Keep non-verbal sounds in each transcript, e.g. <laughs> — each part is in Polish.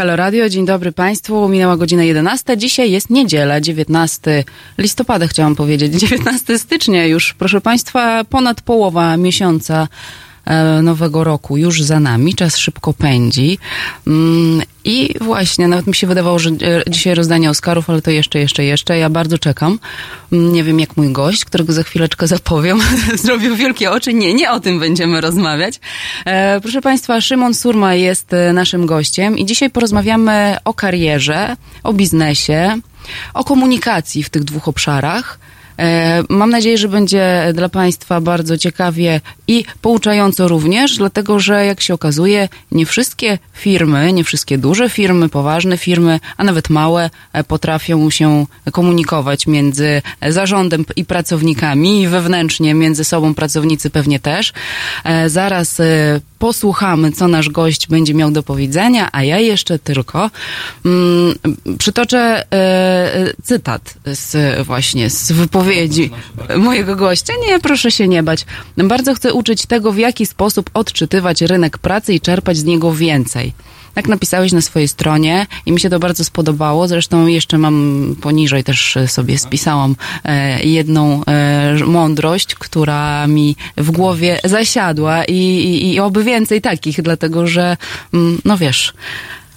Halo Radio, dzień dobry Państwu. Minęła godzina 11. Dzisiaj jest niedziela, 19 listopada chciałam powiedzieć. <laughs> 19 stycznia już, proszę Państwa, ponad połowa miesiąca nowego roku już za nami. Czas szybko pędzi. Mm, I właśnie, nawet mi się wydawało, że e, dzisiaj rozdanie Oscarów, ale to jeszcze, jeszcze, jeszcze. Ja bardzo czekam. Mm, Nie wiem, jak mój gość, którego za chwileczkę zapowiem, <laughs> zrobił wielkie oczy. Nie, nie o tym będziemy rozmawiać. E, Proszę Państwa, Szymon Surma jest e, naszym gościem i dzisiaj porozmawiamy o karierze, o biznesie, o komunikacji w tych dwóch obszarach. E, Mam nadzieję, że będzie dla Państwa bardzo ciekawie i pouczająco również, dlatego że jak się okazuje, nie wszystkie firmy, nie wszystkie duże firmy, poważne firmy, a nawet małe e, potrafią się komunikować między zarządem i pracownikami i wewnętrznie między sobą pracownicy pewnie też. E, Zaraz posłuchamy, co nasz gość będzie miał do powiedzenia, a ja jeszcze tylko mm, przytoczę cytat z, właśnie z wypowiedzi mojego gościa. Nie, proszę się nie bać. Bardzo chcę uczyć tego, w jaki sposób odczytywać rynek pracy i czerpać z niego więcej. Tak napisałeś na swojej stronie i mi się to bardzo spodobało. Zresztą jeszcze mam poniżej też sobie spisałam e, jedną e, mądrość, która mi w głowie zasiadła i, i, i oby więcej takich, dlatego że, mm, no wiesz,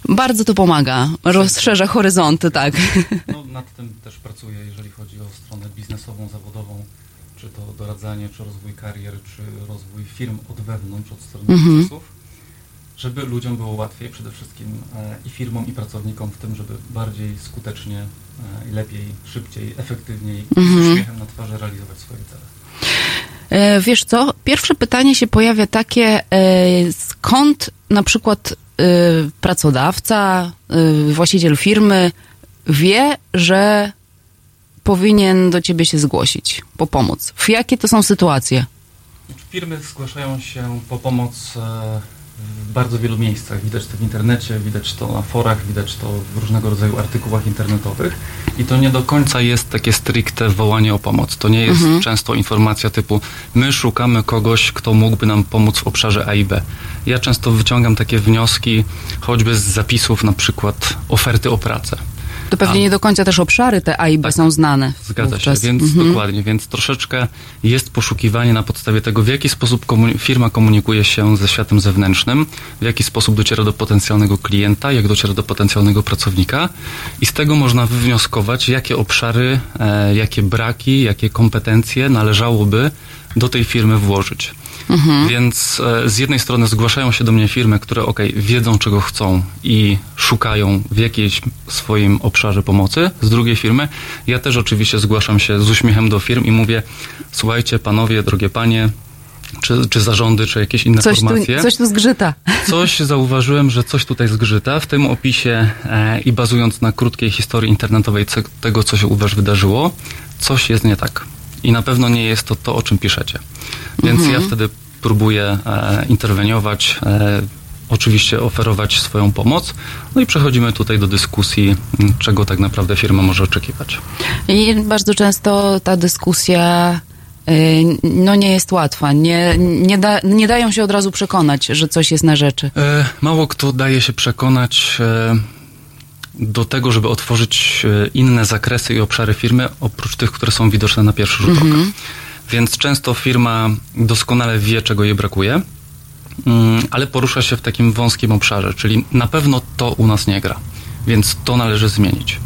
bardzo to pomaga, rozszerza horyzonty, tak. No, nad tym też pracuję, jeżeli chodzi o stronę biznesową, zawodową, czy to doradzanie, czy rozwój karier, czy rozwój firm od wewnątrz, od strony Mhm. biznesów, żeby ludziom było łatwiej przede wszystkim e, i firmom, i pracownikom w tym, żeby bardziej skutecznie, e, lepiej, szybciej, efektywniej, Mhm. z uśmiechem na twarzy realizować swoje cele. E, Wiesz co, pierwsze pytanie się pojawia takie, skąd na przykład pracodawca, e, właściciel firmy wie, że powinien do ciebie się zgłosić po pomoc? W jakie to są sytuacje? Firmy zgłaszają się po pomoc e, w bardzo wielu miejscach. Widać to w internecie, widać to na forach, widać to w różnego rodzaju artykułach internetowych. I to nie do końca jest takie stricte wołanie o pomoc. To nie jest Mhm. często informacja typu my szukamy kogoś, kto mógłby nam pomóc w obszarze A i B. Ja często wyciągam takie wnioski choćby z zapisów na przykład oferty o pracę. To pewnie nie do końca też obszary te A i B Tak. są znane. Zgadza wówczas. się, więc Mhm. dokładnie, więc troszeczkę jest poszukiwanie na podstawie tego, w jaki sposób firma komunikuje się ze światem zewnętrznym, w jaki sposób dociera do potencjalnego klienta, jak dociera do potencjalnego pracownika i z tego można wywnioskować, jakie obszary, e, jakie braki, jakie kompetencje należałoby do tej firmy włożyć. Więc e, z jednej strony zgłaszają się do mnie firmy, które ok, wiedzą czego chcą i szukają w jakiejś swoim obszarze pomocy. Z drugiej firmy ja też oczywiście zgłaszam się z uśmiechem do firm i mówię, słuchajcie panowie, drogie panie, czy, czy zarządy, czy jakieś inne Coś tu, formacje. coś tu zgrzyta. <laughs> Coś zauważyłem, że coś tutaj zgrzyta. W tym opisie e, i bazując na krótkiej historii internetowej tego, co się u was wydarzyło, coś jest nie tak. I na pewno nie jest to to, o czym piszecie. Więc ja wtedy próbuję e, interweniować, e, oczywiście oferować swoją pomoc. No i przechodzimy tutaj do dyskusji, czego tak naprawdę firma może oczekiwać. I bardzo często ta dyskusja y, no nie jest łatwa. Nie, nie, da, nie dają się od razu przekonać, że coś jest na rzeczy. E, Mało kto daje się przekonać e, do tego, żeby otworzyć e, inne zakresy i obszary firmy, oprócz tych, które są widoczne na pierwszy rzut oka. Więc często firma doskonale wie, czego jej brakuje, mm, ale porusza się w takim wąskim obszarze, czyli na pewno to u nas nie gra, więc to należy zmienić.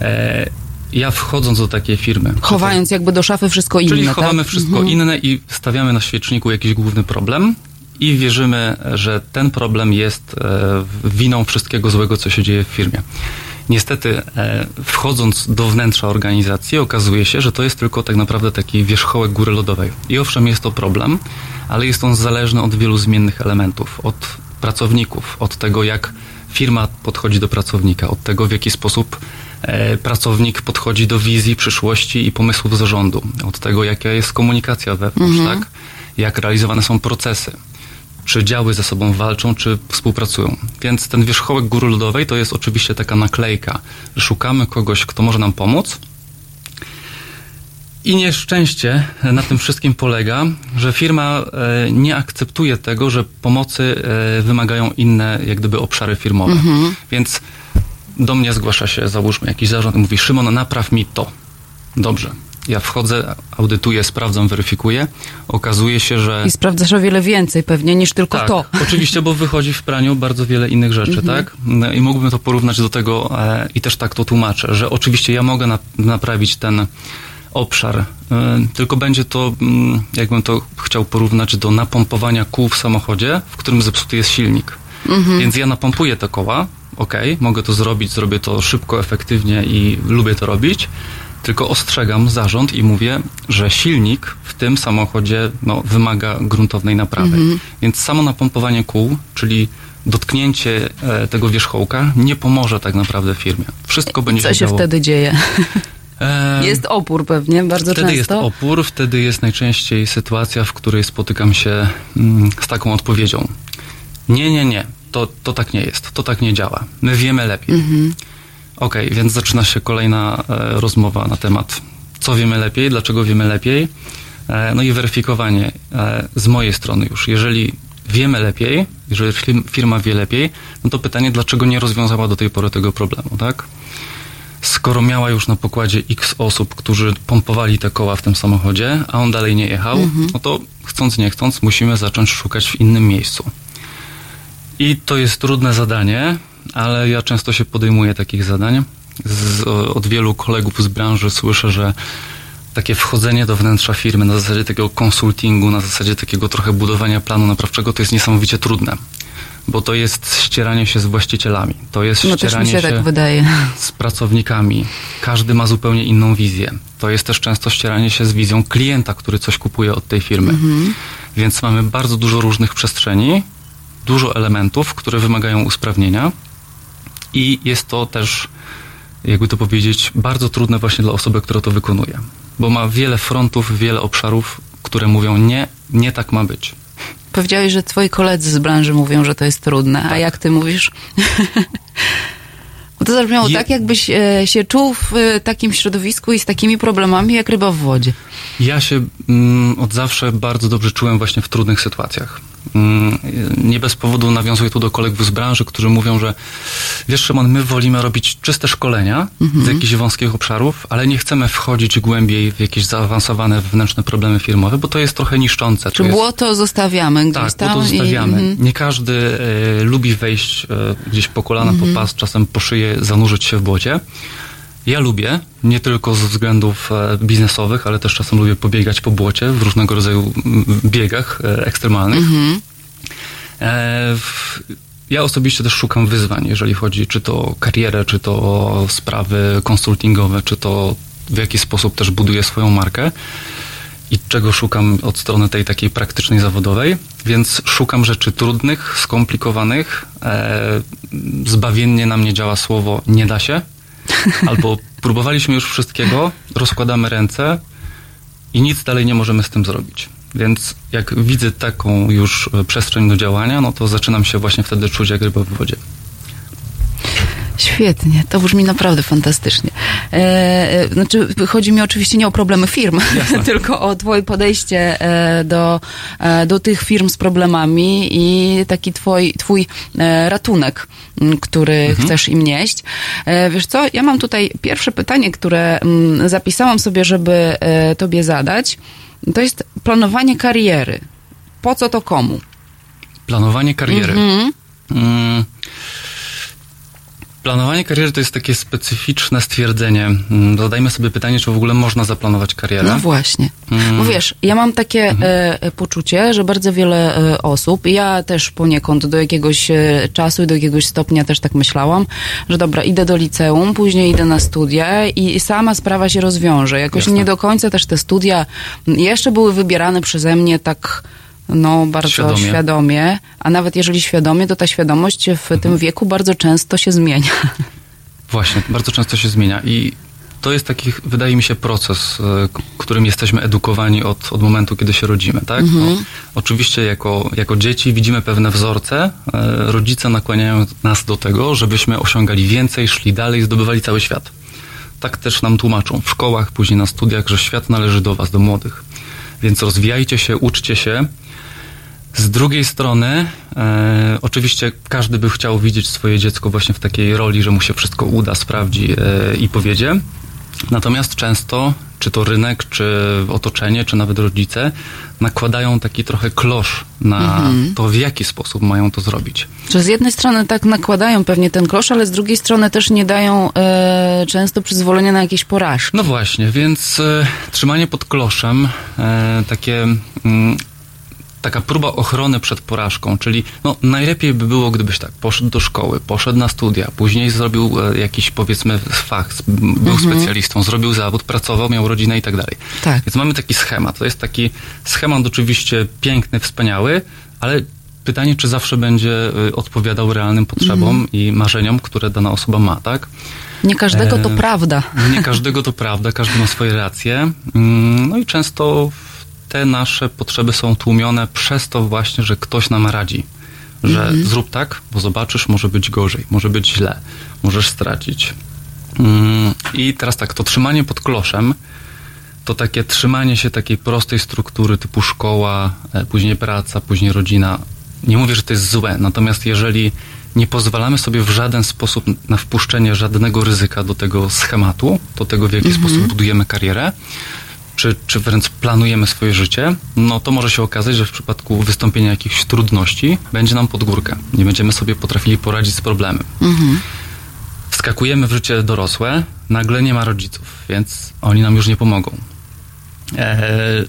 E, Ja wchodząc do takiej firmy, Chowając jakby do szafy wszystko inne, Czyli chowamy tak? wszystko inne i stawiamy na świeczniku jakiś główny problem i wierzymy, że ten problem jest e, winą wszystkiego złego, co się dzieje w firmie. Niestety, e, wchodząc do wnętrza organizacji, okazuje się, że to jest tylko tak naprawdę taki wierzchołek góry lodowej. I owszem, jest to problem, ale jest on zależny od wielu zmiennych elementów, od pracowników, od tego, jak firma podchodzi do pracownika, od tego, w jaki sposób e, pracownik podchodzi do wizji przyszłości i pomysłów zarządu, od tego, jaka jest komunikacja wewnątrz, tak? jak realizowane są procesy, czy działy ze sobą walczą, czy współpracują. Więc ten wierzchołek góry lodowej to jest oczywiście taka naklejka, że szukamy kogoś, kto może nam pomóc. I nieszczęście na tym wszystkim polega, że firma e, nie akceptuje tego, że pomocy e, wymagają inne, jak gdyby, obszary firmowe. Mhm. Więc do mnie zgłasza się, załóżmy, jakiś zarząd i mówi, Szymon, napraw mi to. Dobrze. Ja wchodzę, audytuję, sprawdzam, weryfikuję. Okazuje się, że. I sprawdzasz o wiele więcej pewnie niż tylko tak, to. <laughs> Oczywiście, bo wychodzi w praniu bardzo wiele innych rzeczy, mhm. tak? No I mógłbym to porównać do tego e, i też tak to tłumaczę, że oczywiście ja mogę na, naprawić ten obszar, e, tylko będzie to, mm, jakbym to chciał porównać do napompowania kół w samochodzie, w którym zepsuty jest silnik. Mhm. Więc ja napompuję te koła, ok, mogę to zrobić, zrobię to szybko, efektywnie i lubię to robić, tylko ostrzegam zarząd i mówię, że silnik w tym samochodzie no, wymaga gruntownej naprawy. Mhm. Więc samo napompowanie kół, czyli dotknięcie e, tego wierzchołka nie pomoże tak naprawdę firmie. Wszystko będzie Co się, działo. wtedy dzieje? jest opór pewnie, bardzo wtedy często. Wtedy jest opór, wtedy jest najczęściej sytuacja, w której spotykam się mm, z taką odpowiedzią. Nie, nie, nie, to, to tak nie jest, to tak nie działa. My wiemy lepiej. Mhm. Okej, okay, więc zaczyna się kolejna e, rozmowa na temat, co wiemy lepiej, dlaczego wiemy lepiej. E, no i weryfikowanie e, z mojej strony już. Jeżeli wiemy lepiej, jeżeli firma wie lepiej, no to pytanie, dlaczego nie rozwiązała do tej pory tego problemu, tak? Skoro miała już na pokładzie x osób, którzy pompowali te koła w tym samochodzie, a on dalej nie jechał, mhm. no to chcąc nie chcąc musimy zacząć szukać w innym miejscu. I to jest trudne zadanie, ale ja często się podejmuję takich zadań. Z, od wielu kolegów z branży słyszę, że takie wchodzenie do wnętrza firmy na zasadzie takiego konsultingu, na zasadzie takiego trochę budowania planu naprawczego, to jest niesamowicie trudne. Bo to jest ścieranie się z właścicielami, to jest no ścieranie się, się tak z pracownikami. Każdy ma zupełnie inną wizję. To jest też często ścieranie się z wizją klienta, który coś kupuje od tej firmy. Mhm. Więc mamy bardzo dużo różnych przestrzeni, dużo elementów, które wymagają usprawnienia i jest to też, jakby to powiedzieć, bardzo trudne właśnie dla osoby, która to wykonuje, bo ma wiele frontów, wiele obszarów, które mówią nie, nie tak ma być. Powiedziałeś, że twoi koledzy z branży mówią, że to jest trudne, tak. a jak ty mówisz? <laughs> To zabrzmiało Je... tak, jakbyś e, się czuł w e, takim środowisku i z takimi problemami jak ryba w wodzie. Ja się mm, od zawsze bardzo dobrze czułem właśnie w trudnych sytuacjach. Mm, nie bez powodu nawiązuję tu do kolegów z branży, którzy mówią, że wiesz Szymon, my wolimy robić czyste szkolenia mhm. z jakichś wąskich obszarów, ale nie chcemy wchodzić głębiej w jakieś zaawansowane wewnętrzne problemy firmowe, bo to jest trochę niszczące. Czy błoto jest... zostawiamy gdzieś tak, tam? Tak, błoto zostawiamy. I... Nie każdy e, lubi wejść e, gdzieś po kolana, mhm. po pas, czasem po szyję, zanurzyć się w błocie. Ja lubię, nie tylko ze względów e, biznesowych, ale też czasem lubię pobiegać po błocie w różnego rodzaju biegach e, ekstremalnych. Mhm. E, ja osobiście też szukam wyzwań, jeżeli chodzi czy to o karierę, czy to o sprawy konsultingowe, czy to w jaki sposób też buduję swoją markę i czego szukam od strony tej takiej praktycznej, zawodowej. Więc szukam rzeczy trudnych, skomplikowanych. Zbawiennie na mnie działa słowo nie da się. <laughs> Albo próbowaliśmy już wszystkiego, rozkładamy ręce i nic dalej nie możemy z tym zrobić. Więc jak widzę taką już e, przestrzeń do działania, no to zaczynam się właśnie wtedy czuć jak ryba w wodzie. Świetnie, to brzmi naprawdę fantastycznie. E, e znaczy, chodzi mi oczywiście nie o problemy firm, <laughs> tylko o twoje podejście e, do, e, do tych firm z problemami i taki twój e, ratunek, który mhm. chcesz im nieść. E, wiesz co, ja mam tutaj pierwsze pytanie, które zapisałam sobie, żeby tobie zadać. To jest planowanie kariery. Po co to komu? Planowanie kariery. Mhm. Mm. Planowanie kariery to jest takie specyficzne stwierdzenie. Mm, zadajmy sobie pytanie, czy w ogóle można zaplanować karierę. No właśnie. Mm. Bo wiesz, ja mam takie mhm. e, e, poczucie, że bardzo wiele e, osób, ja też poniekąd do jakiegoś e, czasu i do jakiegoś stopnia też tak myślałam, że dobra, idę do liceum, później idę na studia i, i sama sprawa się rozwiąże. Jakoś Jasne. nie do końca też te studia jeszcze były wybierane przeze mnie tak no, bardzo świadomie. świadomie. a nawet jeżeli świadomie, to ta świadomość w mhm. tym wieku bardzo często się zmienia. <laughs> Właśnie, bardzo często się zmienia i to jest taki, wydaje mi się, proces, e, którym jesteśmy edukowani od, od momentu, kiedy się rodzimy, tak? Mhm. No, oczywiście jako, jako dzieci widzimy pewne wzorce, e, rodzice nakłaniają nas do tego, żebyśmy osiągali więcej, szli dalej, zdobywali cały świat. tak też nam tłumaczą w szkołach, później na studiach, że świat należy do was, do młodych. Więc rozwijajcie się, uczcie się. Z drugiej strony, e, oczywiście każdy by chciał widzieć swoje dziecko właśnie w takiej roli, że mu się wszystko uda, sprawdzi e, i powiedzie. Natomiast często, czy to rynek, czy otoczenie, czy nawet rodzice, nakładają taki trochę klosz na Mhm. to, w jaki sposób mają to zrobić. Że z jednej strony tak nakładają pewnie ten klosz, ale z drugiej strony też nie dają e, często przyzwolenia na jakieś porażki. No właśnie, więc e, trzymanie pod kloszem, e, takie, mm, taka próba ochrony przed porażką, czyli no, najlepiej by było, gdybyś tak poszedł do szkoły, poszedł na studia, później zrobił e, jakiś powiedzmy fach, był specjalistą, zrobił zawód, pracował, miał rodzinę i tak dalej. Tak. Więc mamy taki schemat. To jest taki schemat oczywiście piękny, wspaniały, ale pytanie, czy zawsze będzie y, odpowiadał realnym potrzebom i marzeniom, które dana osoba ma, tak? Nie każdego to E, prawda. Nie każdego to prawda, każdy ma swoje racje. Mm, No i często te nasze potrzeby są tłumione przez to właśnie, że ktoś nam radzi. Że zrób tak, bo zobaczysz, może być gorzej, może być źle, możesz stracić. Mm, I teraz tak, to trzymanie pod kloszem, to takie trzymanie się takiej prostej struktury typu szkoła, e, później praca, później rodzina. Nie mówię, że to jest złe, natomiast jeżeli nie pozwalamy sobie w żaden sposób na wpuszczenie żadnego ryzyka do tego schematu, do tego w jaki sposób budujemy karierę, czy, czy wręcz planujemy swoje życie, no to może się okazać, że w przypadku wystąpienia jakichś trudności będzie nam pod górkę. Nie będziemy sobie potrafili poradzić z problemem. Wskakujemy w życie dorosłe, nagle nie ma rodziców, więc oni nam już nie pomogą. E,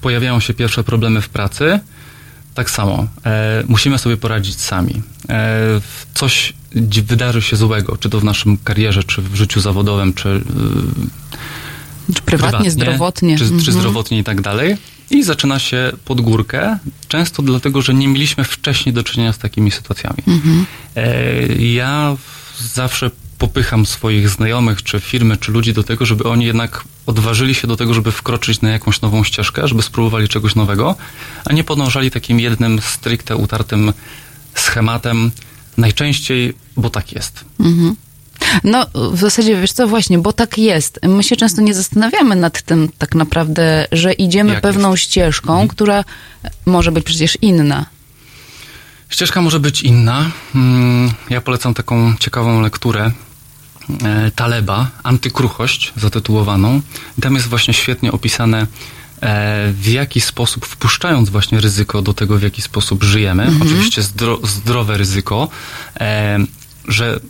pojawiają się pierwsze problemy w pracy. Tak samo. E, musimy sobie poradzić sami. E, coś wydarzy się złego, czy to w naszym karierze, czy w życiu zawodowym, czy y, Czy prywatnie, zdrowotnie. czy, czy Mhm. zdrowotnie i tak dalej. I zaczyna się pod górkę, często dlatego, że nie mieliśmy wcześniej do czynienia z takimi sytuacjami. Mhm. E, ja zawsze popycham swoich znajomych, czy firmy, czy ludzi do tego, żeby oni jednak odważyli się do tego, żeby wkroczyć na jakąś nową ścieżkę, żeby spróbowali czegoś nowego, a nie podążali takim jednym stricte utartym schematem. Najczęściej, bo tak jest. No, w zasadzie, wiesz co, właśnie, bo tak jest. My się często nie zastanawiamy nad tym tak naprawdę, że idziemy Jak pewną jest? ścieżką, która może być przecież inna. Ścieżka może być inna. Mm, Ja polecam taką ciekawą lekturę e, Taleba, Antykruchość, zatytułowaną. Tam jest właśnie świetnie opisane, e, w jaki sposób, wpuszczając właśnie ryzyko do tego, w jaki sposób żyjemy, oczywiście zdro, zdrowe ryzyko, e, że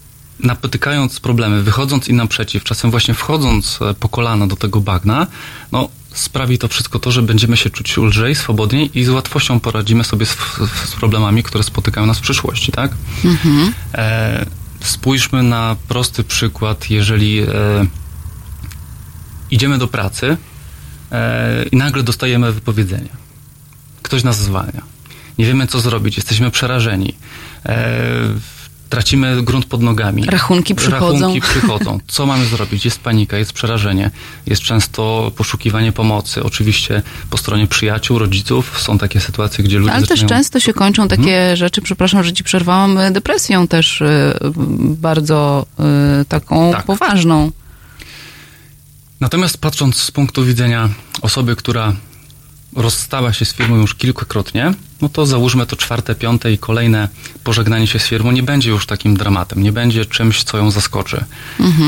napotykając problemy, wychodząc im naprzeciw, czasem właśnie wchodząc e, po kolana do tego bagna, no sprawi to wszystko to, że będziemy się czuć lżej, swobodniej i z łatwością poradzimy sobie z, z problemami, które spotykają nas w przyszłości, tak? E, spójrzmy na prosty przykład, jeżeli e, idziemy do pracy e, i nagle dostajemy wypowiedzenie. Ktoś nas zwalnia. Nie wiemy, co zrobić, jesteśmy przerażeni. Tracimy grunt pod nogami. Rachunki przychodzą. Rachunki przychodzą. Co mamy zrobić? Jest panika, jest przerażenie, jest często poszukiwanie pomocy. Oczywiście po stronie przyjaciół, rodziców są takie sytuacje, gdzie ludzie Ale też zaczynają... często się kończą takie rzeczy, przepraszam, że ci przerwałam, depresją też y, bardzo y, taką Tak. poważną. Natomiast patrząc z punktu widzenia osoby, która rozstała się z firmą już kilkukrotnie, no to załóżmy to czwarte, piąte i kolejne pożegnanie się z firmą nie będzie już takim dramatem, nie będzie czymś, co ją zaskoczy.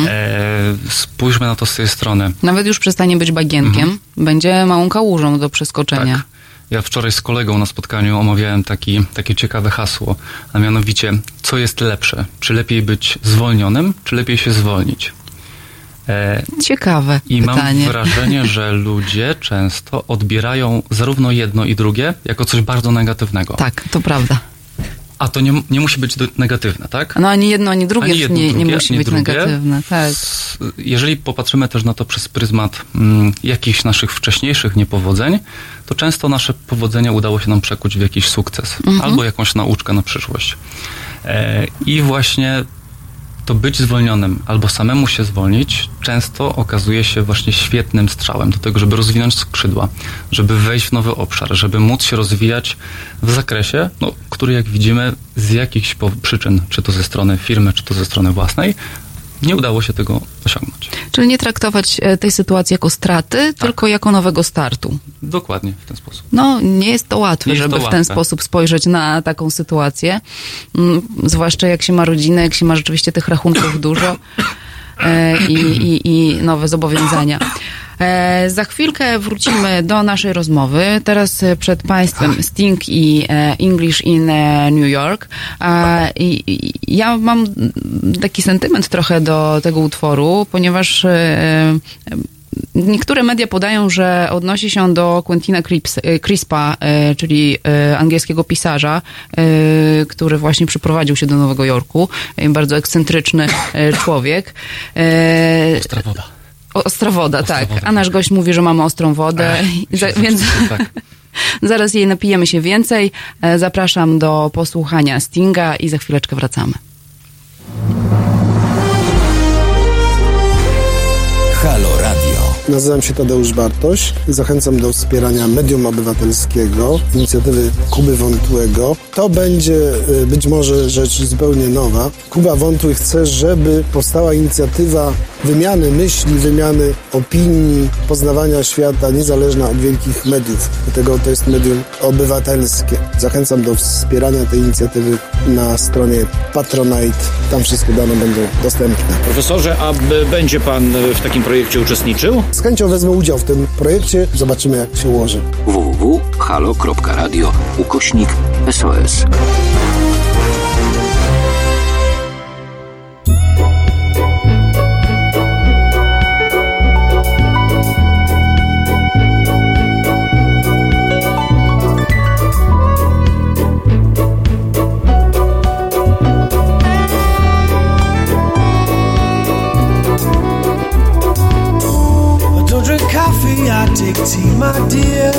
E, spójrzmy na to z tej strony. Nawet już przestanie być bagienkiem, będzie małą kałużą do przeskoczenia. Mhm. Tak. Ja wczoraj z kolegą na spotkaniu omawiałem taki, takie ciekawe hasło, a mianowicie, co jest lepsze? Czy lepiej być zwolnionym, czy lepiej się zwolnić? E, Ciekawe I pytanie. mam wrażenie, że ludzie często odbierają zarówno jedno i drugie jako coś bardzo negatywnego. Tak, to prawda. A to nie, nie musi być negatywne, tak? No ani jedno, ani drugie Ani jedno, nie, nie drugie, musi ani być drugie. negatywne. Tak. Jeżeli popatrzymy też na to przez pryzmat mm, jakichś naszych wcześniejszych niepowodzeń, to często nasze powodzenia udało się nam przekuć w jakiś sukces albo jakąś nauczkę na przyszłość. E, I właśnie to być zwolnionym albo samemu się zwolnić często okazuje się właśnie świetnym strzałem do tego, żeby rozwinąć skrzydła, żeby wejść w nowy obszar, żeby móc się rozwijać w zakresie, no, który jak widzimy z jakichś przyczyn, czy to ze strony firmy, czy to ze strony własnej, nie udało się tego osiągnąć. Czyli nie traktować e, tej sytuacji jako straty, tak. tylko jako nowego startu. Dokładnie w ten sposób. No, nie jest to łatwe, jest żeby to w ten sposób spojrzeć na taką sytuację. Mm, zwłaszcza jak się ma rodzinę, jak się ma rzeczywiście tych rachunków dużo i, i, i nowe zobowiązania. E, za chwilkę wrócimy do naszej rozmowy. Teraz e, przed Państwem Sting i e, English in New York. I ja mam taki sentyment trochę do tego utworu, ponieważ Niektóre media podają, że odnosi się on do Quentina Crispa, czyli angielskiego pisarza, który właśnie przyprowadził się do Nowego Jorku. Bardzo ekscentryczny człowiek. Ostra woda. Ostra woda, Ostra tak. Woda. A nasz gość mówi, że mamy ostrą wodę, Ech, za, więc tak. <laughs> zaraz jej napijemy się więcej. E, zapraszam do posłuchania Stinga i za chwileczkę wracamy. Halo. Nazywam się Tadeusz Bartoś. Zachęcam do wspierania medium obywatelskiego, inicjatywy Kuby Wątłego. To będzie y, być może rzecz zupełnie nowa. Kuba Wątły chce, żeby powstała inicjatywa wymiany myśli, wymiany opinii, poznawania świata niezależna od wielkich mediów. Dlatego to jest medium obywatelskie. Zachęcam do wspierania tej inicjatywy na stronie Patronite. Tam wszystkie dane będą dostępne. Profesorze, a będzie pan w takim projekcie uczestniczył? Chęcią wezmę udział w tym projekcie. Zobaczymy, jak się ułoży. www.halo.radio ukośnik SOS. Take tea, my dear.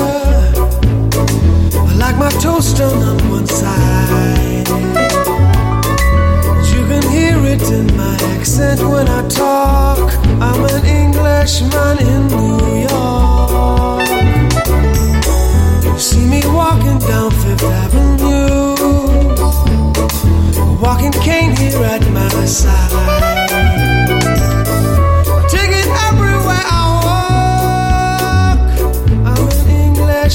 I like my toast on one side. You can hear it in my accent when I talk. I'm an Englishman in New York. You see me walking down Fifth Avenue, a walking cane here at my side.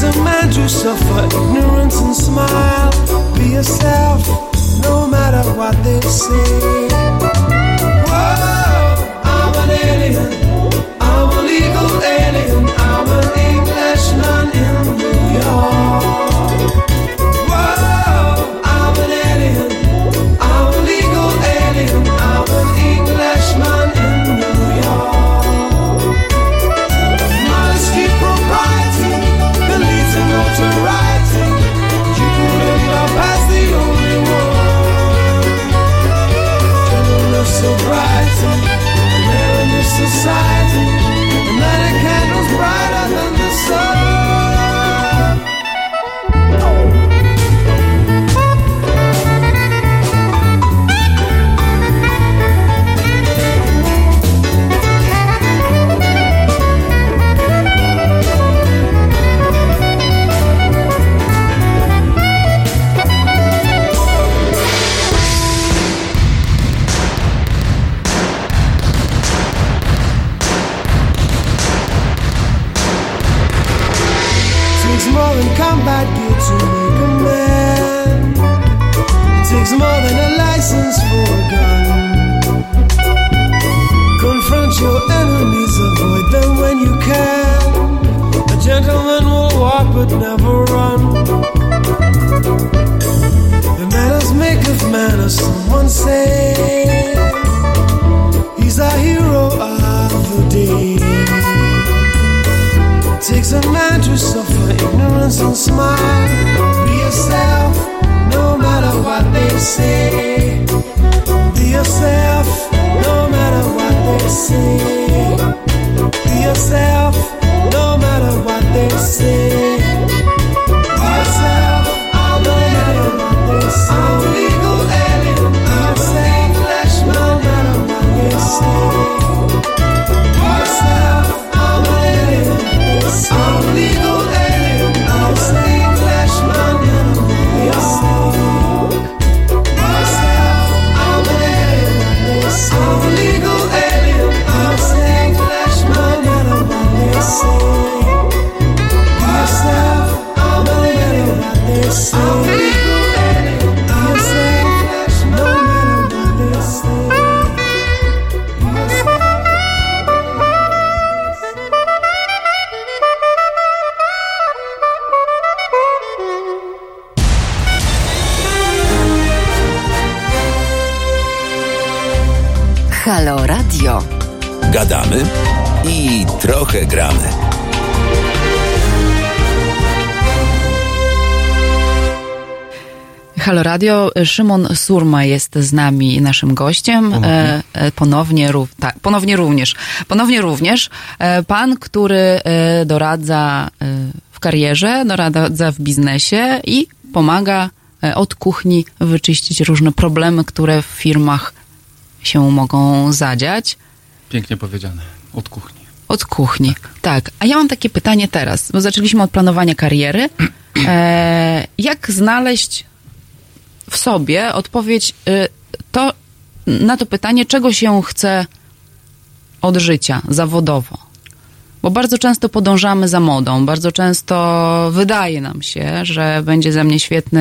takes a man to suffer ignorance and smile. Be yourself, no matter what they say. Whoa, I'm an alien. I'm a legal alien. Radio, Szymon Surma jest z nami naszym gościem. Ponownie. E, e, ponownie, rów, tak, ponownie również. Ponownie również. E, pan, który doradza w karierze, doradza w biznesie i pomaga od kuchni wyczyścić różne problemy, które w firmach się mogą zadziać. Pięknie powiedziane. Od kuchni. Od kuchni. Tak. A ja mam takie pytanie teraz, bo zaczęliśmy od planowania kariery. E, jak znaleźć w sobie odpowiedź y, to, na to pytanie, czego się chce od życia zawodowo? Bo bardzo często podążamy za modą, bardzo często wydaje nam się, że będzie ze mnie świetny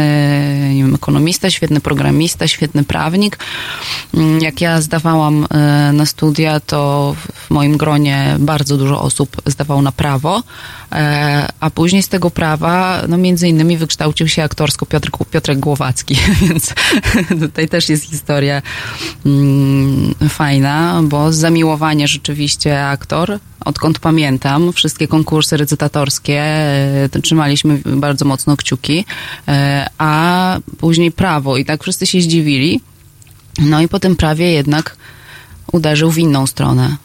nie wiem, ekonomista, świetny programista, świetny prawnik. Mm, Jak ja zdawałam e, na studia, to w moim gronie bardzo dużo osób zdawało na prawo, e, a później z tego prawa, no między innymi wykształcił się aktorsko Piotr, Piotrek Głowacki, <laughs> więc <laughs> tutaj też jest historia mm, fajna, bo zamiłowanie rzeczywiście aktor, odkąd pamiętam, wszystkie konkursy recytatorskie e, trzymaliśmy bardzo mocno kciuki, e, a później prawo i tak wszyscy się zdziwili. No i po tym prawie jednak uderzył w inną stronę.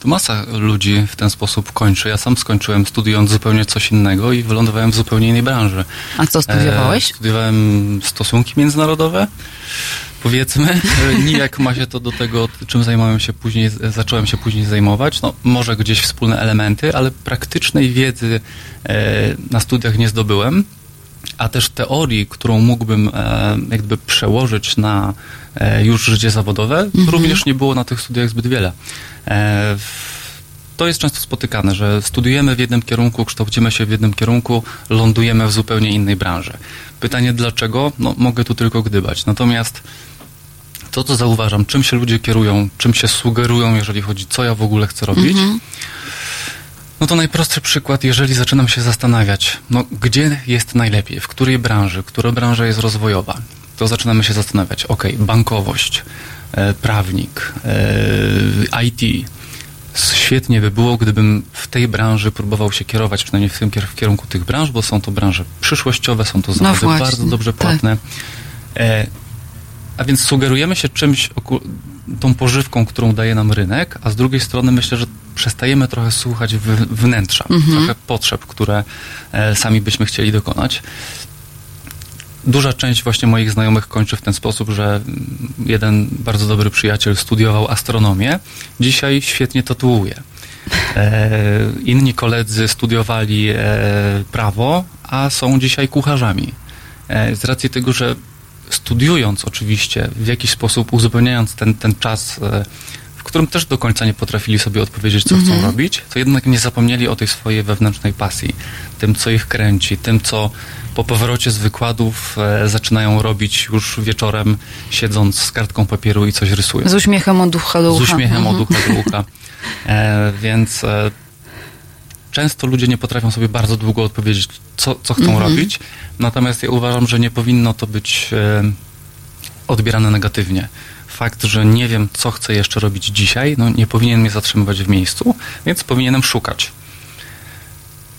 To masa ludzi w ten sposób kończy. Ja sam skończyłem studiując zupełnie coś innego i wylądowałem w zupełnie innej branży. A co studiowałeś? E, studiowałem stosunki międzynarodowe, powiedzmy. <laughs> Nijak ma się to do tego, czym zajmowałem się później, zacząłem się później zajmować. No, może gdzieś wspólne elementy, ale praktycznej wiedzy e, na studiach nie zdobyłem. A też teorii, którą mógłbym e, jakby przełożyć na e, już życie zawodowe, również nie było na tych studiach zbyt wiele. To jest często spotykane, że studiujemy w jednym kierunku, kształcimy się w jednym kierunku, lądujemy w zupełnie innej branży. Pytanie dlaczego? No, mogę tu tylko gdybać. Natomiast to, co zauważam, czym się ludzie kierują, czym się sugerują, jeżeli chodzi, co ja w ogóle chcę robić, no to najprostszy przykład, jeżeli zaczynam się zastanawiać, no gdzie jest najlepiej, w której branży, która branża jest rozwojowa, to zaczynamy się zastanawiać, ok, bankowość, e, prawnik, e, IT. Świetnie by było, gdybym w tej branży próbował się kierować, przynajmniej w tym w kierunku tych branż, bo są to branże przyszłościowe, są to zawody właśnie, bardzo dobrze tak. płatne. E, a więc sugerujemy się czymś, tą pożywką, którą daje nam rynek, a z drugiej strony myślę, że przestajemy trochę słuchać wnętrza, trochę potrzeb, które e, sami byśmy chcieli dokonać. Duża część właśnie moich znajomych kończy w ten sposób, że jeden bardzo dobry przyjaciel studiował astronomię, dzisiaj świetnie tatuuje. E, inni koledzy studiowali e, prawo, a są dzisiaj kucharzami. E, z racji tego, że studiując oczywiście, w jakiś sposób uzupełniając ten, ten czas, e, w którym też do końca nie potrafili sobie odpowiedzieć, co chcą robić, to jednak nie zapomnieli o tej swojej wewnętrznej pasji, tym, co ich kręci, tym, co po powrocie z wykładów e, zaczynają robić już wieczorem, siedząc z kartką papieru i coś rysują. Z uśmiechem od ucha do Z ucha. uśmiechem Mhm. od ucha do ucha. E, więc e, często ludzie nie potrafią sobie bardzo długo odpowiedzieć, co, co chcą Mhm. robić. Natomiast ja uważam, że nie powinno to być e, odbierane negatywnie. Fakt, że nie wiem, co chcę jeszcze robić dzisiaj, no nie powinien mnie zatrzymywać w miejscu, więc powinienem szukać.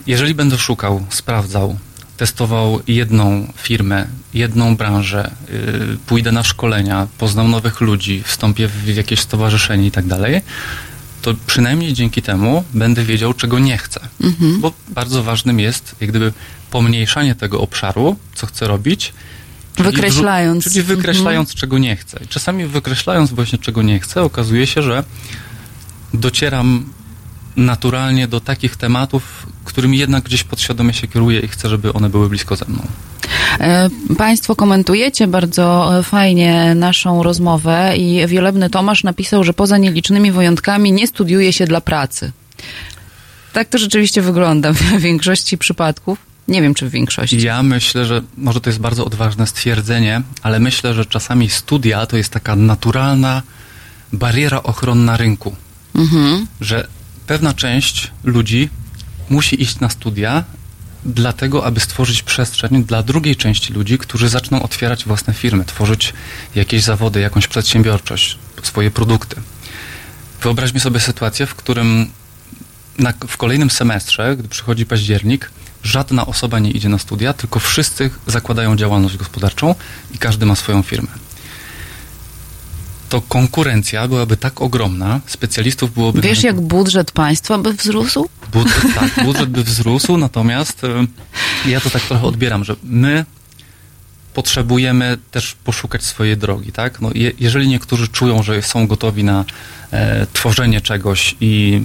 Jeżeli będę szukał, sprawdzał, testował jedną firmę, jedną branżę, yy, pójdę na szkolenia, poznam nowych ludzi, wstąpię w jakieś stowarzyszenie i tak dalej, to przynajmniej dzięki temu będę wiedział, czego nie chcę. Bo bardzo ważnym jest, jak gdyby, pomniejszanie tego obszaru, co chcę robić. czyli Wykreślając. Czyli wykreślając, czego nie chcę. I czasami wykreślając właśnie, czego nie chcę, okazuje się, że docieram naturalnie do takich tematów, którymi jednak gdzieś podświadomie się kieruję i chcę, żeby one były blisko ze mną. E, Państwo komentujecie bardzo e, fajnie naszą rozmowę i Wielebny Tomasz napisał, że poza nielicznymi wyjątkami nie studiuje się dla pracy. Tak to rzeczywiście wygląda w <laughs> większości przypadków. Nie wiem, czy w większości. Ja myślę, że może to jest bardzo odważne stwierdzenie, ale myślę, że czasami studia to jest taka naturalna bariera ochronna rynku. Mhm. Że pewna część ludzi musi iść na studia dlatego, aby stworzyć przestrzeń dla drugiej części ludzi, którzy zaczną otwierać własne firmy, tworzyć jakieś zawody, jakąś przedsiębiorczość, swoje produkty. Wyobraźmy sobie sytuację, w którym na, w kolejnym semestrze, gdy przychodzi październik, żadna osoba nie idzie na studia, tylko wszyscy zakładają działalność gospodarczą i każdy ma swoją firmę. To konkurencja byłaby tak ogromna, specjalistów byłoby... Wiesz, jak budżet państwa by wzrósł? Budżet, <laughs> tak, budżet by wzrósł, natomiast e, ja to tak trochę odbieram, że my potrzebujemy też poszukać swojej drogi, tak? No, je, jeżeli niektórzy czują, że są gotowi na e, tworzenie czegoś i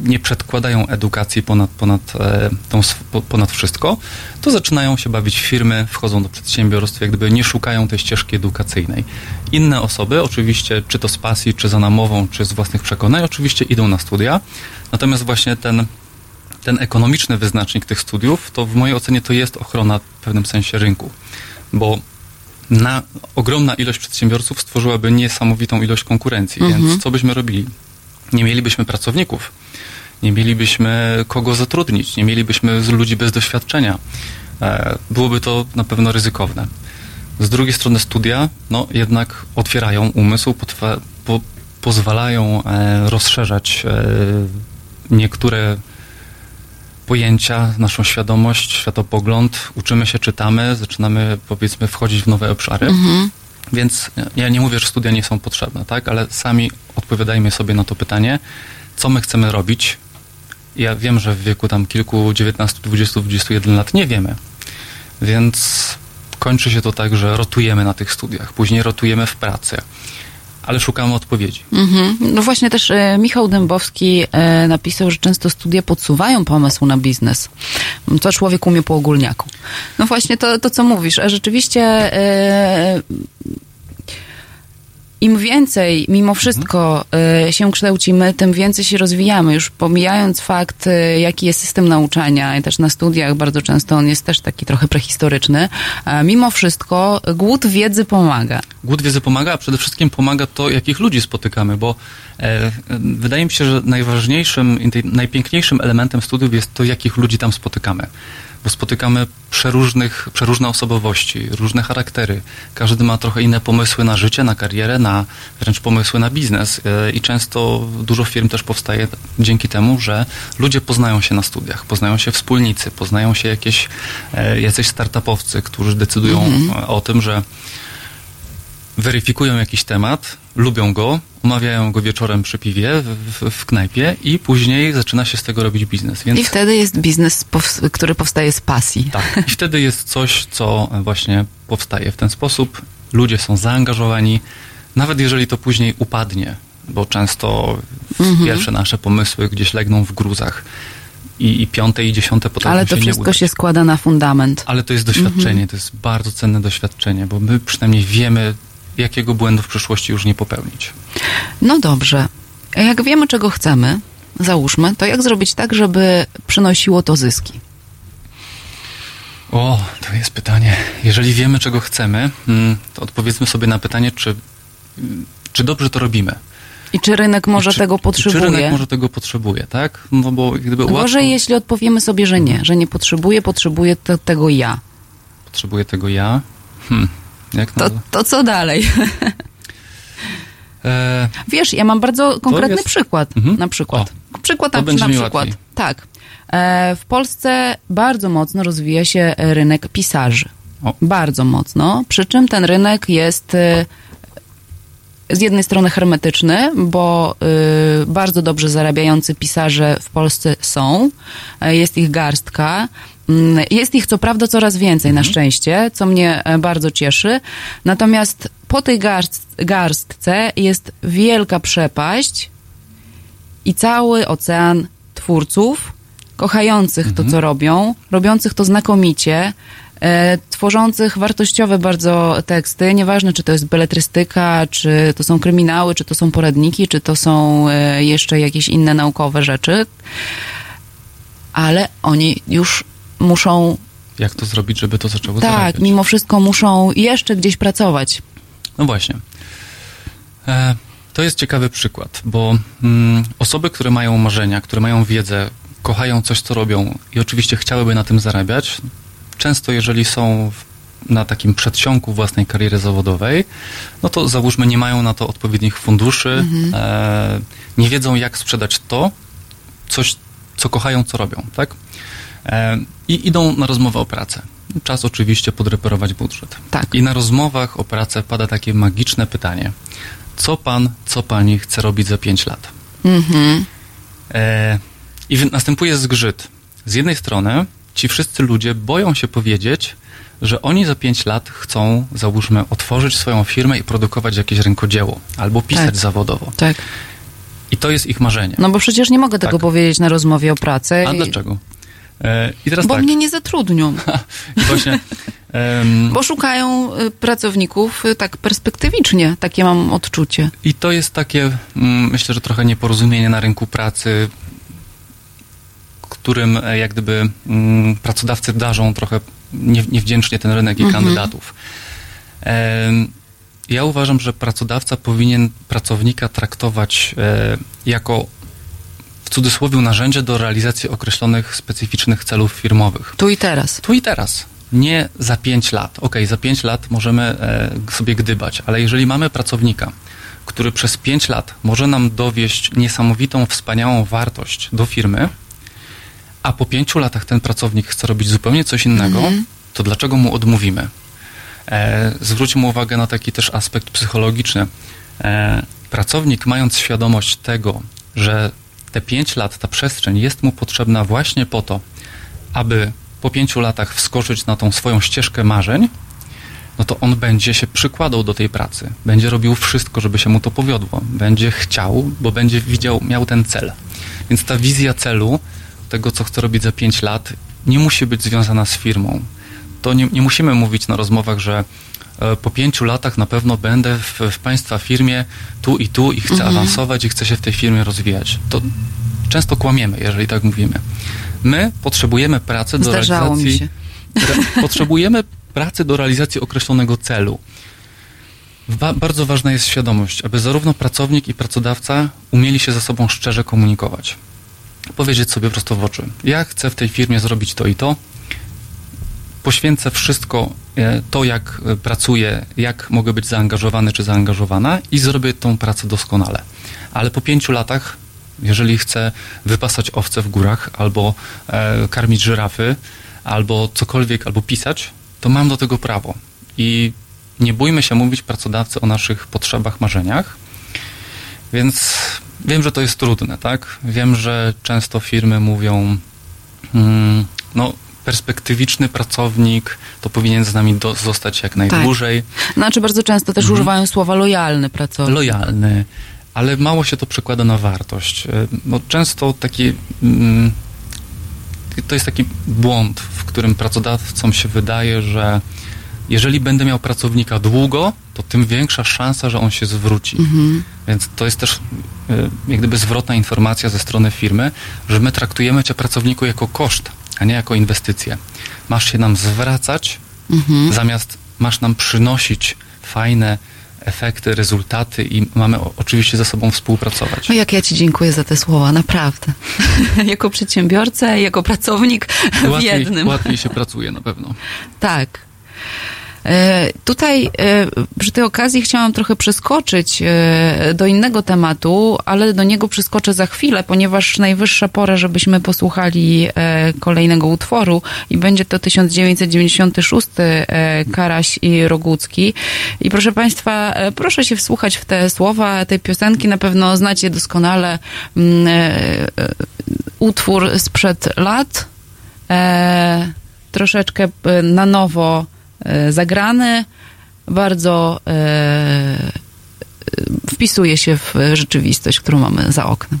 nie przedkładają edukacji ponad, ponad, e, tą, ponad wszystko, to zaczynają się bawić w firmy, wchodzą do przedsiębiorstw, jak gdyby nie szukają tej ścieżki edukacyjnej. Inne osoby, oczywiście, czy to z pasji, czy za namową, czy z własnych przekonań, oczywiście idą na studia, natomiast właśnie ten ten ekonomiczny wyznacznik tych studiów, to w mojej ocenie to jest ochrona w pewnym sensie rynku, bo na ogromna ilość przedsiębiorców stworzyłaby niesamowitą ilość konkurencji, więc co byśmy robili? Nie mielibyśmy pracowników, nie mielibyśmy kogo zatrudnić, nie mielibyśmy ludzi bez doświadczenia. E, byłoby to na pewno ryzykowne. Z drugiej strony studia, no jednak otwierają umysł, po, pozwalają e, rozszerzać e, niektóre pojęcia, naszą świadomość, światopogląd, uczymy się, czytamy, zaczynamy powiedzmy wchodzić w nowe obszary. Więc ja nie mówię, że studia nie są potrzebne, tak, ale sami odpowiadajmy sobie na to pytanie, co my chcemy robić. Ja wiem, że w wieku tam kilku, 19, 20, 21 lat nie wiemy. Więc kończy się to tak, że rotujemy na tych studiach, później rotujemy w pracy, ale szukamy odpowiedzi. Mhm. No właśnie też e, Michał Dębowski e, napisał, że często studia podsuwają pomysł na biznes. Co człowiek umie po ogólniaku. No właśnie to, to co mówisz. A rzeczywiście e, im więcej mimo wszystko e, się kształcimy, tym więcej się rozwijamy. Już pomijając fakt, e, jaki jest system nauczania i też na studiach bardzo często on jest też taki trochę prehistoryczny, a mimo wszystko głód wiedzy pomaga. Głód wiedzy pomaga, a przede wszystkim pomaga to, jakich ludzi spotykamy, bo e, wydaje mi się, że najważniejszym najpiękniejszym elementem studiów jest to, jakich ludzi tam spotykamy. Bo spotykamy przeróżnych, przeróżne osobowości, różne charaktery. Każdy ma trochę inne pomysły na życie, na karierę, na wręcz pomysły na biznes. E, I często dużo firm też powstaje dzięki temu, że ludzie poznają się na studiach, poznają się wspólnicy, poznają się jakieś e, jacyś startupowcy, którzy decydują e, o tym, że weryfikują jakiś temat, lubią go, omawiają go wieczorem przy piwie w, w, knajpie i później zaczyna się z tego robić biznes. Więc I wtedy jest biznes, który powstaje z pasji. tak. <laughs> I wtedy jest coś, co właśnie powstaje w ten sposób. Ludzie są zaangażowani, nawet jeżeli to później upadnie, bo często Mhm. pierwsze nasze pomysły gdzieś legną w gruzach i, i piąte i dziesiąte potrafią Ale to się wszystko się składa na fundament. Ale to jest doświadczenie, to jest bardzo cenne doświadczenie, bo my przynajmniej wiemy, jakiego błędu w przyszłości już nie popełnić. No dobrze. Jak wiemy, czego chcemy, załóżmy, to jak zrobić tak, żeby przynosiło to zyski? O, to jest pytanie. Jeżeli wiemy, czego chcemy, mm, to odpowiedzmy sobie na pytanie, czy, mm, czy dobrze to robimy. I czy rynek może czy, tego i Czy potrzebuje? rynek może tego potrzebuje, tak? No bo gdyby łatwo Gorzej, jeśli odpowiemy sobie, że nie, że nie potrzebuje, potrzebuje to, tego ja. potrzebuje tego ja, hmm, jak To, to... to co dalej? E, Wiesz, ja mam bardzo konkretny jest- przykład. Mhm. Na przykład. przykład to na, na przykład. łatwiej. Tak. E, w Polsce bardzo mocno rozwija się rynek pisarzy. O. Bardzo mocno. Przy czym ten rynek jest e, z jednej strony hermetyczny, bo y, bardzo dobrze zarabiający pisarze w Polsce są. E, Jest ich garstka. Mm, Jest ich co prawda coraz więcej na szczęście, co mnie e, bardzo cieszy. Natomiast po tej garst, garstce jest wielka przepaść i cały ocean twórców, kochających to, co robią, robiących to znakomicie, e, tworzących wartościowe bardzo teksty, nieważne czy to jest beletrystyka, czy to są kryminały, czy to są poradniki, czy to są e, jeszcze jakieś inne naukowe rzeczy, ale oni już muszą, jak to zrobić, żeby to zaczęło tak, zarabiać? mimo wszystko muszą jeszcze gdzieś pracować. No właśnie. E, to jest ciekawy przykład, bo mm, osoby, które mają marzenia, które mają wiedzę, kochają coś, co robią i oczywiście chciałyby na tym zarabiać, często jeżeli są w na takim przedsionku własnej kariery zawodowej, no to załóżmy nie mają na to odpowiednich funduszy, e, nie wiedzą jak sprzedać to, coś, co kochają, co robią, tak? E, I idą na rozmowę o pracę. Czas oczywiście podreperować budżet. Tak. I na rozmowach o pracę pada takie magiczne pytanie. Co pan, co pani chce robić za 5 lat? Mhm. E, I następuje zgrzyt. Z jednej strony ci wszyscy ludzie boją się powiedzieć, że oni za 5 lat chcą, załóżmy, otworzyć swoją firmę i produkować jakieś rękodzieło albo pisać Tak. zawodowo. Tak. I to jest ich marzenie. No bo przecież nie mogę tego Tak. powiedzieć na rozmowie o pracy. A i- dlaczego? I teraz Bo tak. mnie nie zatrudnią. <laughs> Właśnie. em, Bo szukają y, pracowników y, tak perspektywicznie. Takie mam odczucie. I to jest takie, mm, myślę, że trochę nieporozumienie na rynku pracy, którym e, jak gdyby mm, pracodawcy darzą trochę nie, niewdzięcznie ten rynek i kandydatów. Em, Ja uważam, że pracodawca powinien pracownika traktować e, jako w cudzysłowie narzędzie do realizacji określonych specyficznych celów firmowych. Tu i teraz. Tu i teraz. Nie za 5 lat. Okej, za 5 lat możemy e, sobie gdybać, ale jeżeli mamy pracownika, który przez 5 lat może nam dowieść niesamowitą, wspaniałą wartość do firmy, a po 5 latach ten pracownik chce robić zupełnie coś innego, to dlaczego mu odmówimy? E, zwróćmy uwagę na taki też aspekt psychologiczny. E, pracownik, mając świadomość tego, że te 5 lat, ta przestrzeń jest mu potrzebna właśnie po to, aby po pięciu latach wskoczyć na tą swoją ścieżkę marzeń, no to on będzie się przykładał do tej pracy. Będzie robił wszystko, żeby się mu to powiodło. Będzie chciał, bo będzie widział, miał ten cel. Więc ta wizja celu, tego co chce robić za pięć lat, nie musi być związana z firmą. To nie, nie musimy mówić na rozmowach, że po pięciu latach na pewno będę w, w Państwa firmie tu i tu i chcę awansować i chcę się w tej firmie rozwijać. To często kłamiemy, jeżeli tak mówimy. My potrzebujemy pracy do Zdarzało realizacji. Re, <laughs> potrzebujemy pracy do realizacji określonego celu. Bardzo ważna jest świadomość, aby zarówno pracownik i pracodawca umieli się ze sobą szczerze komunikować. Powiedzieć sobie prosto w oczy: Ja chcę w tej firmie zrobić to i to. Poświęcę wszystko e, to, jak e, pracuję, jak mogę być zaangażowany czy zaangażowana i zrobię tą pracę doskonale. Ale po pięciu latach jeżeli chcę wypasać owce w górach, albo e, karmić żyrafy, albo cokolwiek, albo pisać, to mam do tego prawo. I nie bójmy się mówić pracodawcy o naszych potrzebach, marzeniach. Więc wiem, że to jest trudne, tak? Wiem, że często firmy mówią, mm, no, perspektywiczny pracownik to powinien z nami do, zostać jak najdłużej. Znaczy bardzo często też używają słowa lojalny pracownik. lojalny, ale mało się to przekłada na wartość. E, No, często taki. Mm, to jest taki błąd, w którym pracodawcom się wydaje, że jeżeli będę miał pracownika długo, to tym większa szansa, że on się zwróci. Więc to jest też e, jak gdyby zwrotna informacja ze strony firmy, że my traktujemy cię pracowniku jako koszt, a nie jako inwestycję. Masz się nam zwracać, zamiast masz nam przynosić fajne efekty, rezultaty i mamy oczywiście ze sobą współpracować. No jak ja Ci dziękuję za te słowa, naprawdę. <laughs> jako przedsiębiorca, jako pracownik w Łatwiej, jednym. łatwiej się pracuje na pewno. Tak. E, Tutaj e, przy tej okazji chciałam trochę przeskoczyć e, do innego tematu, ale do niego przeskoczę za chwilę, ponieważ najwyższa pora, żebyśmy posłuchali kolejnego utworu i będzie to 1996 e, Karaś i Rogucki. I proszę Państwa, proszę się wsłuchać w te słowa tej piosenki, na pewno znacie doskonale mm, utwór sprzed lat. Troszeczkę na nowo zagrany, bardzo e, e, wpisuje się w rzeczywistość, którą mamy za oknem.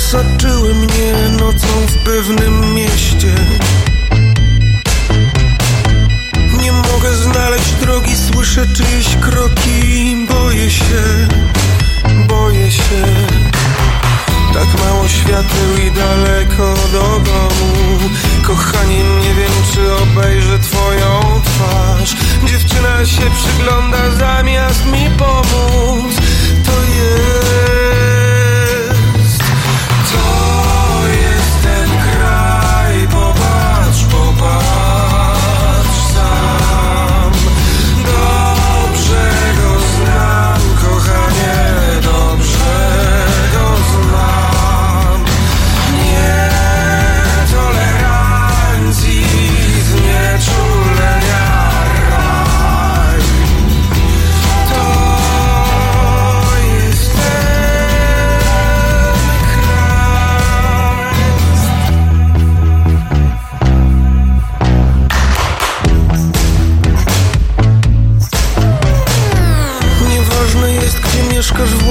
Zasaczyły mnie nocą w pewnym mieście. Nie mogę znaleźć drogi, słyszę czyjeś kroki. Boję się, boję się. Tak mało świateł i daleko do domu. Kochanie, nie wiem czy obejrzę twoją twarz. Dziewczyna się przygląda zamiast mi pomóc. To jest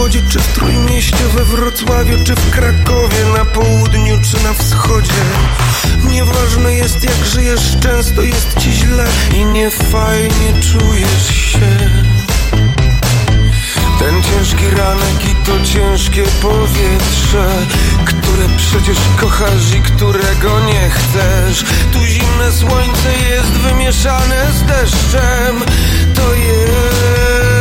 Łodzi, czy w Trójmieście, we Wrocławiu, czy w Krakowie, na południu, czy na wschodzie. Nieważne jest, jak żyjesz, często jest ci źle i niefajnie czujesz się. Ten ciężki ranek i to ciężkie powietrze Które przecież kochasz i którego nie chcesz Tu zimne słońce jest wymieszane z deszczem To jest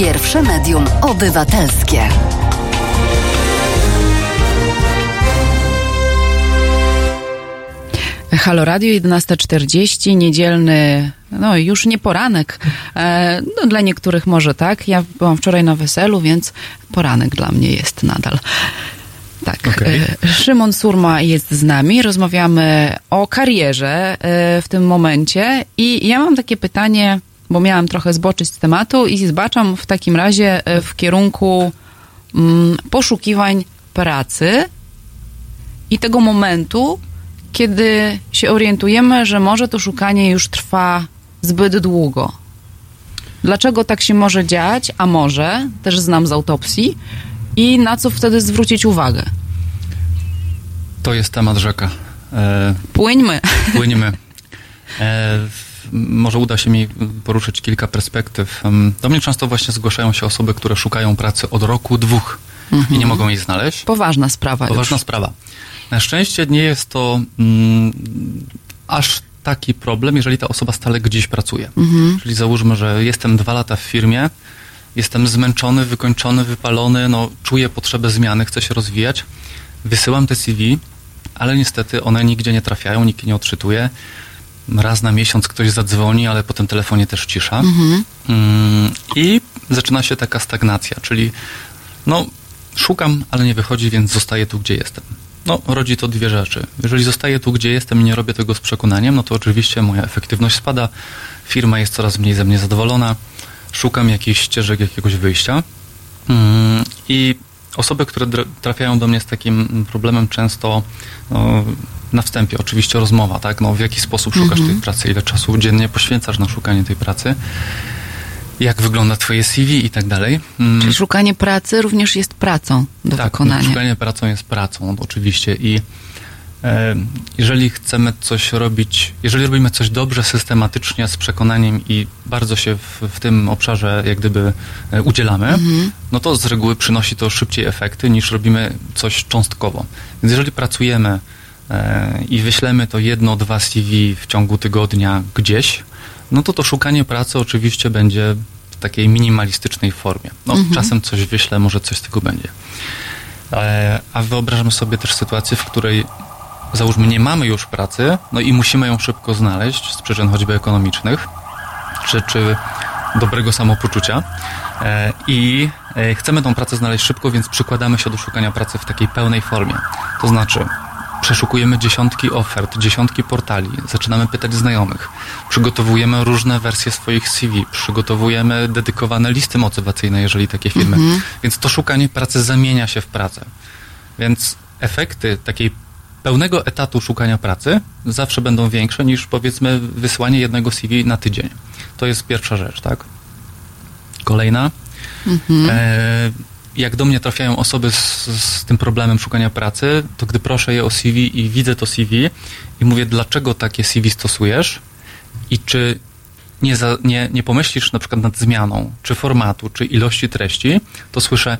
Pierwsze medium obywatelskie. Halo Radio 11.40, niedzielny, no już nie poranek. E, no, dla niektórych może tak. Ja byłam wczoraj na weselu, więc poranek dla mnie jest nadal. Tak. E, Szymon Surma jest z nami. Rozmawiamy o karierze e, w tym momencie. I ja mam takie pytanie, bo miałam trochę zboczyć z tematu i zbaczam w takim razie e, w kierunku mm, poszukiwań pracy i tego momentu, kiedy się orientujemy, że może to szukanie już trwa zbyt długo. Dlaczego tak się może dziać, a może, też znam z autopsji, i na co wtedy zwrócić uwagę? To jest temat rzeka. E, Płyńmy. Płyniemy. E, może uda się mi poruszyć kilka perspektyw. Do mnie często właśnie zgłaszają się osoby, które szukają pracy od roku, dwóch i nie mogą jej znaleźć. Poważna sprawa Poważna już. sprawa. Na szczęście nie jest to mm, aż taki problem, jeżeli ta osoba stale gdzieś pracuje. Czyli załóżmy, że jestem dwa lata w firmie, jestem zmęczony, wykończony, wypalony, no, czuję potrzebę zmiany, chcę się rozwijać, wysyłam te CV, ale niestety one nigdzie nie trafiają, nikt nie odczytuje. Raz na miesiąc ktoś zadzwoni, ale po tym telefonie też cisza. Mm, I zaczyna się taka stagnacja, czyli no, szukam, ale nie wychodzi, więc zostaję tu, gdzie jestem. no, rodzi to dwie rzeczy. Jeżeli zostaję tu, gdzie jestem i nie robię tego z przekonaniem, no to oczywiście moja efektywność spada, firma jest coraz mniej ze mnie zadowolona, szukam jakichś ścieżek, jakiegoś wyjścia. Mm, I osoby, które trafiają do mnie z takim problemem często no, na wstępie, oczywiście rozmowa, tak? No, w jaki sposób szukasz tej pracy, ile czasu dziennie poświęcasz na szukanie tej pracy, jak wygląda twoje CV i tak dalej. Mm, Czyli szukanie pracy również jest pracą do tak, wykonania. szukanie pracą jest pracą, no, oczywiście. I e, jeżeli chcemy coś robić, jeżeli robimy coś dobrze, systematycznie, z przekonaniem i bardzo się w, w tym obszarze jak gdyby e, udzielamy, no to z reguły przynosi to szybciej efekty niż robimy coś cząstkowo. Więc jeżeli pracujemy i wyślemy to jedno, dwa CV w ciągu tygodnia gdzieś, no to to szukanie pracy oczywiście będzie w takiej minimalistycznej formie. No, czasem coś wyślę, może coś z tego będzie. E, A wyobrażam sobie też sytuację, w której załóżmy nie mamy już pracy, no i musimy ją szybko znaleźć z przyczyn choćby ekonomicznych, czy, czy dobrego samopoczucia e, i e, chcemy tą pracę znaleźć szybko, więc przykładamy się do szukania pracy w takiej pełnej formie. To znaczy przeszukujemy dziesiątki ofert, dziesiątki portali, zaczynamy pytać znajomych, przygotowujemy różne wersje swoich CV, przygotowujemy dedykowane listy motywacyjne, jeżeli takie firmy. Więc to szukanie pracy zamienia się w pracę. Więc efekty takiej pełnego etatu szukania pracy zawsze będą większe niż powiedzmy wysłanie jednego CV na tydzień. To jest pierwsza rzecz, tak? Kolejna. E, jak do mnie trafiają osoby z, z tym problemem szukania pracy, to gdy proszę je o CV i widzę to CV i mówię, dlaczego takie CV stosujesz i czy nie, za, nie, nie pomyślisz na przykład nad zmianą, czy formatu, czy ilości treści, to słyszę,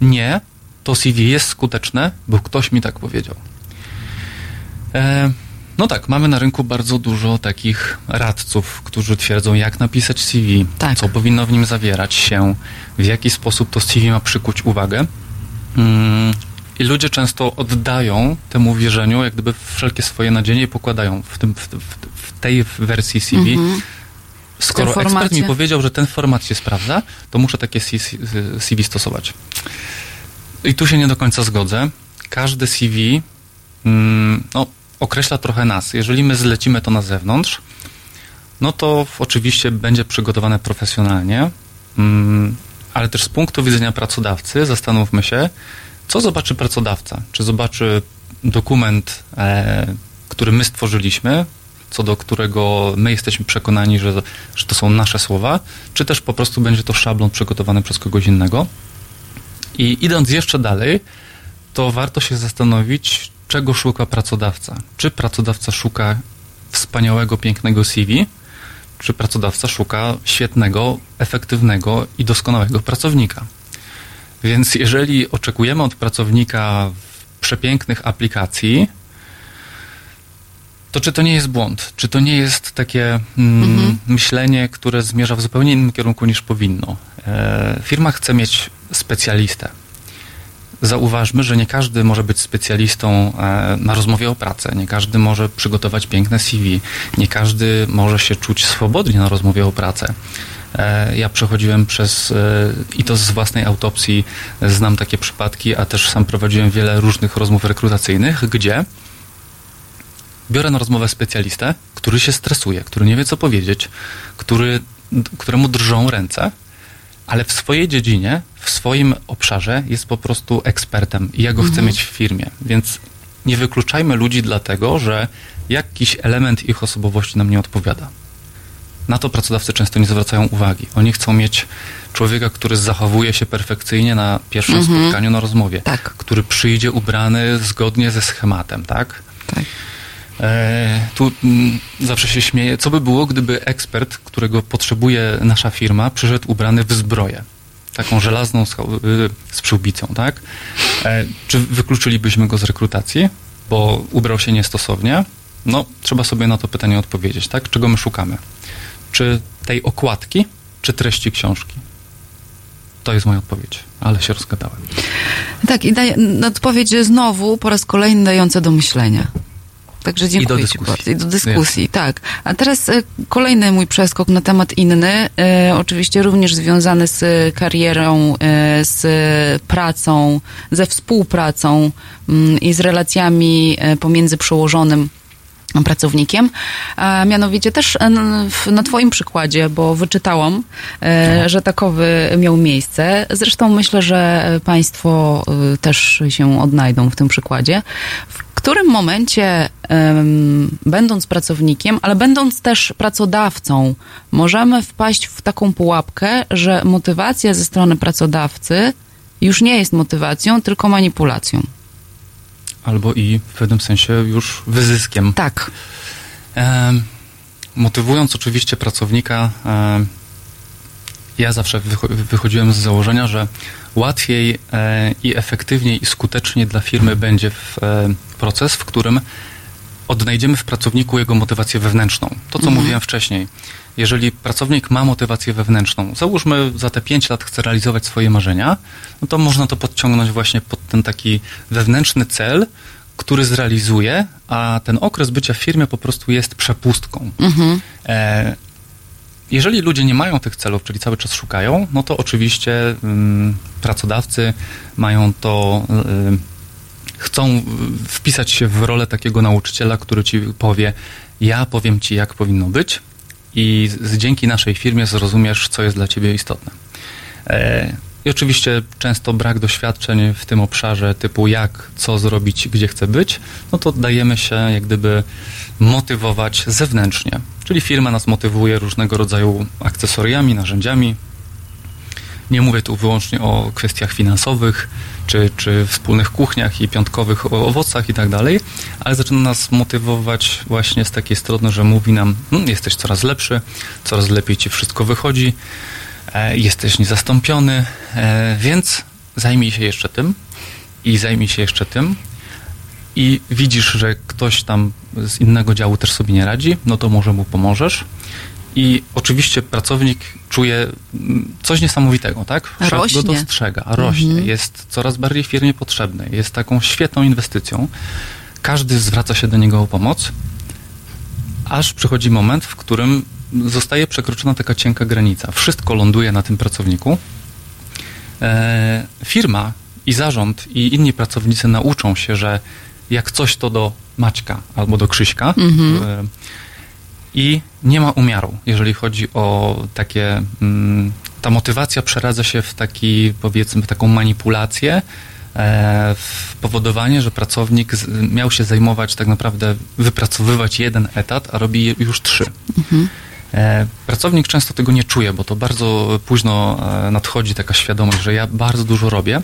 nie, to CV jest skuteczne, bo ktoś mi tak powiedział. E, no tak, mamy na rynku bardzo dużo takich radców, którzy twierdzą, jak napisać CV, Tak. co powinno w nim zawierać się, w jaki sposób to CV ma przykuć uwagę. Mm, I ludzie często oddają temu wierzeniu, jak gdyby wszelkie swoje nadzieje pokładają w, tym, w, w, w tej wersji CV. Skoro W tym ekspert mi powiedział, że ten format się sprawdza, to muszę takie CV stosować. I tu się nie do końca zgodzę. Każde CV mm, no, określa trochę nas. Jeżeli my zlecimy to na zewnątrz, no to oczywiście będzie przygotowane profesjonalnie, mm, ale też z punktu widzenia pracodawcy zastanówmy się, co zobaczy pracodawca. Czy zobaczy dokument, e, który my stworzyliśmy, co do którego my jesteśmy przekonani, że, że to są nasze słowa, czy też po prostu będzie to szablon przygotowany przez kogoś innego. I idąc jeszcze dalej, to warto się zastanowić, czego szuka pracodawca. Czy pracodawca szuka wspaniałego, pięknego CV, czy pracodawca szuka świetnego, efektywnego i doskonałego pracownika. Więc jeżeli oczekujemy od pracownika przepięknych aplikacji, to czy to nie jest błąd? Czy to nie jest takie mm, myślenie, które zmierza w zupełnie innym kierunku niż powinno? E, firma chce mieć specjalistę. Zauważmy, że nie każdy może być specjalistą e, na rozmowie o pracę, nie każdy może przygotować piękne CV, nie każdy może się czuć swobodnie na rozmowie o pracę. E, Ja przechodziłem przez, e, i to z własnej autopsji, znam takie przypadki, a też sam prowadziłem wiele różnych rozmów rekrutacyjnych, gdzie biorę na rozmowę specjalistę, który się stresuje, który nie wie co powiedzieć, który, któremu drżą ręce, ale w swojej dziedzinie, w swoim obszarze jest po prostu ekspertem i ja go chcę mieć w firmie. Więc nie wykluczajmy ludzi dlatego, że jakiś element ich osobowości nam nie odpowiada. Na to pracodawcy często nie zwracają uwagi. Oni chcą mieć człowieka, który zachowuje się perfekcyjnie na pierwszym spotkaniu, na rozmowie. Tak. Który przyjdzie ubrany zgodnie ze schematem, tak? Tak. E, tu mm, zawsze się śmieję. Co by było, gdyby ekspert, którego potrzebuje nasza firma, przyszedł ubrany w zbroję? Taką żelazną y, z przyłbicą, tak? E, czy wykluczylibyśmy go z rekrutacji, bo ubrał się niestosownie? No, trzeba sobie na to pytanie odpowiedzieć, tak? Czego my szukamy? Czy tej okładki, czy treści książki? To jest moja odpowiedź, ale się rozgadałem. Tak, i daje, odpowiedź znowu po raz kolejny dająca do myślenia. Także dziękuję Ci dyskusji. bardzo. I do dyskusji, tak. A teraz e, kolejny mój przeskok na temat inny, e, oczywiście również związany z karierą, e, z pracą, ze współpracą mm, i z relacjami pomiędzy przełożonym pracownikiem, a mianowicie też e, na Twoim przykładzie, bo wyczytałam, e, że takowy miał miejsce. Zresztą myślę, że e, Państwo e, też się odnajdą w tym przykładzie. W którym momencie, będąc pracownikiem, ale będąc też pracodawcą, możemy wpaść w taką pułapkę, że motywacja ze strony pracodawcy już nie jest motywacją, tylko manipulacją. Albo i w pewnym sensie już wyzyskiem. Tak. Em, motywując oczywiście pracownika, em, ja zawsze wycho- wychodziłem z założenia, że łatwiej e, i efektywniej i skuteczniej dla firmy będzie w, e, proces, w którym odnajdziemy w pracowniku jego motywację wewnętrzną. To, co mówiłem wcześniej. Jeżeli pracownik ma motywację wewnętrzną, załóżmy za te 5 lat chce realizować swoje marzenia, no to można to podciągnąć właśnie pod ten taki wewnętrzny cel, który zrealizuje, a ten okres bycia w firmie po prostu jest przepustką. E, jeżeli ludzie nie mają tych celów, czyli cały czas szukają, no to oczywiście ym, pracodawcy mają to, y, chcą wpisać się w rolę takiego nauczyciela, który ci powie, ja powiem ci, jak powinno być i z, dzięki naszej firmie zrozumiesz, co jest dla ciebie istotne. E, I oczywiście często brak doświadczeń w tym obszarze, typu jak, co zrobić, gdzie chcę być, no to dajemy się jak gdyby motywować zewnętrznie. Czyli firma nas motywuje różnego rodzaju akcesoriami, narzędziami. Nie mówię tu wyłącznie o kwestiach finansowych, czy, czy wspólnych kuchniach i piątkowych owocach i tak dalej, ale zaczyna nas motywować właśnie z takiej strony, że mówi nam, "Mm, jesteś coraz lepszy, coraz lepiej ci wszystko wychodzi, e, jesteś niezastąpiony, e, więc zajmij się jeszcze tym i zajmij się jeszcze tym i widzisz, że ktoś tam z innego działu też sobie nie radzi, no to może mu pomożesz. I oczywiście pracownik czuje coś niesamowitego, tak? Szef go Rośnie. dostrzega, rośnie, jest coraz bardziej firmie potrzebny, jest taką świetną inwestycją. Każdy zwraca się do niego o pomoc, aż przychodzi moment, w którym zostaje przekroczona taka cienka granica. Wszystko ląduje na tym pracowniku. E, firma i zarząd i inni pracownicy nauczą się, że jak coś to do Maćka albo do Krzyśka e, i nie ma umiaru, jeżeli chodzi o takie. Mm, ta motywacja przeradza się w taki, powiedzmy, taką manipulację, e, w powodowanie, że pracownik miał się zajmować tak naprawdę, wypracowywać jeden etat, a robi już trzy. E, Pracownik często tego nie czuje, bo to bardzo późno e, nadchodzi taka świadomość, że ja bardzo dużo robię.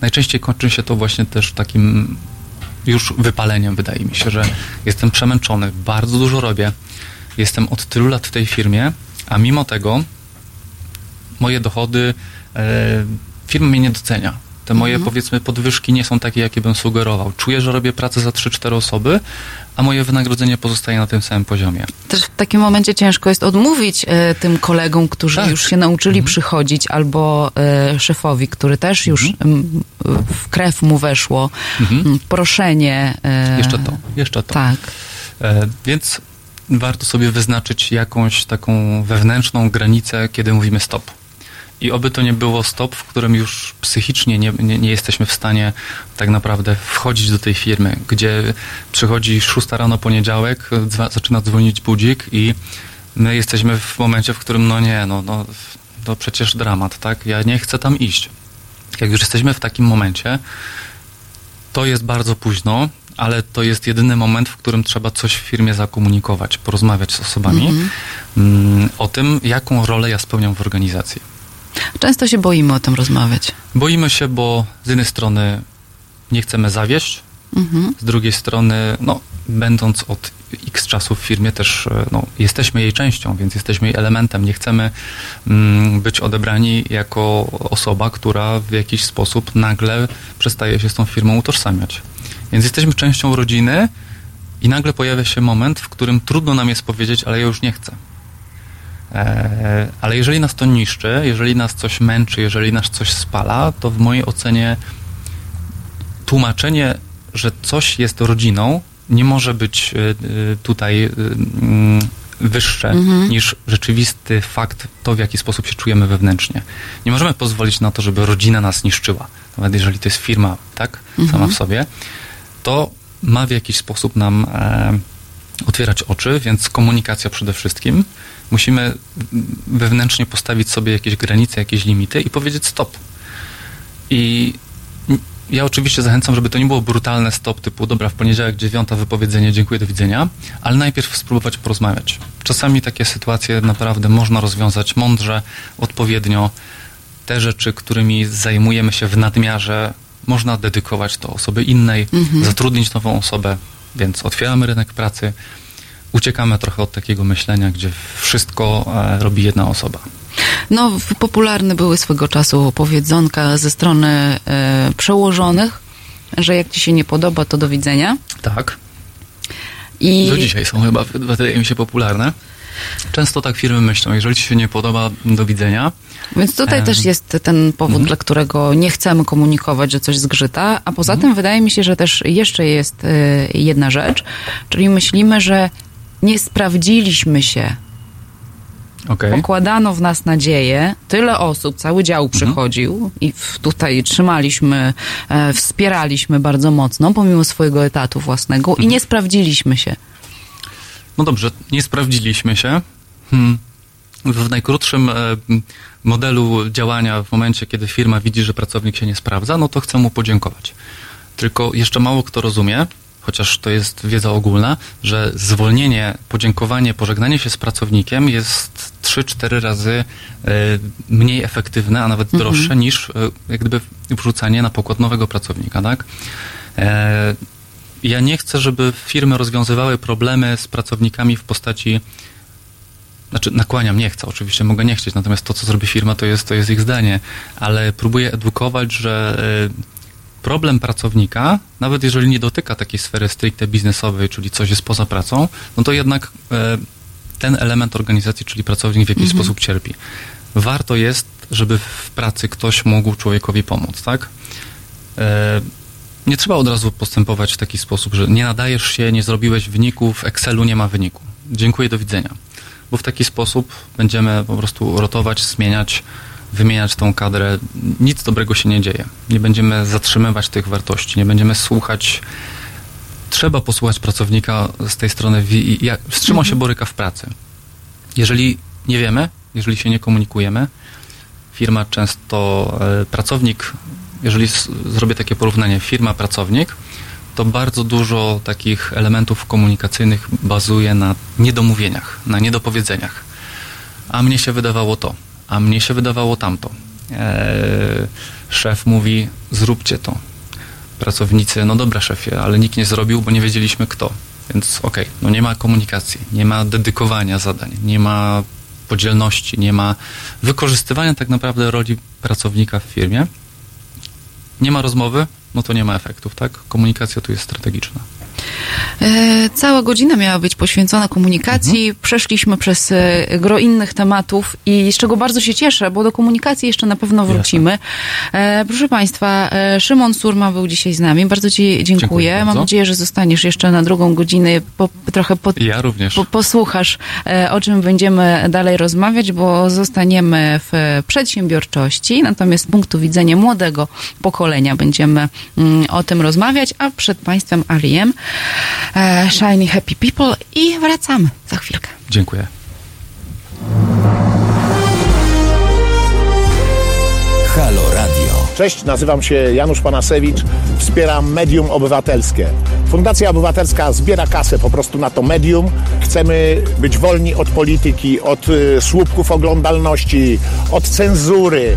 Najczęściej kończy się to właśnie też takim już wypaleniem, wydaje mi się, że jestem przemęczony, bardzo dużo robię. Jestem od tylu lat w tej firmie, a mimo tego moje dochody, e, firma mnie nie docenia. Te moje, powiedzmy, podwyżki nie są takie, jakie bym sugerował. Czuję, że robię pracę za 3-4 osoby, a moje wynagrodzenie pozostaje na tym samym poziomie. Też w takim momencie ciężko jest odmówić e, tym kolegom, którzy Tak. już się nauczyli przychodzić, albo e, szefowi, który też już m, w krew mu weszło, m, proszenie. E, Jeszcze to, jeszcze to. Tak. Więc warto sobie wyznaczyć jakąś taką wewnętrzną granicę, kiedy mówimy stop. I oby to nie było stop, w którym już psychicznie nie, nie, nie jesteśmy w stanie tak naprawdę wchodzić do tej firmy, gdzie przychodzi 6 rano poniedziałek, dzwa, zaczyna dzwonić budzik i my jesteśmy w momencie, w którym no nie, no, no to przecież dramat, tak? Ja nie chcę tam iść. Jak już jesteśmy w takim momencie, to jest bardzo późno, ale to jest jedyny moment, w którym trzeba coś w firmie zakomunikować, porozmawiać z osobami mm, o tym, jaką rolę ja spełniam w organizacji. Często się boimy o tym rozmawiać. Boimy się, bo z jednej strony nie chcemy zawieść, z drugiej strony, no, będąc od x czasu w firmie, też e, no, jesteśmy jej częścią, więc jesteśmy jej elementem. Nie chcemy mm, być odebrani jako osoba, która w jakiś sposób nagle przestaje się z tą firmą utożsamiać. Więc jesteśmy częścią rodziny i nagle pojawia się moment, w którym trudno nam jest powiedzieć, ale ja już nie chcę. E, ale jeżeli nas to niszczy, jeżeli nas coś męczy, jeżeli nas coś spala, to w mojej ocenie tłumaczenie, że coś jest rodziną, nie może być y, y, tutaj mm, wyższe niż rzeczywisty fakt, to w jaki sposób się czujemy wewnętrznie. Nie możemy pozwolić na to, żeby rodzina nas niszczyła. Nawet jeżeli to jest firma, tak, sama w sobie, to ma w jakiś sposób nam e, otwierać oczy, więc komunikacja przede wszystkim. Musimy wewnętrznie postawić sobie jakieś granice, jakieś limity i powiedzieć stop. I ja oczywiście zachęcam, żeby to nie było brutalne stop typu dobra, w poniedziałek dziewiąta wypowiedzenie, dziękuję, do widzenia, ale najpierw spróbować porozmawiać. Czasami takie sytuacje naprawdę można rozwiązać mądrze, odpowiednio. Te rzeczy, którymi zajmujemy się w nadmiarze, można dedykować to osobie innej, zatrudnić nową osobę, więc otwieramy rynek pracy, uciekamy trochę od takiego myślenia, gdzie wszystko e, robi jedna osoba. No, popularne były swego czasu powiedzonka ze strony e, przełożonych, że jak ci się nie podoba, to do widzenia. Tak. I Do dzisiaj są chyba, wydaje mi się, popularne. Często tak firmy myślą, jeżeli ci się nie podoba, do widzenia. Więc tutaj też jest ten powód, dla którego nie chcemy komunikować, że coś zgrzyta, a poza tym wydaje mi się, że też jeszcze jest e, jedna rzecz, czyli myślimy, że nie sprawdziliśmy się. Okej. Pokładano w nas nadzieję, tyle osób, cały dział przychodził i w, tutaj trzymaliśmy, e, wspieraliśmy bardzo mocno, pomimo swojego etatu własnego i nie sprawdziliśmy się. No dobrze, nie sprawdziliśmy się. Hmm. W najkrótszym e, modelu działania, w momencie, kiedy firma widzi, że pracownik się nie sprawdza, no to chcę mu podziękować. Tylko jeszcze mało kto rozumie, chociaż to jest wiedza ogólna, że zwolnienie, podziękowanie, pożegnanie się z pracownikiem jest 3-4 razy e, mniej efektywne, a nawet droższe niż e, jak gdyby wrzucanie na pokład nowego pracownika, tak? Ja nie chcę, żeby firmy rozwiązywały problemy z pracownikami w postaci. Znaczy, nakłaniam, nie chcę, oczywiście mogę nie chcieć, natomiast to, co zrobi firma, to jest, to jest ich zdanie, ale próbuję edukować, że y, problem pracownika, nawet jeżeli nie dotyka takiej sfery stricte biznesowej, czyli coś jest poza pracą, no to jednak y, ten element organizacji, czyli pracownik w jakiś sposób cierpi. Warto jest, żeby w pracy ktoś mógł człowiekowi pomóc, tak? Nie trzeba od razu postępować w taki sposób, że nie nadajesz się, nie zrobiłeś wyniku, w Excelu nie ma wyniku. Dziękuję, do widzenia. Bo w taki sposób będziemy po prostu rotować, zmieniać, wymieniać tą kadrę. Nic dobrego się nie dzieje. Nie będziemy zatrzymywać tych wartości, nie będziemy słuchać. Trzeba posłuchać pracownika z tej strony, jak, z czym on się boryka w pracy. Jeżeli nie wiemy, jeżeli się nie komunikujemy, firma często, e, pracownik, jeżeli zrobię takie porównanie, firma, pracownik, to bardzo dużo takich elementów komunikacyjnych bazuje na niedomówieniach, na niedopowiedzeniach. A mnie się wydawało to, a mnie się wydawało tamto. Eee, szef mówi, zróbcie to. Pracownicy, no dobra szefie, ale nikt nie zrobił, bo nie wiedzieliśmy kto. Więc okej, no nie ma komunikacji, nie ma dedykowania zadań, nie ma podzielności, nie ma wykorzystywania tak naprawdę roli pracownika w firmie. Nie ma rozmowy, no to nie ma efektów, tak? Komunikacja tu jest strategiczna. E, Cała godzina miała być poświęcona komunikacji. Przeszliśmy przez e, gro innych tematów i z czego bardzo się cieszę, bo do komunikacji jeszcze na pewno wrócimy. E, Proszę Państwa, e, Szymon Surma był dzisiaj z nami. Bardzo Ci dziękuję. Dziękuję bardzo. Mam nadzieję, że zostaniesz jeszcze na drugą godzinę, po, trochę pod, Ja po, posłuchasz, o czym będziemy dalej rozmawiać, bo zostaniemy w przedsiębiorczości, natomiast z punktu widzenia młodego pokolenia będziemy mm, o tym rozmawiać, a przed Państwem Aliem, Shiny Happy People i wracamy za chwilkę. Dziękuję. Halo Radio. Cześć, nazywam się Janusz Panasewicz, wspieram Medium Obywatelskie. Fundacja Obywatelska zbiera kasę po prostu na to medium. Chcemy być wolni od polityki, od y, słupków oglądalności, od cenzury,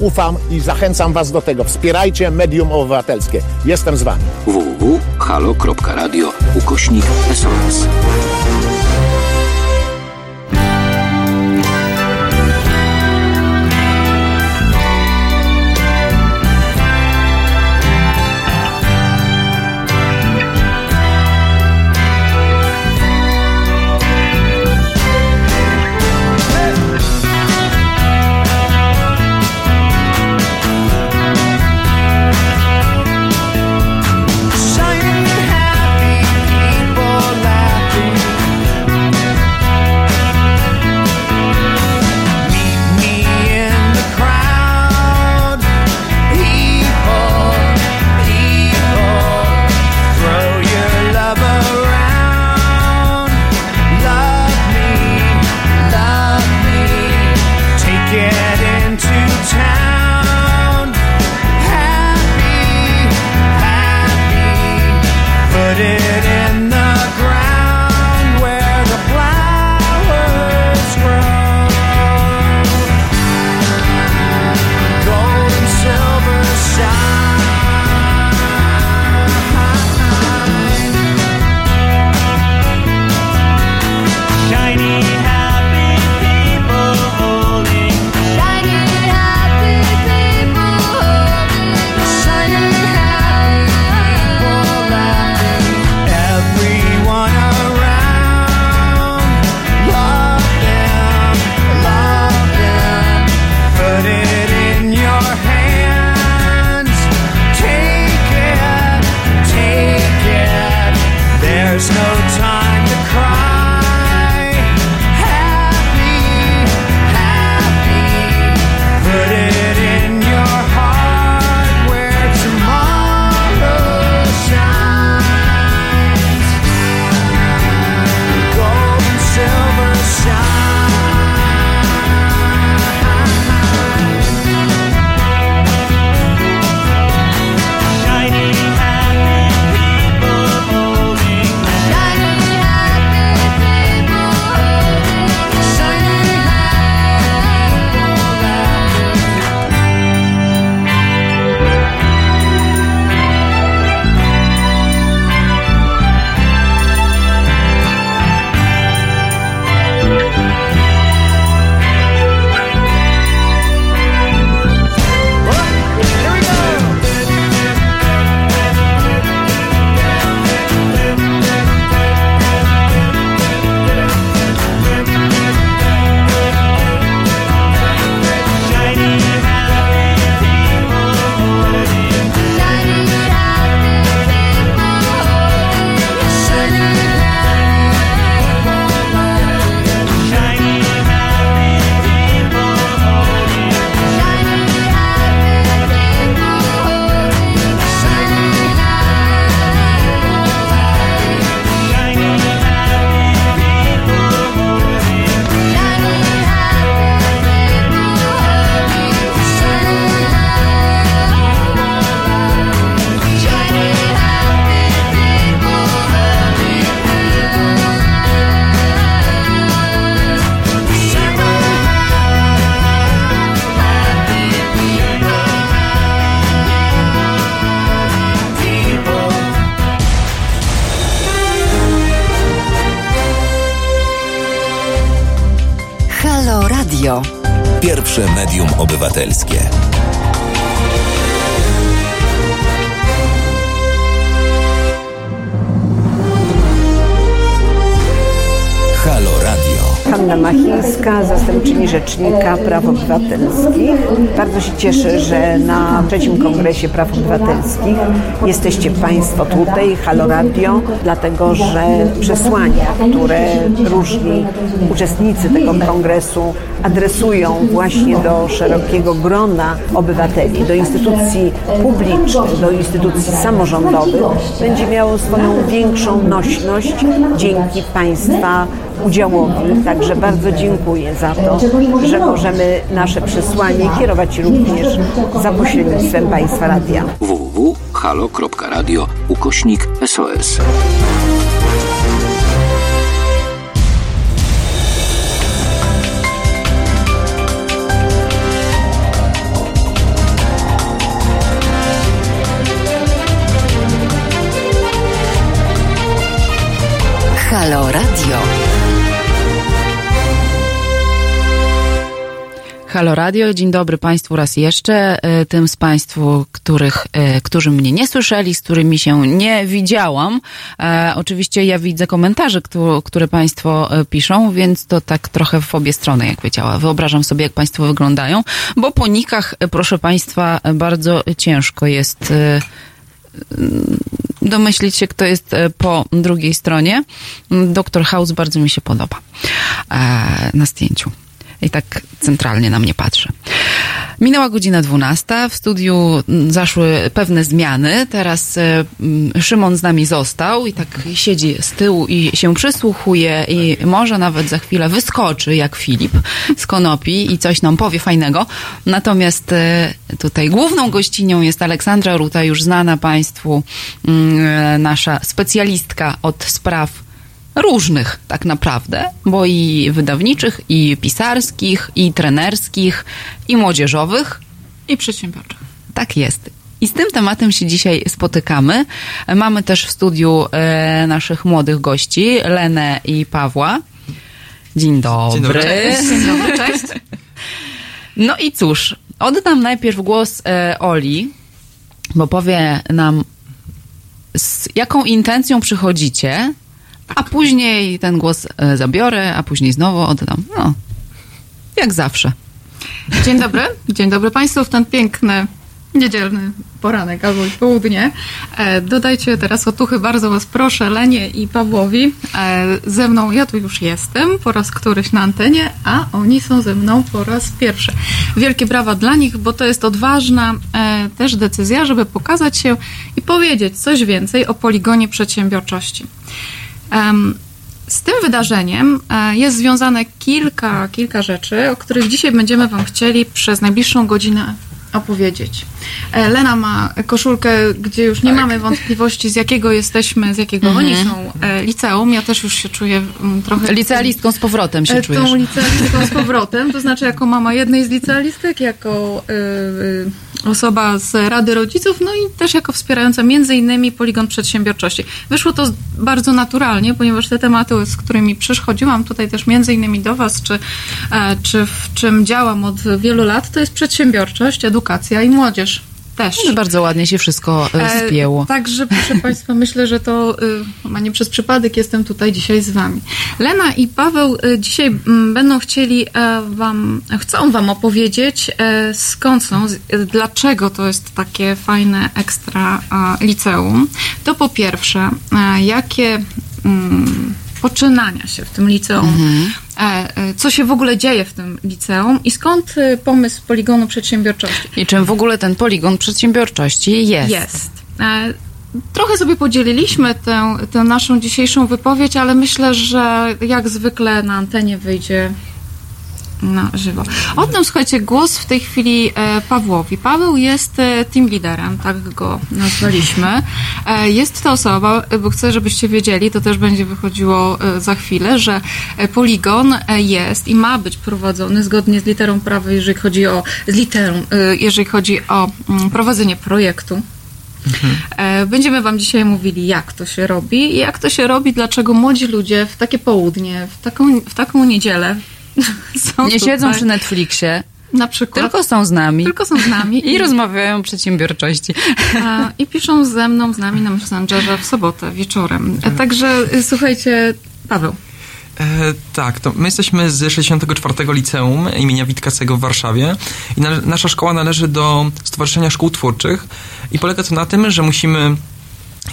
ufam i zachęcam Was do tego. Wspierajcie medium obywatelskie. Jestem z Wami. www.halo.radio ukośnik SOS. Obywatelskich. Bardzo się cieszę, że na trzecim Kongresie Praw Obywatelskich jesteście Państwo tutaj, Halo Radio, dlatego że przesłania, które różni uczestnicy tego kongresu adresują właśnie do szerokiego grona obywateli, do instytucji publicznych, do instytucji samorządowych, będzie miało swoją większą nośność dzięki Państwa Udziałowi także bardzo dziękuję za to, że możemy nasze przesłanie kierować również za pośrednictwem Państwa Radia. www.halo.radio ukośnik SOS. Halo Halo Radio, dzień dobry Państwu raz jeszcze. E, Tym z Państwu, których, e, którzy mnie nie słyszeli, z którymi się nie widziałam. E, oczywiście ja widzę komentarze, któ- które Państwo e, piszą, więc to tak trochę w obie strony, jak wiedziała. Wyobrażam sobie, jak Państwo wyglądają, bo po nikach, proszę Państwa, bardzo ciężko jest e, domyślić się, kto jest po drugiej stronie. Doktor House bardzo mi się podoba e, na zdjęciu. I tak centralnie na mnie patrzy. Minęła godzina 12. W studiu zaszły pewne zmiany. Teraz e, Szymon z nami został i tak siedzi z tyłu i się przysłuchuje i może nawet za chwilę wyskoczy jak Filip z Konopi i coś nam powie fajnego. Natomiast e, tutaj główną gościnią jest Aleksandra Ruta, już znana Państwu, e, nasza specjalistka od spraw różnych tak naprawdę, bo i wydawniczych, i pisarskich, i trenerskich, i młodzieżowych. I przedsiębiorczych. Tak jest. I z tym tematem się dzisiaj spotykamy. Mamy też w studiu e, naszych młodych gości, Lenę i Pawła. Dzień dobry. dobry, cześć. Dzień dobry, cześć. <laughs> No i cóż, oddam najpierw głos e, Oli, bo powie nam, z jaką intencją przychodzicie, a później ten głos e, zabiorę, a później znowu oddam. No, jak zawsze. Dzień dobry. Dzień dobry Państwu w ten piękny niedzielny poranek albo i południe. E, dodajcie teraz otuchy, bardzo Was proszę, Lenie i Pawłowi. E, ze mną, ja tu już jestem po raz któryś na antenie, a oni są ze mną po raz pierwszy. Wielkie brawa dla nich, bo to jest odważna też decyzja, żeby pokazać się i powiedzieć coś więcej o poligonie przedsiębiorczości. Z tym wydarzeniem e, jest związane kilka, kilka rzeczy, o których dzisiaj będziemy Wam chcieli przez najbliższą godzinę opowiedzieć. E, Lena ma koszulkę, gdzie już nie mamy wątpliwości, z jakiego jesteśmy, z jakiego Mhm. oni są e, liceum. Ja też już się czuję mm, trochę... Licealistką z powrotem się E, czujesz. Tą licealistką z powrotem, to znaczy jako mama jednej z licealistek, jako y, y, osoba z Rady Rodziców, no i też jako wspierająca między innymi Poligon Przedsiębiorczości. Wyszło to bardzo naturalnie, ponieważ te tematy, z którymi przychodziłam tutaj też między innymi do Was, czy, czy w czym działam od wielu lat, to jest przedsiębiorczość, edukacja i młodzież. Też. No, bardzo ładnie się wszystko e, E, spięło. Także, <laughs> proszę Państwa, myślę, że to chyba nie przez przypadek jestem tutaj dzisiaj z Wami. Lena i Paweł y, dzisiaj mm, będą chcieli e, Wam, chcą Wam opowiedzieć, e, skąd są, z- e, dlaczego to jest takie fajne ekstra e, liceum. To po pierwsze, e, jakie mm, poczynania się w tym liceum, e, e, co się w ogóle dzieje w tym liceum i skąd e, pomysł poligonu przedsiębiorczości. I czym w ogóle ten poligon przedsiębiorczości jest? Jest. E, Trochę sobie podzieliliśmy tę, tę naszą dzisiejszą wypowiedź, ale myślę, że jak zwykle na antenie wyjdzie na żywo. Oddam, słuchajcie, głos w tej chwili e, Pawłowi. Paweł jest e, team liderem, tak go nazwaliśmy. E, Jest to osoba, bo chcę, żebyście wiedzieli, to też będzie wychodziło za chwilę, że poligon jest i ma być prowadzony zgodnie z literą prawa, jeżeli chodzi o z literą, jeżeli chodzi o mm, prowadzenie projektu. E, Będziemy Wam dzisiaj mówili, jak to się robi i jak to się robi, dlaczego młodzi ludzie w takie południe, w taką, w taką niedzielę <laughs> są Nie siedzą tutaj. przy Netflixie, Na przykład. tylko są z nami. Tylko są z nami. <laughs> I rozmawiają o przedsiębiorczości. A, I piszą ze mną, z nami na Messengerze w sobotę wieczorem. E, Także y, słuchajcie, Paweł. E, tak, to my jesteśmy z 64 Liceum imienia Witkacego w Warszawie i na, nasza szkoła należy do Stowarzyszenia Szkół Twórczych i polega to na tym, że musimy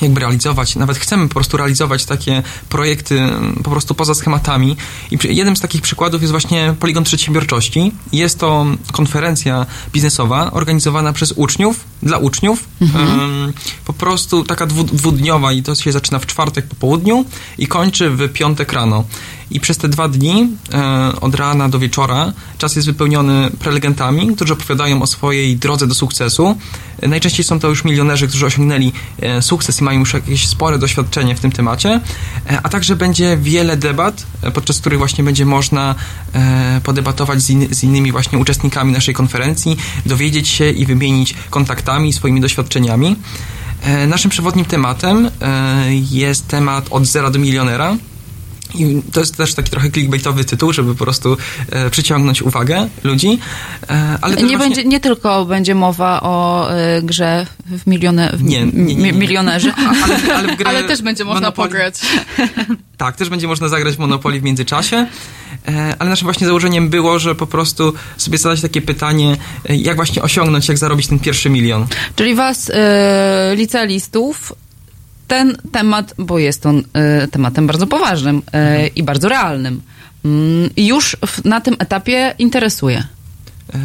jakby realizować, nawet chcemy po prostu realizować takie projekty mm, po prostu poza schematami. I jednym z takich przykładów jest właśnie Poligon Przedsiębiorczości. Jest to konferencja biznesowa organizowana przez uczniów, dla uczniów. Mhm. Po prostu taka dwu, dwudniowa i to się zaczyna w czwartek po południu i kończy w piątek rano. I przez te dwa dni, e, od rana do wieczora, czas jest wypełniony prelegentami, którzy opowiadają o swojej drodze do sukcesu. E, Najczęściej są to już milionerzy, którzy osiągnęli e, sukces i mają już jakieś spore doświadczenie w tym temacie. A także będzie wiele debat, podczas których właśnie będzie można podebatować z, inny, z innymi właśnie uczestnikami naszej konferencji, dowiedzieć się i wymienić kontaktami, swoimi doświadczeniami. Naszym przewodnim tematem jest temat od zera do milionera. I to jest też taki trochę clickbaitowy tytuł, żeby po prostu e, przyciągnąć uwagę ludzi. E, ale nie, właśnie- będzie, nie tylko będzie mowa o y, grze w, milionę, w Nie, nie, nie, nie. mi- milionerzy. ale, ale, w grę <laughs> Ale też będzie można Monopoly- pograć. <laughs> Tak, też będzie można zagrać w Monopoly w międzyczasie, e, ale naszym właśnie założeniem było, że po prostu sobie zadać takie pytanie, e, jak właśnie osiągnąć, jak zarobić ten pierwszy milion. Czyli was, y, licealistów, ten temat, bo jest on y, tematem bardzo poważnym y, i bardzo realnym, mm, już w, na tym etapie interesuje. E,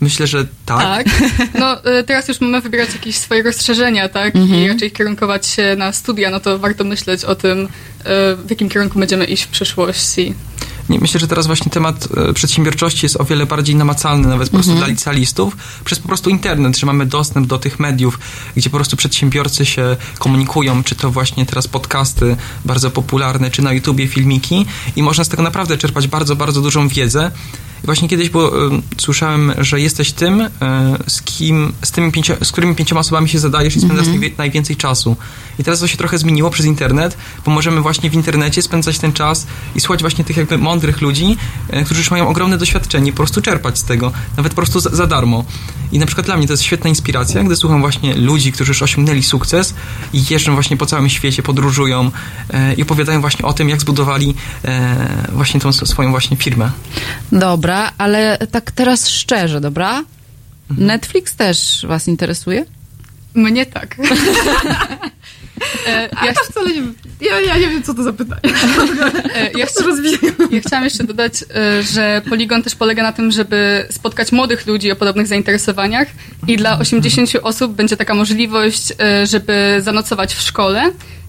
Myślę, że tak. Tak. <laughs> No teraz już mamy wybierać jakieś swoje rozszerzenia, tak? Mhm. I raczej kierunkować się na studia, no to warto myśleć o tym, w jakim kierunku będziemy iść w przyszłości. Nie, myślę, że teraz właśnie temat e, przedsiębiorczości jest o wiele bardziej namacalny, nawet po prostu Mhm. dla licealistów, przez po prostu internet, że mamy dostęp do tych mediów, gdzie po prostu przedsiębiorcy się komunikują, czy to właśnie teraz podcasty bardzo popularne, czy na YouTubie filmiki i można z tego naprawdę czerpać bardzo, bardzo dużą wiedzę. Właśnie kiedyś było, słyszałem, że jesteś tym, e, z kim, z, tymi pięcio, z którymi pięcioma osobami się zadajesz i spędzasz Mhm. najwie- najwięcej czasu. I teraz to się trochę zmieniło przez internet, bo możemy właśnie w internecie spędzać ten czas i słuchać właśnie tych jakby mądrych ludzi, e, którzy już mają ogromne doświadczenie, po prostu czerpać z tego, nawet po prostu za, za darmo. I na przykład dla mnie to jest świetna inspiracja, gdy słucham właśnie ludzi, którzy już osiągnęli sukces i jeżdżą właśnie po całym świecie, podróżują e, i opowiadają właśnie o tym, jak zbudowali właśnie tą swoją właśnie firmę. Dobra, ale tak teraz szczerze, dobra? Netflix też was interesuje? Mnie tak. <laughs> E, ja, wcale nie ja, ja nie wiem, co to za pytanie. <laughs> e, ja, chcia, ja chciałam jeszcze dodać, e, że Poligon też polega na tym, żeby spotkać młodych ludzi o podobnych zainteresowaniach i dla 80 osób będzie taka możliwość, e, żeby zanocować w szkole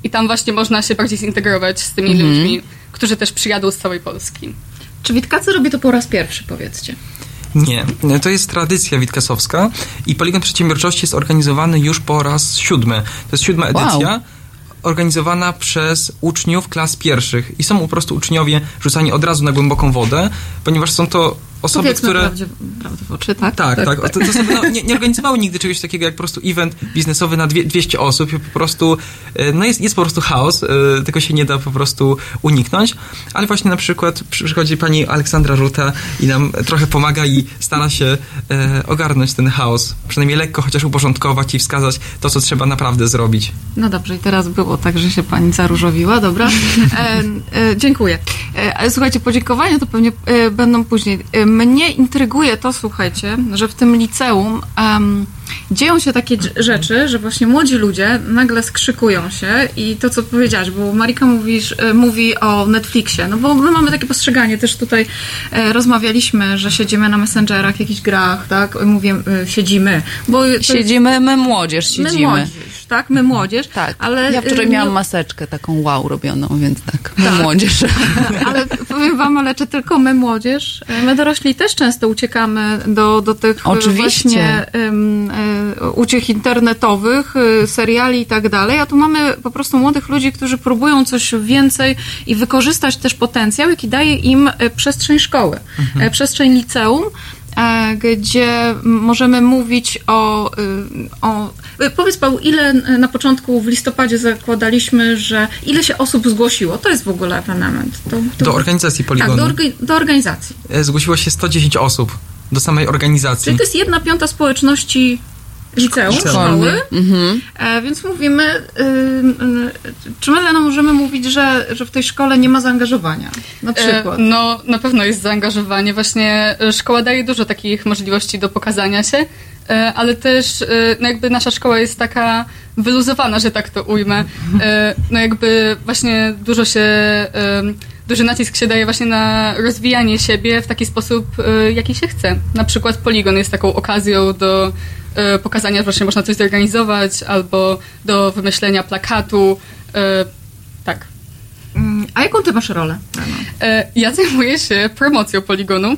i tam właśnie można się bardziej zintegrować z tymi Mhm. ludźmi, którzy też przyjadą z całej Polski. Czy Witkacy robi to po raz pierwszy, powiedzcie? Nie, to jest tradycja witkasowska i Poligon Przedsiębiorczości jest organizowany już po raz siódmy. To jest siódma Wow. edycja. Organizowana przez uczniów klas pierwszych. I są po prostu uczniowie rzucani od razu na głęboką wodę, ponieważ są to osoby, Powiedzmy które. prawdzie, prawdę w oczy, tak? Tak, tak. To, to osoby no, nie, nie organizowały nigdy czegoś takiego jak po prostu event biznesowy na dwie, 200 osób i po prostu, e, no jest, jest po prostu chaos, e, tego się nie da po prostu uniknąć, ale właśnie na przykład przy- przychodzi pani Aleksandra Ruta i nam trochę pomaga i stara się e, ogarnąć ten chaos, przynajmniej lekko chociaż uporządkować i wskazać to, co trzeba naprawdę zrobić. No dobrze, i teraz było tak, że się pani zaróżowiła, dobra. <laughs> E, e, dziękuję. E, słuchajcie, podziękowania to pewnie będą później. Mnie intryguje to, słuchajcie, że w tym liceum em, dzieją się takie rzeczy, że właśnie młodzi ludzie nagle skrzykują się i to, co powiedziałaś, bo Marika mówisz, e, mówi o Netflixie, no bo my mamy takie postrzeganie, też tutaj e, rozmawialiśmy, że siedzimy na Messengerach, jakichś grach, tak? Mówię, e, siedzimy. Bo to Siedzimy, my młodzież My siedzimy. Młodzież, tak? My młodzież. Tak, ale ja wczoraj y, miałam nie- maseczkę taką wow robioną, więc tak, my Tak. młodzież. <laughs> Ale powiem wam, ale czy tylko my młodzież? My dorośli też często uciekamy do, do tych Oczywiście. właśnie um, uciech internetowych, y, seriali i tak dalej, a tu mamy po prostu młodych ludzi, którzy próbują coś więcej i wykorzystać też potencjał, jaki daje im przestrzeń szkoły, Mhm. przestrzeń liceum, gdzie m- możemy mówić o, y, o... y, Powiedz Paweł, ile na początku w listopadzie zakładaliśmy, że ile się osób zgłosiło? To jest w ogóle ewenement. To, to... Do organizacji Tak, Poligonu do, orga- do organizacji. e, zgłosiło się 110 osób do samej organizacji. Czyli to jest jedna piąta społeczności liceum, szkoły. Mhm. E, więc mówimy, y, y, czy my Lena, możemy mówić, że, że w tej szkole nie ma zaangażowania? Na przykład. E, No, na pewno jest zaangażowanie. Właśnie e, szkoła daje dużo takich możliwości do pokazania się, e, ale też e, no jakby nasza szkoła jest taka wyluzowana, że tak to ujmę. E, No jakby właśnie dużo się, e, duży nacisk się daje właśnie na rozwijanie siebie w taki sposób, e, jaki się chce. Na przykład Poligon jest taką okazją do e, pokazania, że właśnie można coś zorganizować albo do wymyślenia plakatu. E, Tak. Mm, A jaką ty masz rolę? E, Ja zajmuję się promocją poligonu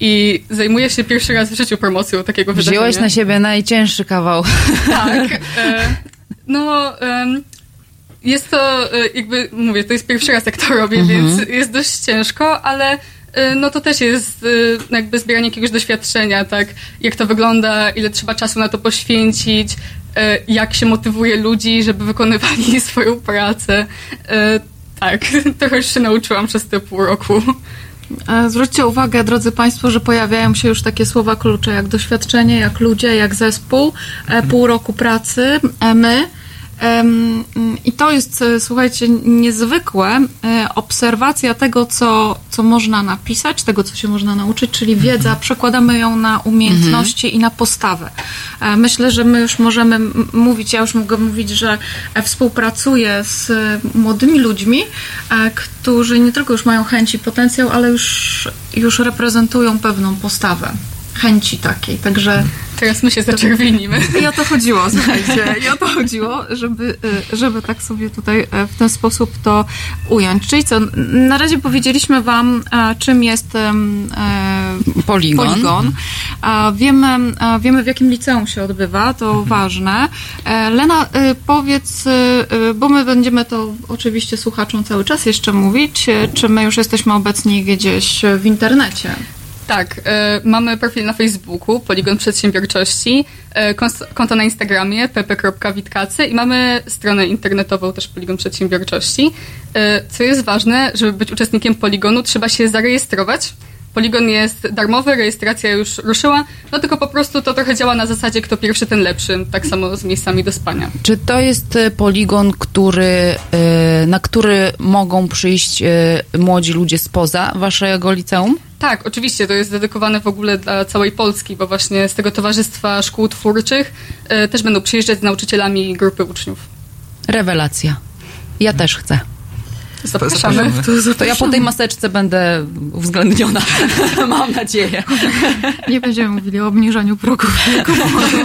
i zajmuję się pierwszy raz w życiu promocją takiego wydarzenia. Wziąłeś na siebie najcięższy kawał. Tak. <laughs> E, no, jest to, e, jakby mówię, to jest pierwszy raz, jak to robię, Mhm. więc jest dość ciężko, ale e, no to też jest e, jakby zbieranie jakiegoś doświadczenia, tak? Jak to wygląda, ile trzeba czasu na to poświęcić, e, jak się motywuje ludzi, żeby wykonywali <laughs> swoją pracę. Tak, <laughs> trochę już się nauczyłam przez te pół roku. Zwróćcie uwagę, drodzy Państwo, że pojawiają się już takie słowa klucze jak doświadczenie, jak ludzie, jak zespół, e, pół roku pracy, e, my. I to jest, e, słuchajcie, niezwykłe. e, Obserwacja tego, co, co można napisać, tego, co się można nauczyć, czyli wiedza, przekładamy ją na umiejętności i na postawę. E, Myślę, że my już możemy mówić, ja już mogę mówić, że współpracuję z młodymi ludźmi, którzy nie tylko już mają chęć i potencjał, ale już, już reprezentują pewną postawę. Chęci takiej, także... Teraz my się zaczerwienimy. <laughs> I o to chodziło, słuchajcie, i o to chodziło, żeby, y, żeby tak sobie tutaj e, w ten sposób to ująć. Czyli co, na razie powiedzieliśmy Wam, e, czym jest e, Poligon. poligon. A Wiemy, a wiemy, w jakim liceum się odbywa, to ważne. E, Lena, powiedz, bo my będziemy to oczywiście słuchaczom cały czas jeszcze mówić, czy my już jesteśmy obecni gdzieś w internecie? Tak, e, mamy profil na Facebooku, Poligon Przedsiębiorczości, kons- konto na Instagramie, pp.witkacy i mamy stronę internetową też Poligon Przedsiębiorczości. E, co jest ważne, żeby być uczestnikiem Poligonu, trzeba się zarejestrować. Poligon jest darmowy, rejestracja już ruszyła, no tylko po prostu to trochę działa na zasadzie kto pierwszy, ten lepszy, tak samo z miejscami do spania. Czy to jest e, poligon, który, e, na który mogą przyjść e, młodzi ludzie spoza waszego liceum? Tak, oczywiście, to jest dedykowane w ogóle dla całej Polski, bo właśnie z tego Towarzystwa Szkół Twórczych też będą przyjeżdżać z nauczycielami grupy uczniów. Rewelacja. Ja też chcę. Zapraszamy. To ja po tej maseczce będę uwzględniona. <laughs> Mam nadzieję. Nie będziemy mówili o obniżaniu progów wieku,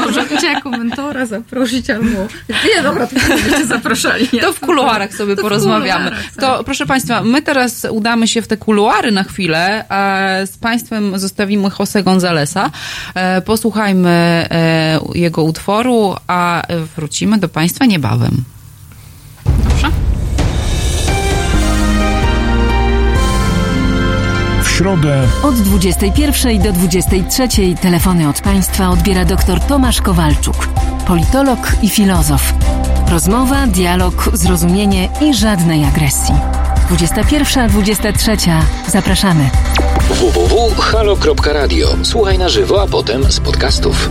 możemy cię <laughs> jako mentora zaprosić albo... Nie, dobra, to będziecie zapraszali. To w kuluarach sobie To porozmawiamy. kuluarach, tak. To proszę Państwa, my teraz udamy się w te kuluary na chwilę, a z Państwem zostawimy Jose Gonzalesa. E, Posłuchajmy e, jego utworu, a wrócimy do Państwa niebawem. W środę Od 21 do 23 telefony od Państwa odbiera dr Tomasz Kowalczuk, politolog i filozof. Rozmowa, dialog, zrozumienie i żadnej agresji. 21-23. Zapraszamy. www.halo.radio. Słuchaj na żywo, a potem z podcastów.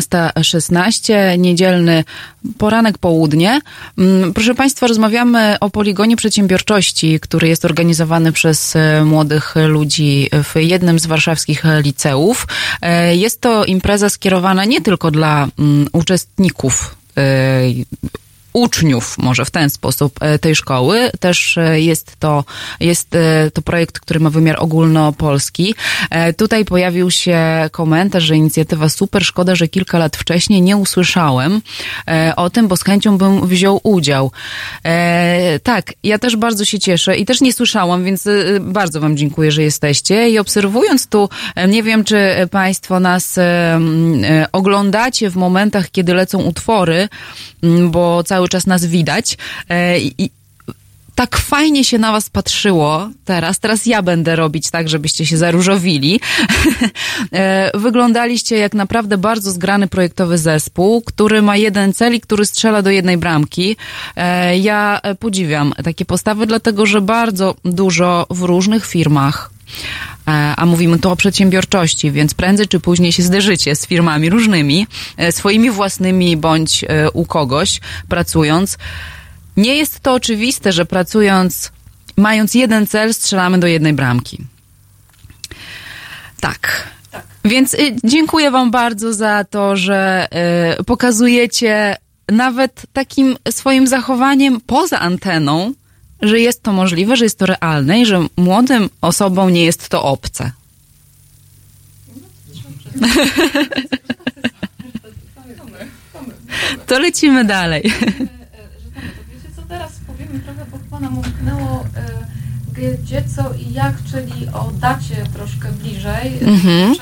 12.16, niedzielny poranek, południe. Mm, Proszę Państwa, rozmawiamy o poligonie przedsiębiorczości, który jest organizowany przez e, młodych ludzi w jednym z warszawskich liceów. E, Jest to impreza skierowana nie tylko dla mm, uczestników e, uczniów, może w ten sposób, e, tej szkoły. Też e, jest to, jest e, to projekt, który ma wymiar ogólnopolski. Tutaj pojawił się komentarz, że inicjatywa super, szkoda, że kilka lat wcześniej nie usłyszałem o tym, bo z chęcią bym wziął udział. Tak, ja też bardzo się cieszę i też nie słyszałam, więc bardzo wam dziękuję, że jesteście i obserwując tu, nie wiem, czy państwo nas oglądacie w momentach, kiedy lecą utwory, bo cały czas nas widać. E, I, tak fajnie się na was patrzyło teraz. Teraz ja będę robić tak, żebyście się zaróżowili. <laughs> E, Wyglądaliście jak naprawdę bardzo zgrany projektowy zespół, który ma jeden cel i który strzela do jednej bramki. E, Ja podziwiam takie postawy, dlatego że bardzo dużo w różnych firmach a mówimy tu o przedsiębiorczości, więc prędzej czy później się zderzycie z firmami różnymi, e, swoimi własnymi bądź e, u kogoś pracując. Nie jest to oczywiste, że pracując, mając jeden cel, strzelamy do jednej bramki. Tak. Więc y, dziękuję Wam bardzo za to, że y, pokazujecie nawet takim swoim zachowaniem poza anteną, że jest to możliwe, że jest to realne i że młodym osobom nie jest to obce. <laughs> To lecimy dalej. Wiecie co, teraz powiemy trochę, bo Pana umknęło e, gdzie, co i jak, czyli o dacie troszkę bliżej. Mhm.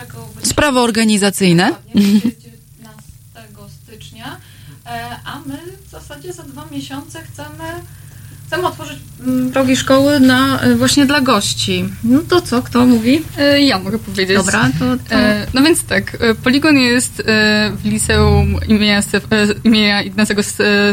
Sprawy organizacyjne. będzie 19 stycznia, e, a my w zasadzie za dwa miesiące chcemy, chcemy otworzyć mm, progi szkoły na, e, właśnie dla gości. No to co, kto mówi? E, Ja mogę powiedzieć. Dobra, to- to- E, No więc tak, e, poligon jest w liceum imienia, Stef, imienia Ignacego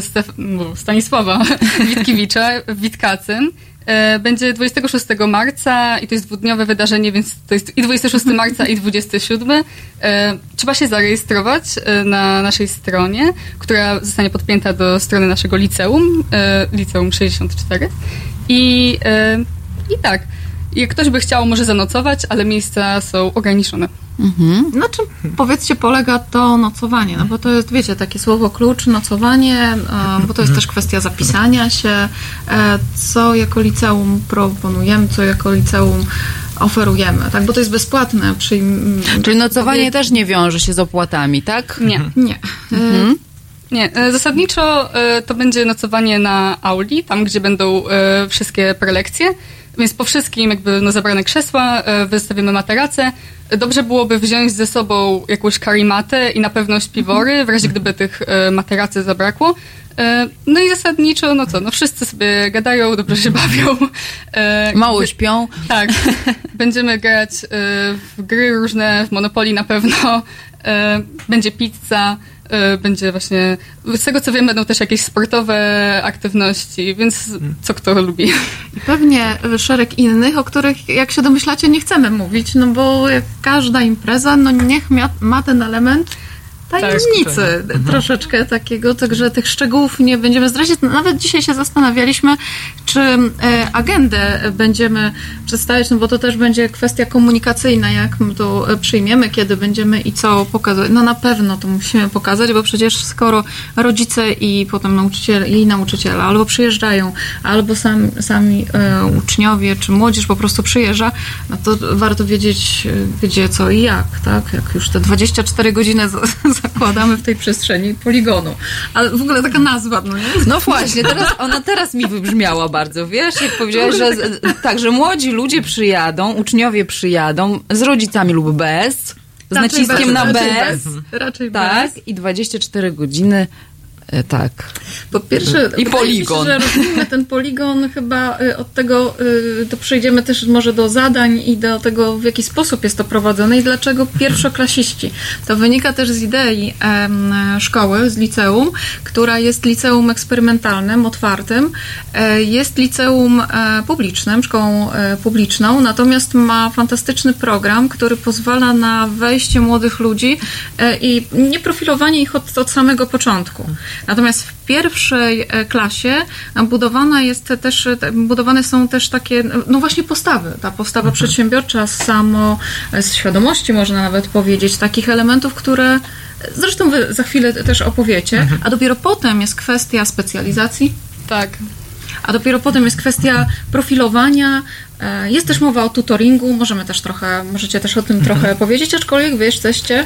Stef, no, Stanisława <laughs> Witkiewicza w Witkacyn. E, Będzie 26 marca i to jest dwudniowe wydarzenie, więc to jest i 26 marca i 27. E, Trzeba się zarejestrować e, na naszej stronie, która zostanie podpięta do strony naszego liceum, liceum 64. I, i tak, jak ktoś by chciał, może zanocować, ale miejsca są ograniczone. Na czym, powiedzcie, polega to nocowanie? No bo to jest, wiecie, takie słowo klucz, nocowanie, bo to jest też kwestia zapisania się, e, co jako liceum proponujemy, co jako liceum oferujemy, tak? Bo to jest bezpłatne. Przyjm- Czyli nocowanie też nie wiąże się z opłatami, tak? Nie. Nie. Mhm. Nie, e, zasadniczo e, to będzie nocowanie na auli, tam gdzie będą wszystkie prelekcje, więc po wszystkim jakby no, zabrane krzesła, e, wystawimy materace. Dobrze byłoby wziąć ze sobą jakąś karimatę i na pewno śpiwory, w razie gdyby tych e, materacy zabrakło. E, No i zasadniczo, no co, no wszyscy sobie gadają, dobrze się bawią. E, Mało śpią. Tak. Będziemy grać e, w gry różne, w Monopoly na pewno. Będzie pizza, będzie właśnie... Z tego co wiem, będą też jakieś sportowe aktywności, więc co kto lubi. I pewnie szereg innych, o których, jak się domyślacie, nie chcemy mówić, no bo jak każda impreza, no niech ma ten element tajemnicy Mhm. troszeczkę takiego, także tych szczegółów nie będziemy zdradzić. Nawet dzisiaj się zastanawialiśmy, czy e, agendę będziemy przedstawiać, no bo to też będzie kwestia komunikacyjna, jak my to e, przyjmiemy, kiedy będziemy i co pokazać. No na pewno to musimy pokazać, bo przecież skoro rodzice i potem nauczyciele i nauczyciele albo przyjeżdżają, albo sami, sami e, uczniowie czy młodzież po prostu przyjeżdża, no to warto wiedzieć gdzie, co i jak, tak? Jak już te 24 godziny za, zakładamy w tej przestrzeni poligonu. Ale w ogóle taka nazwa, no nie? No właśnie, teraz, ona teraz mi wybrzmiała bardzo, wiesz, jak powiedziałaś, że tak, że młodzi ludzie przyjadą, uczniowie przyjadą z rodzicami lub bez, z Raczej naciskiem bez, na raczej bez, bez, raczej tak, bez. i 24 godziny Tak. Po pierwsze, I wydaje mi się, poligon. że rozumiem ten poligon chyba y, od tego, to przejdziemy też może do zadań i do tego, w jaki sposób jest to prowadzone i dlaczego pierwszoklasiści. To wynika też z idei szkoły, z liceum, która jest liceum eksperymentalnym, otwartym, e, jest liceum e, publicznym, szkołą e, publiczną, natomiast ma fantastyczny program, który pozwala na wejście młodych ludzi e, i nie profilowanie ich od, od samego początku. Natomiast w pierwszej e, klasie e, budowana jest też, te- budowane są też takie, no właśnie postawy. Ta postawa przedsiębiorcza, samo e, z świadomości można nawet powiedzieć, takich elementów, które zresztą wy za chwilę też opowiecie, a dopiero potem jest kwestia specjalizacji. Tak. A dopiero potem jest kwestia profilowania. e, Jest też mowa o tutoringu, możemy też trochę, możecie też o tym trochę powiedzieć, aczkolwiek wy jesteście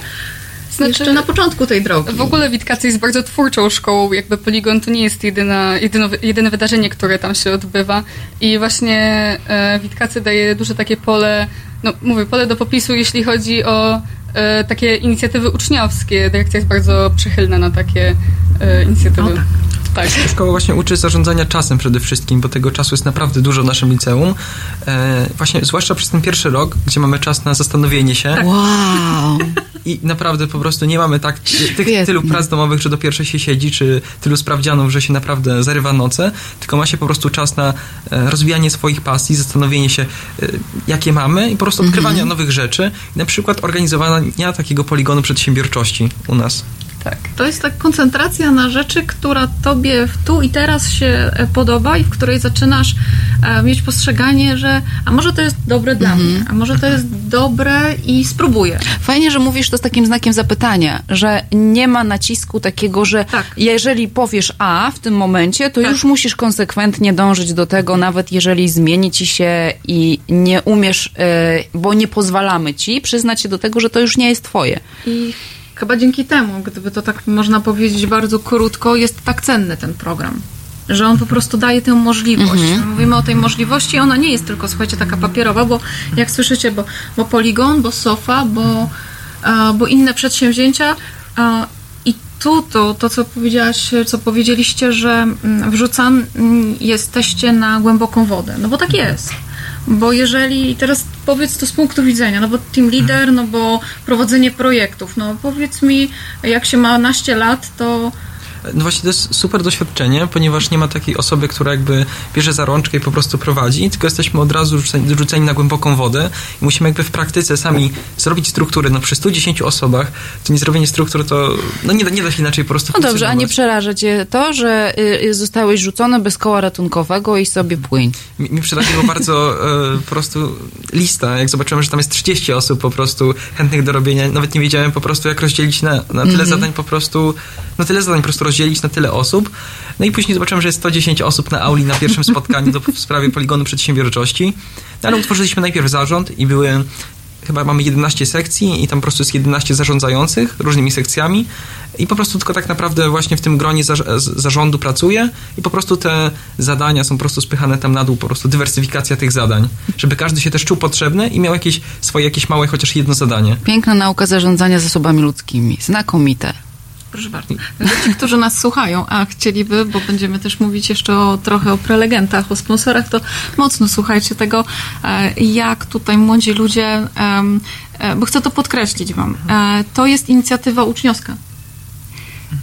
jeszcze na początku tej drogi. W ogóle Witkacy jest bardzo twórczą szkołą, jakby Poligon to nie jest jedyna, jedyno, jedyne wydarzenie, które tam się odbywa i właśnie e, Witkacy daje duże takie pole, no mówię, pole do popisu, jeśli chodzi o e, takie inicjatywy uczniowskie. Dyrekcja jest bardzo przychylna na takie e, inicjatywy. tak. Szkoła właśnie uczy zarządzania czasem przede wszystkim, bo tego czasu jest naprawdę dużo w naszym liceum. E, właśnie zwłaszcza przez ten pierwszy rok, gdzie mamy czas na zastanowienie się. Wow! <laughs> I naprawdę po prostu nie mamy tak ty- tych tylu prac domowych, że do pierwszej się siedzi, czy tylu sprawdzianów, że się naprawdę zarywa noce, tylko ma się po prostu czas na e, rozwijanie swoich pasji, zastanowienie się, e, jakie mamy i po prostu odkrywania nowych rzeczy. Na przykład organizowania takiego poligonu przedsiębiorczości u nas. Tak. To jest tak koncentracja na rzeczy, która tobie w tu i teraz się e, podoba i w której zaczynasz e, mieć postrzeganie, że a może to jest dobre dla mnie, a może to jest dobre i spróbuję. Fajnie, że mówisz to z takim znakiem zapytania, że nie ma nacisku takiego, że jeżeli powiesz A w tym momencie, to już musisz konsekwentnie dążyć do tego, nawet jeżeli zmieni ci się i nie umiesz, e, bo nie pozwalamy ci przyznać się do tego, że to już nie jest twoje. I chyba dzięki temu, gdyby to tak można powiedzieć bardzo krótko, jest tak cenny ten program. Że on po prostu daje tę możliwość. Mhm. Mówimy o tej możliwości, ona nie jest tylko, słuchajcie, taka papierowa, bo jak słyszycie, bo, bo poligon, bo sofa, bo, a, bo inne przedsięwzięcia. A, I tu to, to, co powiedziałaś, co powiedzieliście, że mm, wrzucam, jesteście na głęboką wodę. No bo tak jest. Bo jeżeli, teraz powiedz to z punktu widzenia, no bo team leader, no bo prowadzenie projektów, no powiedz mi, jak się ma naście lat, to No właśnie to jest super doświadczenie, ponieważ nie ma takiej osoby, która jakby bierze za rączkę i po prostu prowadzi, tylko jesteśmy od razu rzuceni, rzuceni na głęboką wodę i musimy jakby w praktyce sami zrobić struktury. No przy 110 osobach to nie zrobienie struktur to no nie, da- nie da się inaczej po prostu No dobrze, a nie przeraża cię to, że y, zostałeś rzucony bez koła ratunkowego i sobie płyń. Mi, mi przytrafiło bardzo e, po prostu lista, jak zobaczyłem, że tam jest 30 osób po prostu chętnych do robienia, nawet nie wiedziałem po prostu jak rozdzielić na, na tyle Mhm. zadań po prostu, no tyle zadań po prostu rozdzielić na tyle osób. No i później zobaczyłem, że jest 110 osób na auli na pierwszym spotkaniu do, w sprawie poligonu przedsiębiorczości. No, ale utworzyliśmy najpierw zarząd i były chyba mamy 11 sekcji i tam po prostu jest 11 zarządzających różnymi sekcjami i po prostu tylko tak naprawdę właśnie w tym gronie zarządu pracuje i po prostu te zadania są po prostu spychane tam na dół, po prostu dywersyfikacja tych zadań, żeby każdy się też czuł potrzebny i miał jakieś swoje jakieś małe chociaż jedno zadanie. Piękna nauka zarządzania zasobami ludzkimi. Znakomite. Proszę bardzo. Ci, którzy nas słuchają, a chcieliby, bo będziemy też mówić jeszcze o, trochę o prelegentach, o sponsorach, to mocno słuchajcie tego, e, jak tutaj młodzi ludzie, e, bo chcę to podkreślić wam, e, to jest inicjatywa uczniowska.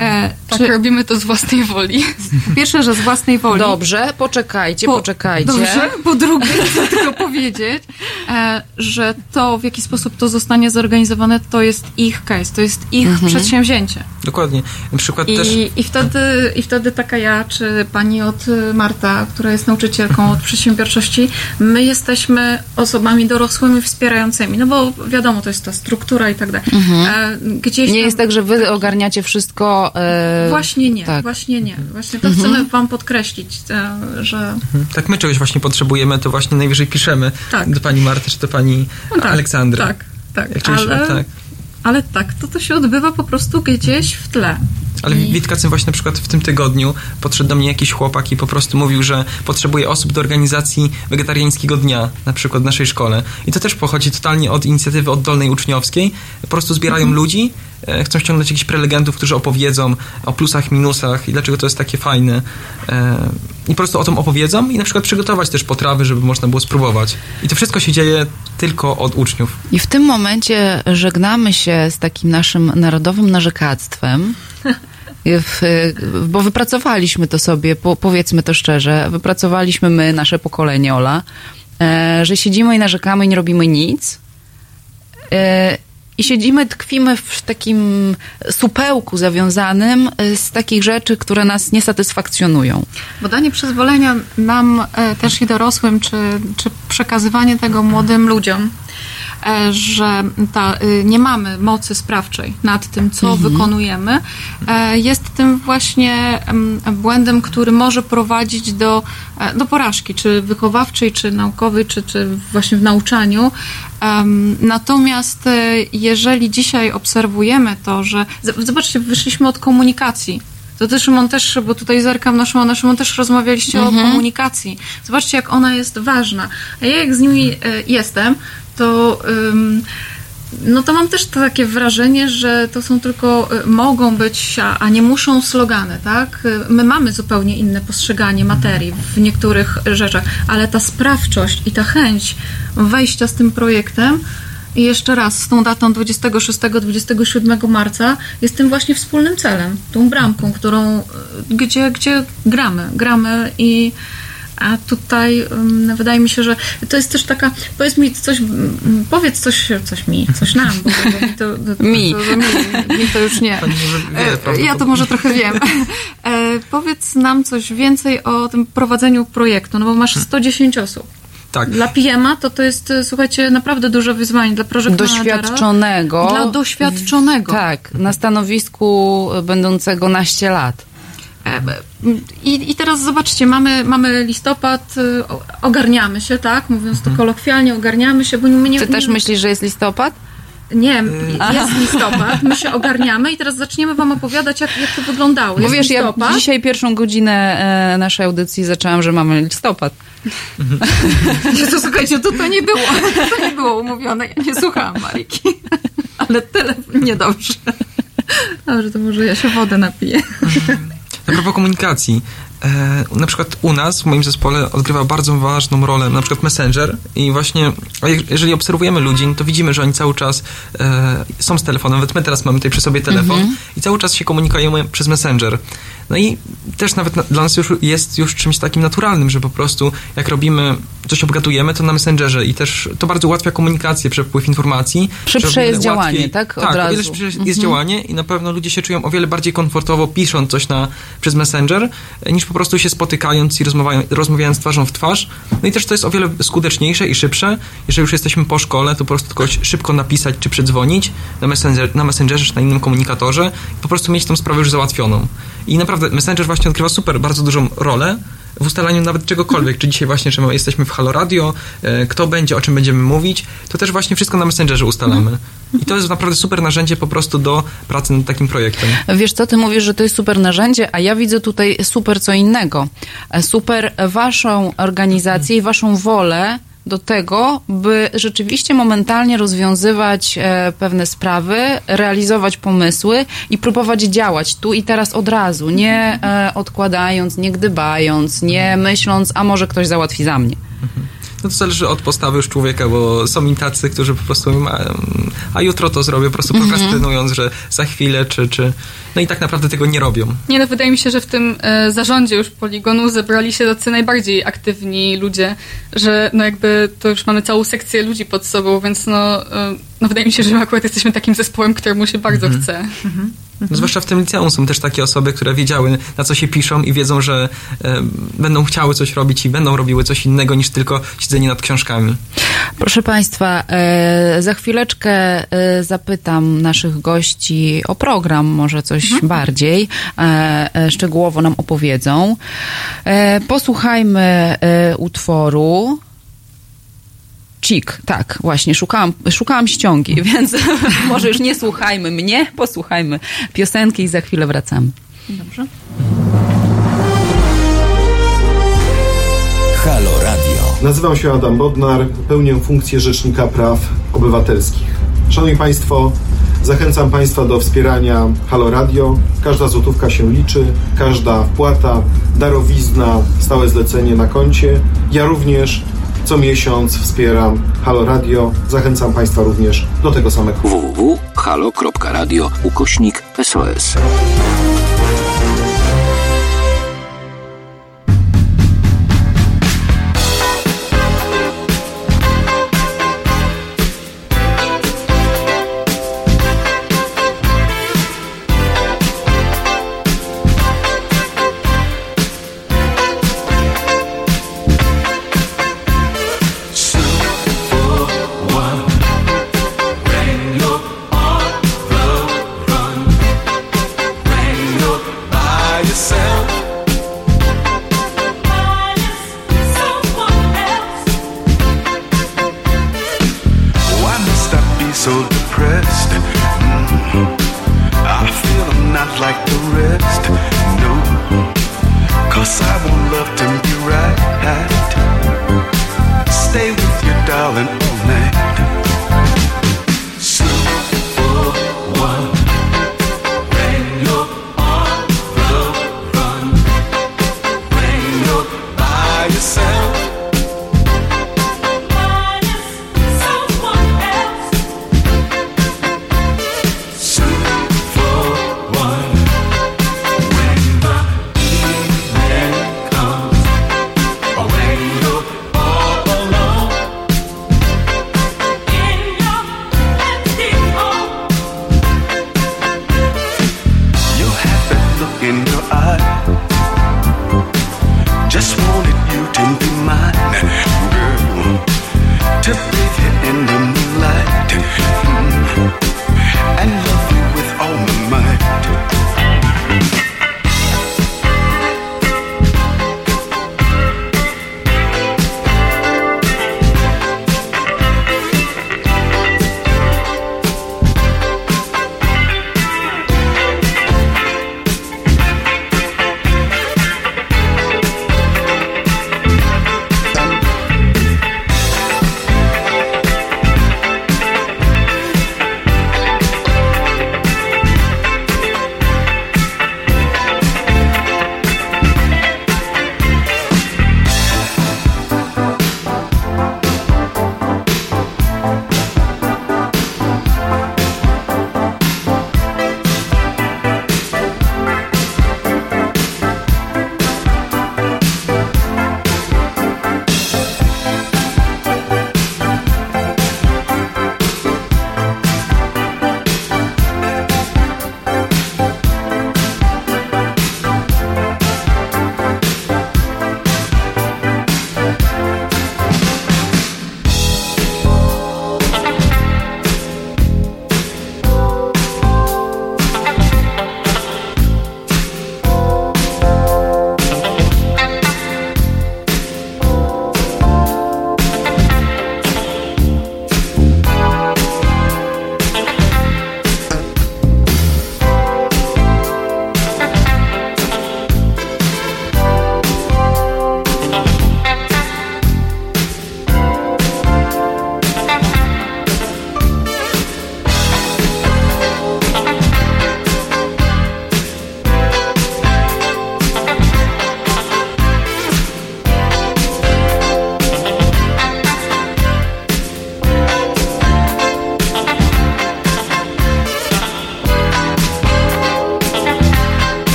E, Tak, robimy to z własnej woli. Po <laughs> pierwsze, że z własnej woli. Dobrze, poczekajcie, Po- poczekajcie. Dobrze. Po drugie, <laughs> chcę tylko powiedzieć, e, że to, w jaki sposób to zostanie zorganizowane, to jest ich case, to jest ich Mhm. przedsięwzięcie. Dokładnie. Na przykład I, też... I, wtedy, I wtedy taka ja, czy pani od y, Marta, która jest nauczycielką od przedsiębiorczości, my jesteśmy osobami dorosłymi, wspierającymi. No bo wiadomo, to jest ta struktura i tak dalej. Mhm. E, Gdzieś Nie tam, jest tak, że wy ogarniacie wszystko. E, Właśnie nie, tak. właśnie nie. Właśnie to Mhm. chcemy wam podkreślić, e, że Tak my czegoś właśnie potrzebujemy, to właśnie najwyżej piszemy Tak. do pani Marty czy do pani No tak, Aleksandry. tak, tak. Jak czegoś, Ale- tak. Ale tak, to to się odbywa po prostu gdzieś w tle. Ale Witkacym właśnie na przykład w tym tygodniu podszedł do mnie jakiś chłopak i po prostu mówił, że potrzebuje osób do organizacji wegetariańskiego dnia, na przykład w naszej szkole. I to też pochodzi totalnie od inicjatywy oddolnej uczniowskiej. Po prostu zbierają Mhm. ludzi, e, chcą ściągnąć jakichś prelegentów, którzy opowiedzą o plusach, minusach i dlaczego to jest takie fajne. E, I po prostu o tym opowiedzą i na przykład przygotować też potrawy, żeby można było spróbować. I to wszystko się dzieje tylko od uczniów. I w tym momencie żegnamy się z takim naszym narodowym narzekactwem. <laughs> W, bo wypracowaliśmy to sobie, po, powiedzmy to szczerze, wypracowaliśmy my, nasze pokolenie, Ola, e, że siedzimy i narzekamy i nie robimy nic. E, I siedzimy, tkwimy w takim supełku zawiązanym e, z takich rzeczy, które nas nie satysfakcjonują. Bo danie przyzwolenia nam też i dorosłym, czy, czy przekazywanie tego młodym ludziom, że ta, y, nie mamy mocy sprawczej nad tym, co Mhm. wykonujemy, e, jest tym właśnie em, błędem, który może prowadzić do, e, do porażki, czy wychowawczej, czy naukowej, czy, czy właśnie w nauczaniu. Natomiast e, jeżeli dzisiaj obserwujemy to, że zobaczcie, wyszliśmy od komunikacji. To też Szymon też, bo tutaj zerkam na Szymona, Szymon też rozmawialiście Mhm. o komunikacji. Zobaczcie, jak ona jest ważna. A ja jak z nimi e, jestem, to no to mam też takie wrażenie, że to są tylko, y, mogą być, a, nie muszą slogany, tak? Y, My mamy zupełnie inne postrzeganie materii w niektórych rzeczach, ale ta sprawczość i ta chęć wejścia z tym projektem i jeszcze raz, z tą datą 26-27 marca jest tym właśnie wspólnym celem, tą bramką, którą, y, gdzie, gdzie gramy, gramy i a tutaj um, wydaje mi się, że to jest też taka, powiedz mi coś, powiedz coś, coś mi, coś nam, bo, bo mi to, to, to, Mi. To, to, mi, mi to już nie. Wie, E? Ja to może trochę wiem. E, powiedz nam coś więcej o tym prowadzeniu projektu, no bo masz 110 osób. Tak. Dla PM-a to to jest, e, słuchajcie, naprawdę duże wyzwanie dla managera. Doświadczonego. Dla doświadczonego. Tak, na stanowisku będącego naście lat. I, I teraz zobaczcie, mamy, mamy listopad, y, ogarniamy się, tak? Mówiąc to kolokwialnie, ogarniamy się, bo my nie... Ty też nie, myślisz, że jest listopad? Nie, jest <laughs> listopad, my się ogarniamy i teraz zaczniemy wam opowiadać, jak, jak to wyglądało. Bo Jest wiesz, ja listopad. dzisiaj pierwszą godzinę e, naszej audycji zaczęłam, że mamy listopad. <laughs> To słuchajcie, to, to nie było, to nie było umówione, ja nie słuchałam Mariki. <laughs> Ale telefon niedobrze. Dobrze, to może ja się wodę napiję. A propos komunikacji, e, na przykład u nas, w moim zespole, odgrywa bardzo ważną rolę na przykład Messenger i właśnie jeżeli obserwujemy ludzi, to widzimy, że oni cały czas e, są z telefonem, nawet my teraz mamy tutaj przy sobie telefon Mhm. i cały czas się komunikujemy przez Messenger. No i też nawet na, dla nas już jest już czymś takim naturalnym, że po prostu jak robimy, coś obgadujemy, to na Messengerze i też to bardzo ułatwia komunikację, przepływ informacji. Szybsze jest działanie, łatwiej- tak? Od Tak, o wiele razu. szybsze jest Mhm. działanie i na pewno ludzie się czują o wiele bardziej komfortowo pisząc coś na, przez Messenger, e, niż po prostu się spotykając i rozmawiają, rozmawiając twarzą w twarz. No i też to jest o wiele skuteczniejsze i szybsze. Jeżeli już jesteśmy po szkole, to po prostu kogoś szybko napisać czy przedzwonić na, messenger, na Messengerze czy na innym komunikatorze i po prostu mieć tą sprawę już załatwioną. I naprawdę Messenger właśnie odgrywa super, bardzo dużą rolę w ustalaniu nawet czegokolwiek, czy dzisiaj właśnie, czy my jesteśmy w Halo Radio, e, kto będzie, o czym będziemy mówić, to też właśnie wszystko na Messengerze ustalamy. I to jest naprawdę super narzędzie po prostu do pracy nad takim projektem. Wiesz co, ty mówisz, że to jest super narzędzie, a ja widzę tutaj super co innego. E, Super waszą organizację i waszą wolę do tego, by rzeczywiście momentalnie rozwiązywać e, pewne sprawy, realizować pomysły i próbować działać tu i teraz od razu, nie e, odkładając, nie gdybając, nie myśląc, a może ktoś załatwi za mnie. No to zależy od postawy już człowieka, bo są i tacy, którzy po prostu mówią, a, a jutro to zrobię, po prostu Mhm. prokrastynując, że za chwilę, czy, czy... No i tak naprawdę tego nie robią. Nie no, wydaje mi się, że w tym e, zarządzie już poligonu zebrali się tacy najbardziej aktywni ludzie, że no jakby to już mamy całą sekcję ludzi pod sobą, więc no, e, no wydaje mi się, że my akurat jesteśmy takim zespołem, któremu się bardzo Mhm. chce. No, zwłaszcza w tym liceum są też takie osoby, które wiedziały, na co się piszą i wiedzą, że e, będą chciały coś robić i będą robiły coś innego niż tylko siedzenie nad książkami. Proszę Państwa, e, za chwileczkę e, zapytam naszych gości o program, może coś bardziej e, e, szczegółowo nam opowiedzą. E, Posłuchajmy e, utworu. Cik, tak, właśnie, szukałam, szukałam ściągi, <laughs> więc <laughs> może już nie słuchajmy mnie, posłuchajmy piosenki i za chwilę wracamy. Dobrze. Halo Radio. Nazywam się Adam Bodnar, pełnię funkcję Rzecznika Praw Obywatelskich. Szanowni Państwo, zachęcam Państwa do wspierania Halo Radio. Każda złotówka się liczy, każda wpłata, darowizna, stałe zlecenie na koncie. Ja również co miesiąc wspieram Halo Radio. Zachęcam Państwa również do tego samego. www.halo.radio ukośnik SOS.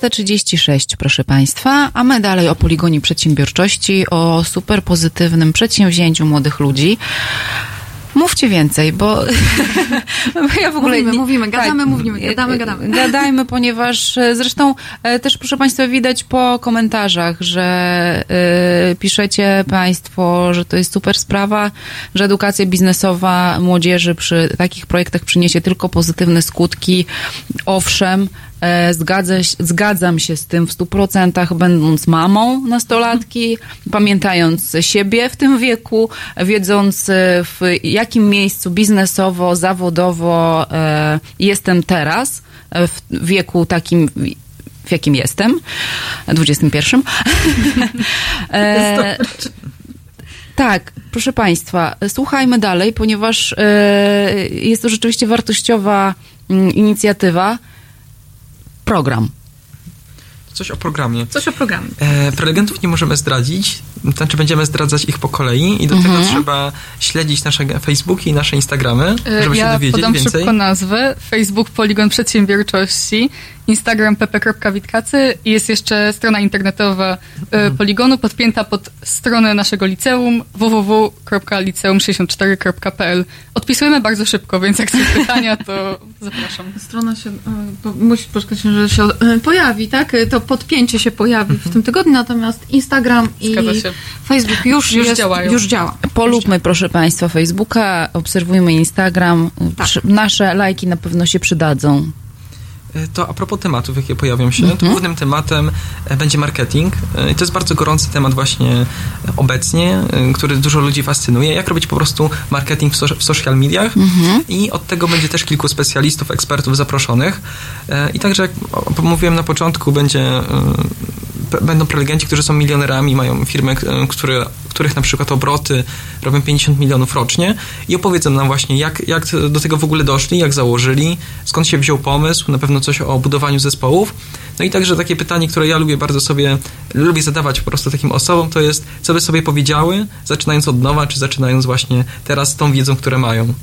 12.36, proszę Państwa, a my dalej o poligonie przedsiębiorczości, o superpozytywnym przedsięwzięciu młodych ludzi. Mówcie więcej, bo, <laughs> bo ja w ogóle... Mówimy, nie, mówimy, tak. gadamy, tak, mówimy, gadamy, e, e, gadamy. Gadajmy, ponieważ e, zresztą też, proszę Państwa, widać po komentarzach, że y, piszecie Państwo, że to jest super sprawa, że edukacja biznesowa młodzieży przy takich projektach przyniesie tylko pozytywne skutki Owszem, e, zgadzę, się- zgadzam się z tym w stu procentach, będąc mamą nastolatki, pamiętając siebie w tym wieku, wiedząc e, w jakim miejscu biznesowo, zawodowo e, jestem teraz, w wieku takim, w jakim jestem, 21. <laughs> e, tak, proszę Państwa, słuchajmy dalej, ponieważ jest to rzeczywiście wartościowa inicjatywa. Program. Coś o programie. Coś o programie. E, prelegentów nie możemy zdradzić, znaczy będziemy zdradzać ich po kolei i do Mhm. tego trzeba śledzić nasze Facebooki i nasze Instagramy, E, żeby się ja dowiedzieć podam więcej. szybko nazwę. Facebook Poligon Przedsiębiorczości, Instagram pp.witkacy i jest jeszcze strona internetowa e, Poligonu podpięta pod stronę naszego liceum www.liceum64.pl. Odpisujemy bardzo szybko, więc jak są pytania, to <laughs> zapraszam. Strona się, e, po, musi poczekać, że się pojawi, tak? To podpięcie się pojawi w tym tygodniu, natomiast Instagram i Zgadza Facebook już, Już jest, działają. Już działa. Polubmy, proszę Państwa, Facebooka, obserwujmy Instagram. Przy- Nasze lajki na pewno się przydadzą. E, To a propos tematów, jakie pojawią się, Mhm. to głównym tematem e, będzie marketing. E, I to jest bardzo gorący temat właśnie obecnie, który dużo ludzi fascynuje. Jak robić po prostu marketing w, so, w social mediach. Mhm. I od tego będzie też kilku specjalistów, ekspertów zaproszonych. I także, jak mówiłem na początku, będzie, będą prelegenci, którzy są milionerami, mają firmy, które, których na przykład obroty robią 50 milionów rocznie i opowiedzą nam właśnie, jak, jak do tego w ogóle doszli, jak założyli, skąd się wziął pomysł, na pewno coś o budowaniu zespołów. No i także takie pytanie, które ja lubię bardzo sobie, lubię zadawać po prostu takim osobom, to jest, co by sobie powiedziały, zaczynając od nowa, czy zaczynając właśnie teraz tą wiedzą, które mają.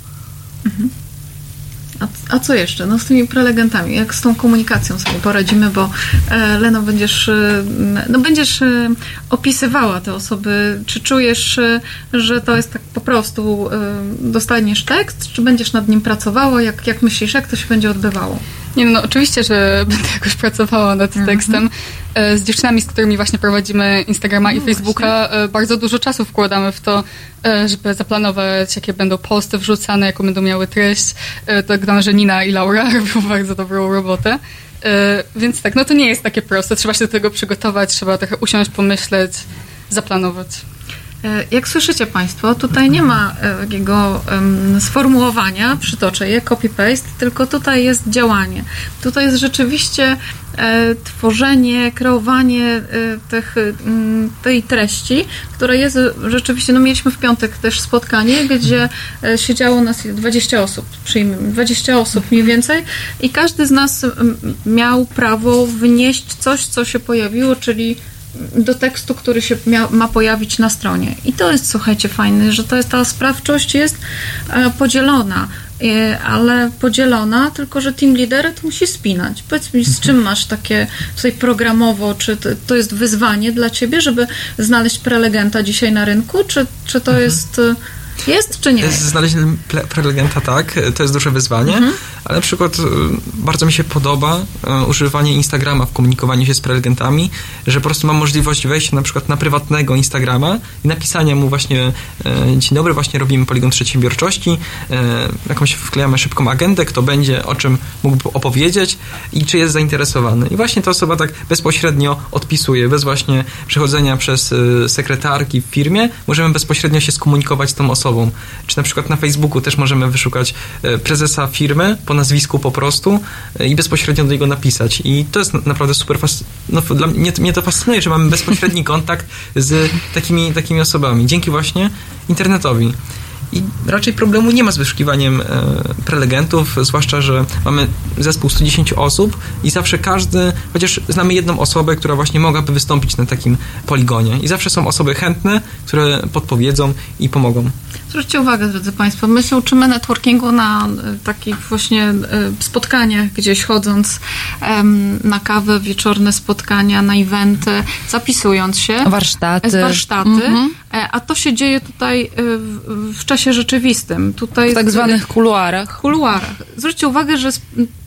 A, a co jeszcze? No z tymi prelegentami, jak z tą komunikacją sobie poradzimy, bo e, Leno będziesz, e, no będziesz e, opisywała te osoby. Czy czujesz, e, że to jest tak po prostu e, dostaniesz tekst, czy będziesz nad nim pracowała? Jak, jak myślisz, jak to się będzie odbywało? Nie no, oczywiście, że <laughs> będę jakoś pracowała nad tekstem. E, Z dziewczynami, z którymi właśnie prowadzimy Instagrama i Facebooka, e, bardzo dużo czasu wkładamy w to, e, żeby zaplanować, jakie będą posty wrzucane, jaką będą miały treść. Tak dam, że Nina i Laura <laughs> robią bardzo dobrą robotę. Więc tak, no to nie jest takie proste. Trzeba się do tego przygotować, trzeba trochę usiąść, pomyśleć, zaplanować. E, Jak słyszycie Państwo, tutaj nie ma e, takiego sformułowania, przytoczę je, copy-paste, tylko tutaj jest działanie. Tutaj jest rzeczywiście e, tworzenie, kreowanie tych, mm, tej treści, które jest rzeczywiście, no mieliśmy w piątek też spotkanie, gdzie siedziało nas 20 osób, przyjmijmy, 20 osób mniej więcej i każdy z nas miał prawo wnieść coś, co się pojawiło, czyli do tekstu, który się mia, ma pojawić na stronie. I to jest, słuchajcie, fajne, że to jest ta sprawczość jest e, podzielona, e, ale podzielona, tylko że team lider to musi spinać. Powiedz mi, z czym masz takie tutaj programowo, czy to, jest wyzwanie dla ciebie, żeby znaleźć prelegenta dzisiaj na rynku, czy, czy to jest, e, jest, czy nie jest? Znaleźć ple- prelegenta, tak, to jest duże wyzwanie, Mhm. ale na przykład y, bardzo mi się podoba y, używanie Instagrama w komunikowaniu się z prelegentami, że po prostu mam możliwość wejścia na przykład na prywatnego Instagrama i napisania mu właśnie y, dzień dobry, właśnie robimy poligon przedsiębiorczości, jakąś wklejamy szybką agendę, kto będzie, o czym mógłby opowiedzieć i czy jest zainteresowany. I właśnie ta osoba tak bezpośrednio odpisuje, bez właśnie przechodzenia przez sekretarki w firmie, możemy bezpośrednio się skomunikować z tą osobą. Czy na przykład na Facebooku też możemy wyszukać y, prezesa firmy po nazwisku po prostu y, i bezpośrednio do niego napisać. I to jest na- naprawdę super fas- no, dla mnie, mnie to fascynuje, że mamy bezpośredni <laughs> kontakt z takimi, takimi osobami. Dzięki właśnie internetowi. I raczej problemu nie ma z wyszukiwaniem e, prelegentów, zwłaszcza, że mamy zespół 110 osób i zawsze każdy, chociaż znamy jedną osobę, która właśnie mogłaby wystąpić na takim poligonie. I zawsze są osoby chętne, które podpowiedzą i pomogą. Zwróćcie uwagę, drodzy Państwo, my się uczymy networkingu na e, takich właśnie e, spotkaniach, gdzieś chodząc na kawę, wieczorne spotkania, na eventy, zapisując się. Warsztaty. Z warsztaty. Mhm. E, A to się dzieje tutaj e, w, czasie rzeczywistym. Tutaj W tak zwanych kuluarach. kuluarach. Zwróćcie uwagę, że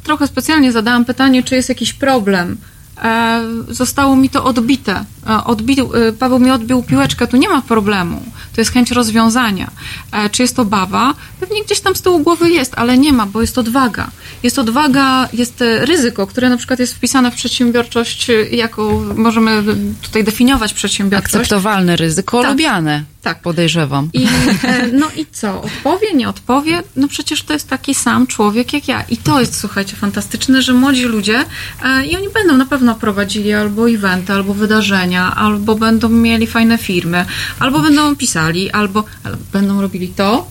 trochę specjalnie zadałam pytanie, czy jest jakiś problem. E, zostało mi to odbite. E, odbił, e, Paweł mi odbił piłeczkę, tu nie ma problemu. To jest chęć rozwiązania. Czy jest to bawa? Pewnie gdzieś tam z tyłu głowy jest, ale nie ma, bo jest odwaga. Jest odwaga, jest ryzyko, które na przykład jest wpisane w przedsiębiorczość, jako możemy tutaj definiować przedsiębiorczość. Akceptowalne ryzyko, Tak. lubiane. Tak. Podejrzewam. I, e, no i co? Odpowie, nie odpowie? No przecież to jest taki sam człowiek jak ja. I to jest, słuchajcie, fantastyczne, że młodzi ludzie e, i oni będą na pewno prowadzili albo eventy, albo wydarzenia, albo będą mieli fajne firmy, albo będą pisali, albo, albo będą robili to,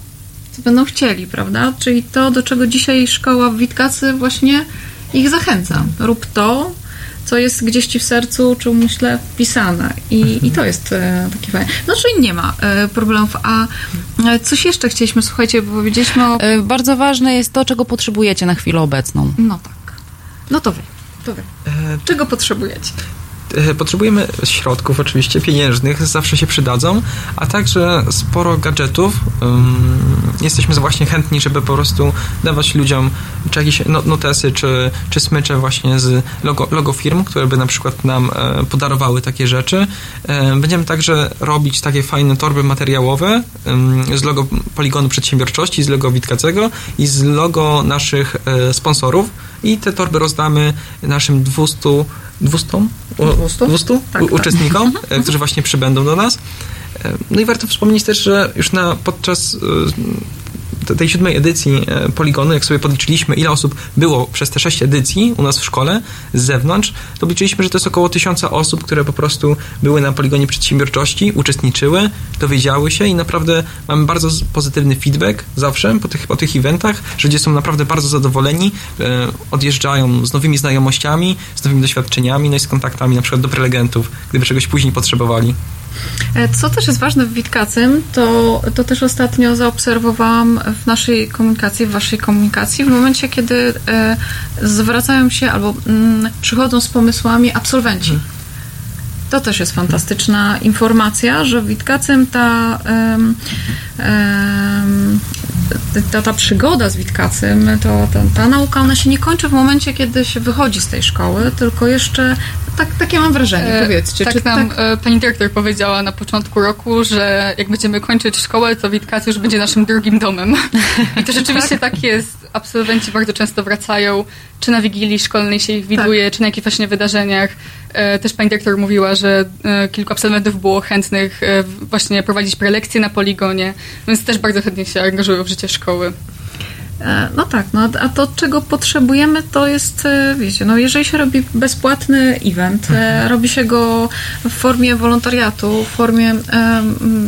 co będą chcieli, prawda? Czyli to, do czego dzisiaj szkoła w Witkacy właśnie ich zachęca. Rób to, co jest gdzieś ci w sercu, czy myślę, wpisane. I, i to jest e, takie fajne. No, czyli nie ma e, problemów. A e, coś jeszcze chcieliśmy, słuchajcie, bo powiedzieliśmy o... E, Bardzo ważne jest to, czego potrzebujecie na chwilę obecną. No tak. No to wy. To wy. Czego potrzebujecie? E, Potrzebujemy środków oczywiście pieniężnych, zawsze się przydadzą, a także sporo gadżetów. Jesteśmy właśnie chętni, żeby po prostu dawać ludziom czy jakieś no- notesy, czy, czy smycze właśnie z logo, logo firm, które by na przykład nam e, podarowały takie rzeczy. E, Będziemy także robić takie fajne torby materiałowe z logo Poligonu Przedsiębiorczości, z logo Witkacego i z logo naszych sponsorów i te torby rozdamy naszym 200 200? U- 200? 200? U- Tak, tak. uczestnikom, <laughs> e, którzy właśnie przybędą do nas. E, No i warto wspomnieć też, że już na podczas e, tej siódmej edycji e, Poligonu, jak sobie podliczyliśmy, ile osób było przez te sześć edycji u nas w szkole z zewnątrz, to obliczyliśmy, że to jest około tysiąca osób, które po prostu były na Poligonie Przedsiębiorczości, uczestniczyły, dowiedziały się i naprawdę mamy bardzo pozytywny feedback zawsze po tych, po tych eventach, że ludzie są naprawdę bardzo zadowoleni, e, odjeżdżają z nowymi znajomościami, z nowymi doświadczeniami, no i z kontaktami na przykład do prelegentów, gdyby czegoś później potrzebowali. E, Co też jest ważne w Witkacym, to, to też ostatnio zaobserwowałam w naszej komunikacji, w waszej komunikacji, w momencie, kiedy e, zwracają się albo mm, przychodzą z pomysłami absolwenci. To też jest fantastyczna informacja, że w Witkacym ta, ta, ta przygoda z Witkacym, to, ta, ta nauka, ona się nie kończy w momencie, kiedy się wychodzi z tej szkoły, tylko jeszcze, tak, takie mam wrażenie, E, powiedzcie. tak czy nam e, pani dyrektor powiedziała na początku roku, że jak będziemy kończyć szkołę, to Witkacy już będzie naszym drugim domem. I to rzeczywiście <laughs> tak jest. Absolwenci bardzo często wracają, czy na wigilii szkolnej się ich widuje, czy na jakichś właśnie wydarzeniach. E, Też pani dyrektor mówiła, że kilku absolwentów było chętnych właśnie prowadzić prelekcje na poligonie, więc też bardzo chętnie się angażują w życie szkoły. E, No tak, no a to czego potrzebujemy to jest, e, wiecie, no jeżeli się robi bezpłatny event, e, robi się go w formie wolontariatu, w formie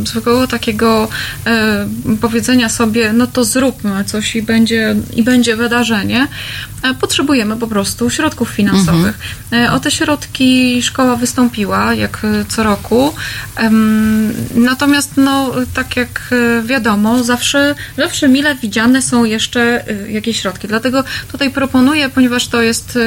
zwykłego takiego powiedzenia sobie, no to zróbmy coś i będzie, i będzie wydarzenie, potrzebujemy po prostu środków finansowych. E, O te środki szkoła wystąpiła, jak co roku. Natomiast, no, tak jak wiadomo, zawsze, zawsze mile widziane są jeszcze e, jakieś środki. Dlatego tutaj proponuję, ponieważ to jest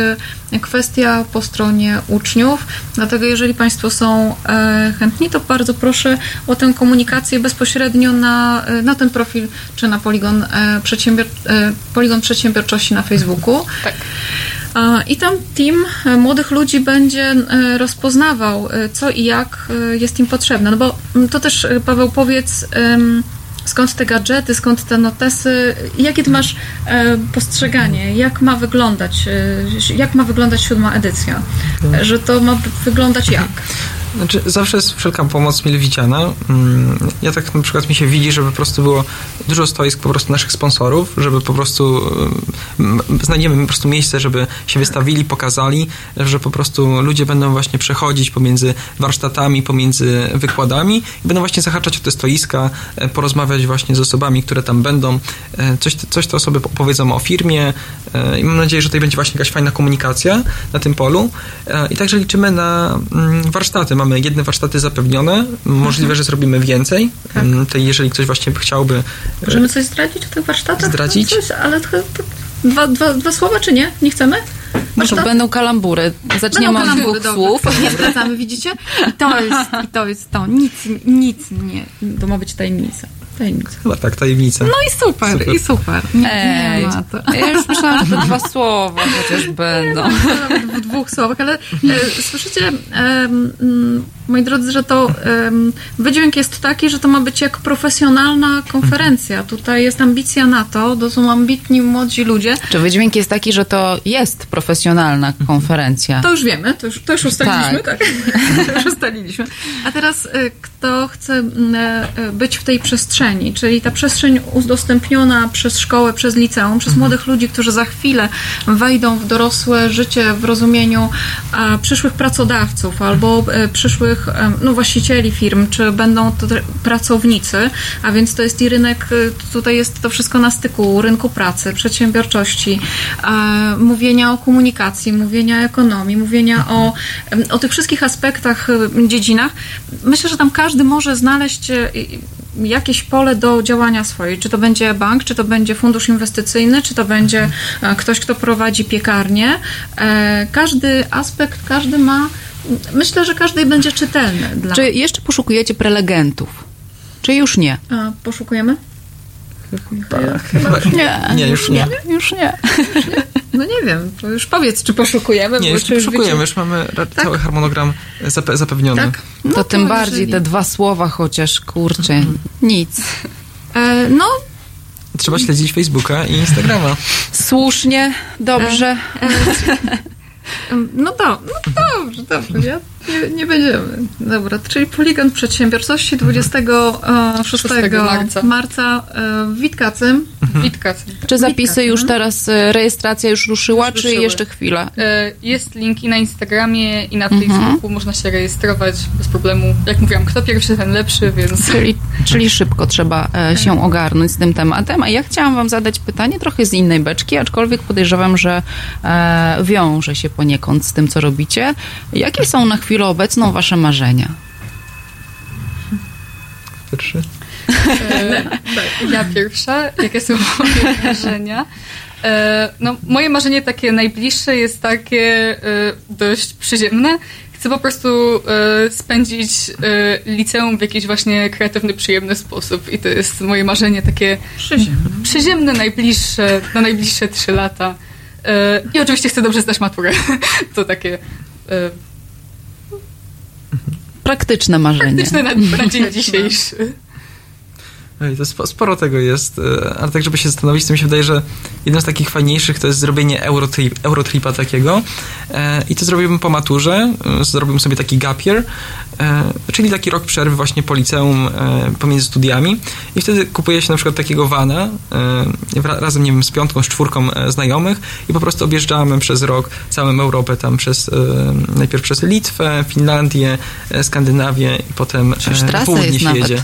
e, kwestia po stronie uczniów, dlatego jeżeli Państwo są e, chętni, to bardzo proszę o tę komunikację bezpośrednio na, e, na ten profil, czy na Poligon, e, przedsiębior, e, Poligon Przedsiębiorczości na Facebooku. Tak. I tam team młodych ludzi będzie rozpoznawał, co i jak jest im potrzebne. No bo mm, to też, Paweł, powiedz, skąd te gadżety, skąd te notesy, jakie ty masz e, postrzeganie, jak ma wyglądać, e, jak ma wyglądać siódma edycja? E, Że to ma wyglądać jak? Znaczy, zawsze jest wszelka pomoc mile widziana. Mm, Ja tak na przykład mi się widzi, żeby po prostu było dużo stoisk po prostu naszych sponsorów, żeby po prostu mm, znajdziemy po prostu miejsce, żeby się wystawili, pokazali, że po prostu ludzie będą właśnie przechodzić pomiędzy warsztatami, pomiędzy wykładami i będą właśnie zahaczać o te stoiska, e, porozmawiać właśnie z osobami, które tam będą. E, Coś, coś te osoby powiedzą o firmie e, i mam nadzieję, że tutaj będzie właśnie jakaś fajna komunikacja na tym polu. I także liczymy na mm, warsztaty. Mamy jedne warsztaty zapewnione. Możliwe, że zrobimy więcej. Mm, To jeżeli ktoś właśnie chciałby. e, Możemy coś zdradzić o tych warsztatach? Zdradzić? Coś, ale to, to dwa, dwa, dwa słowa, czy nie? Nie chcemy? Może będą kalambury. Zaczniemy Będą od dwóch słów. Nie zdradzamy, widzicie? I to jest, i to jest to. Nic, nic nie. To ma być tajemnica. Tajemnica. Chyba tak, tajemnica. No i super, Super. i super. Nie, Ej, nie ma to. ja już myślałam, że to dwa <laughs> słowa chociaż będą. Nawet w dwóch słowach, ale e, słyszycie, mm, moi drodzy, że to em, wydźwięk jest taki, że to ma być jak profesjonalna konferencja. Tutaj jest ambicja na to, to są ambitni młodzi ludzie. Czy wydźwięk jest taki, że to jest profesjonalna konferencja? To już wiemy, to już, to już ustaliliśmy, tak? <laughs> to już ustaliliśmy. A teraz e, kto chce e, e, być w tej przestrzeni, czyli ta przestrzeń udostępniona przez szkołę, przez liceum, przez młodych ludzi, którzy za chwilę wejdą w dorosłe życie w rozumieniu e, przyszłych pracodawców albo e, przyszłych e, no, właścicieli firm, czy będą to pracownicy, a więc to jest i rynek, e, tutaj jest to wszystko na styku rynku pracy, przedsiębiorczości, e, mówienia o komunikacji, mówienia o ekonomii, mówienia o, o tych wszystkich aspektach, e, dziedzinach. Myślę, że tam każdy może znaleźć jakieś pole do działania swojej. Czy to będzie bank, czy to będzie fundusz inwestycyjny, czy to będzie e, ktoś, kto prowadzi piekarnię. E, Każdy aspekt, każdy ma, myślę, że każdy będzie czytelny. Dla... Czy jeszcze poszukujecie prelegentów? Czy już nie? A, poszukujemy? Chyba, Nie, nie, już nie. Już nie. No nie wiem, to już powiedz, czy poszukujemy. Nie, bo już czy nie poszukujemy, wiecie- już mamy ra- cały harmonogram zape- zapewniony. Tak. to, No tym to bardziej jeżeli- te dwa słowa chociaż, kurczę, nic. E, no, Trzeba śledzić Facebooka i Instagrama. Słusznie, dobrze. No, do, no dobrze, dobrze. Ja, nie, nie będziemy. Dobra, czyli Poligon Przedsiębiorczości 26 marca. marca e, w Witkacym. Czy zapisy już teraz, e, rejestracja już ruszyła, czy ruszyły. jeszcze chwilę? E, Jest link i na Instagramie, i na Mhm. Facebooku. Można się rejestrować bez problemu. Jak mówiłam, kto pierwszy, ten lepszy, więc... Czyli, czyli szybko trzeba e, się ogarnąć z tym tematem. A ja chciałam Wam zadać pytanie trochę z innej beczki, aczkolwiek podejrzewam, że wiąże się poniekąd z tym, co robicie. Jakie są na chwilę obecną Wasze marzenia? Pierwszy. E, <laughs> ja pierwsza. Jakie są moje <laughs> marzenia? E, no, moje marzenie takie najbliższe jest takie e, dość przyziemne. Chcę po prostu spędzić liceum w jakiś właśnie kreatywny, przyjemny sposób. I to jest moje marzenie takie Przyziemne. przyziemne, najbliższe, na najbliższe trzy lata. I oczywiście chcę dobrze zdać maturę. <laughs> to takie Praktyczne marzenie. praktyczne na, na dzień dzisiejszy. Ej, to spo- sporo tego jest, e, ale tak, żeby się zastanowić, to mi się wydaje, że jednym z takich fajniejszych to jest zrobienie Eurotrip, Eurotripa takiego e, i to zrobiłbym po maturze, e, zrobiłbym sobie taki gap year, czyli taki rok przerwy właśnie po liceum, pomiędzy studiami i wtedy kupuje się na przykład takiego vana razem, nie wiem, z piątką, z czwórką znajomych i po prostu objeżdżamy przez rok całą Europę, tam przez, najpierw przez Litwę, Finlandię, Skandynawię i potem Przecież południe się nawet jedzie.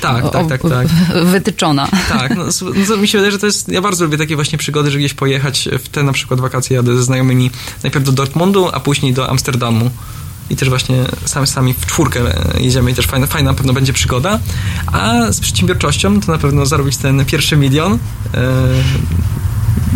Tak, tak, tak, <laughs> tak. Wytyczona. Tak, no, s- no, to mi się wydaje, że to jest, ja bardzo lubię takie właśnie przygody, że gdzieś pojechać w te na przykład wakacje jadę ze znajomymi najpierw do Dortmundu, a później do Amsterdamu. I też właśnie sami, sami w czwórkę jedziemy i też fajna, fajna na pewno będzie przygoda. A z przedsiębiorczością to na pewno zarobić ten pierwszy milion. E,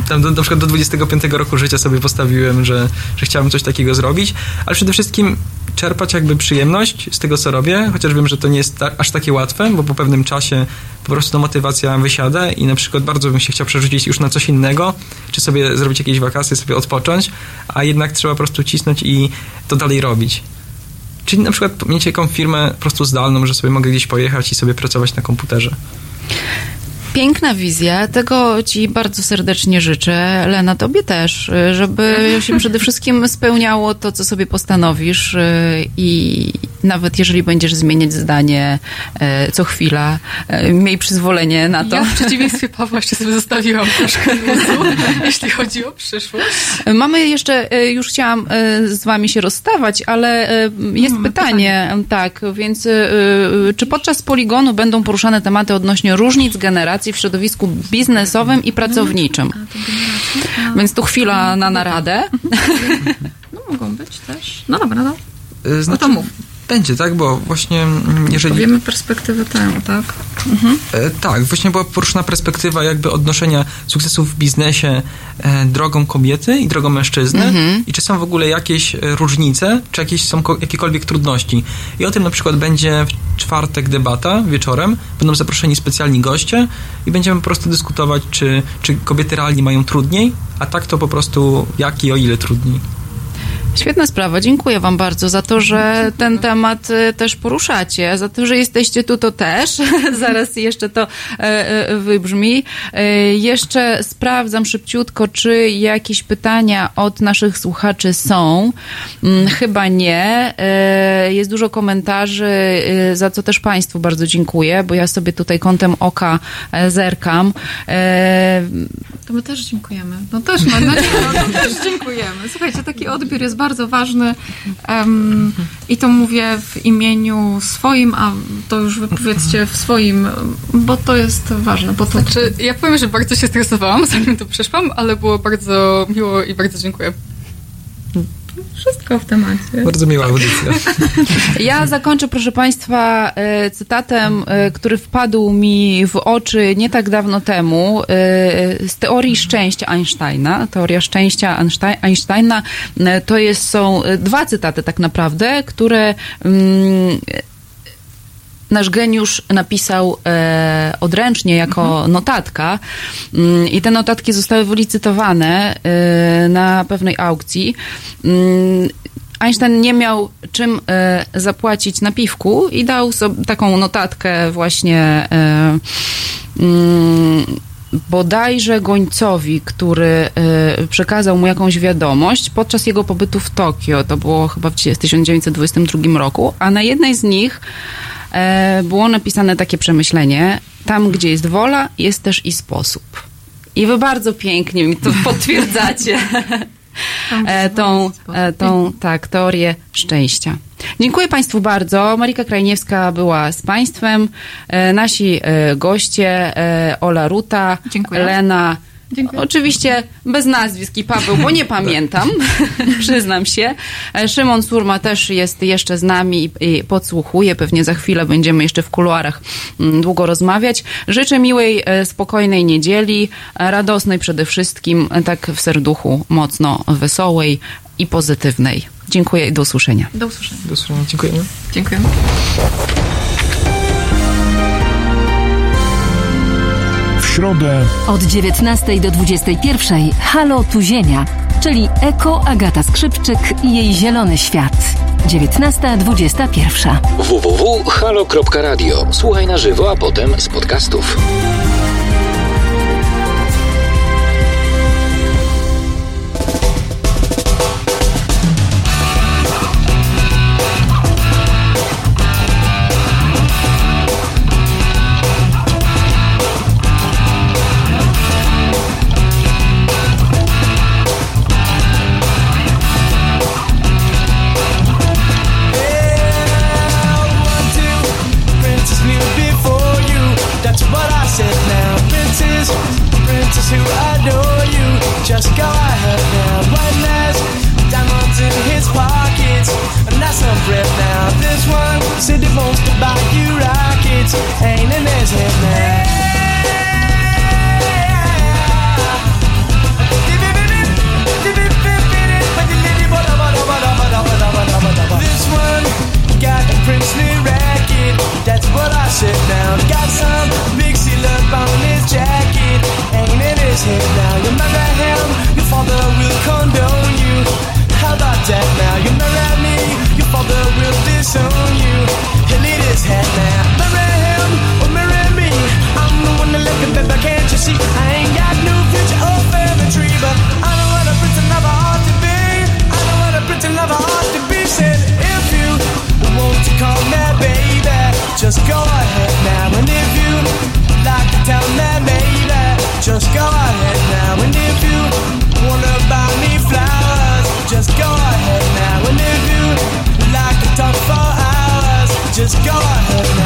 tam do, na przykład do 25 roku życia sobie postawiłem, że, że chciałem coś takiego zrobić, ale przede wszystkim czerpać jakby przyjemność z tego, co robię, chociaż wiem, że to nie jest ta, aż takie łatwe, bo po pewnym czasie po prostu ta motywacja wysiada i na przykład bardzo bym się chciał przerzucić już na coś innego, czy sobie zrobić jakieś wakacje, sobie odpocząć, a jednak trzeba po prostu cisnąć i to dalej robić. Czyli na przykład mieć jaką firmę po prostu zdalną, że sobie mogę gdzieś pojechać i sobie pracować na komputerze. Piękna wizja, tego Ci bardzo serdecznie życzę. Lena, Tobie też, żeby się przede wszystkim spełniało to, co sobie postanowisz y, i nawet jeżeli będziesz zmieniać zdanie y, co chwila, y, miej przyzwolenie na to. Ja w przeciwieństwie Pawła jeszcze sobie zostawiłam troszkę luzu, <laughs> jeśli chodzi o przyszłość. Mamy jeszcze, już chciałam z Wami się rozstawać, ale jest pytanie, tak, więc czy podczas poligonu będą poruszane tematy odnośnie różnic generacji w środowisku biznesowym i pracowniczym? Więc tu chwila na naradę. <laughs> No mogą być też. No dobra, no. Znaczy, to mów. Będzie, tak, bo właśnie mm, jeżeli... Powiemy perspektywę tę, tak? Mhm. E, Tak, właśnie była poruszona perspektywa jakby odnoszenia sukcesów w biznesie e, drogą kobiety i drogą mężczyzny Mhm. i czy są w ogóle jakieś e, różnice, czy jakieś są ko- jakiekolwiek trudności. I o tym na przykład będzie w czwartek debata wieczorem, będą zaproszeni specjalni goście i będziemy po prostu dyskutować, czy, czy kobiety realnie mają trudniej, a tak to po prostu jak i o ile trudniej. Świetna sprawa. Dziękuję Wam bardzo za to, że ten temat e, też poruszacie, za to, że jesteście tu, to też. <laughs> Zaraz jeszcze to e, e, wybrzmi. E, Jeszcze sprawdzam szybciutko, czy jakieś pytania od naszych słuchaczy są. Mm, Chyba nie. Jest dużo komentarzy, za co też Państwu bardzo dziękuję, bo ja sobie tutaj kątem oka zerkam. To my też dziękujemy. No też, no, no, no, to też dziękujemy. Słuchajcie, taki odbiór jest bardzo ważny em, i to mówię w imieniu swoim, a to już wypowiedzcie w swoim, bo to jest ważne. Bo to... Znaczy, ja powiem, że bardzo się stresowałam, zanim tu przyszłam, ale było bardzo miło i bardzo dziękuję. Wszystko w temacie. Bardzo miła audycja. Ja zakończę, proszę Państwa, e, cytatem, e, który wpadł mi w oczy nie tak dawno temu e, z teorii szczęścia Einsteina. Teoria szczęścia Einstein- Einsteina to jest, są dwa cytaty tak naprawdę, które mm, nasz geniusz napisał e, odręcznie jako notatka Mm, i te notatki zostały wylicytowane e, na pewnej aukcji. Mm, Einstein nie miał czym e, zapłacić na piwku i dał sobie taką notatkę właśnie e, mm, bodajże gońcowi, który przekazał mu jakąś wiadomość podczas jego pobytu w Tokio. To było chyba w 1922 roku, a na jednej z nich było napisane takie przemyślenie: Tam, gdzie jest wola, jest też i sposób. I wy bardzo pięknie mi to <laughs> potwierdzacie. E, tą, e, tą tak, teorię szczęścia. Dziękuję Państwu bardzo. Marika Krajniewska była z Państwem. E, Nasi e, goście e, Ola Ruta, Dziękuję. Lena. Dziękuję. Oczywiście bez nazwisk i Paweł, bo nie <laughs> pamiętam, przyznam się. E, Szymon Surma też jest jeszcze z nami i, podsłuchuje. Pewnie za chwilę będziemy jeszcze w kuluarach mm, długo rozmawiać. Życzę miłej, e, spokojnej niedzieli, e, radosnej przede wszystkim, tak w serduchu mocno wesołej i pozytywnej. Dziękuję i do usłyszenia. Do usłyszenia. Do usłyszenia. Dziękujemy. Dziękujemy. Środę Od 19 do 21 Halo Tu Ziemia, czyli Eko Agata Skrzypczyk i jej zielony świat. 19.21. www.halo.radio. Słuchaj na żywo, a potem z podcastów. go ahead now. And if you wanna buy me flowers, just go ahead now. And if you like to talk for hours, just go ahead now.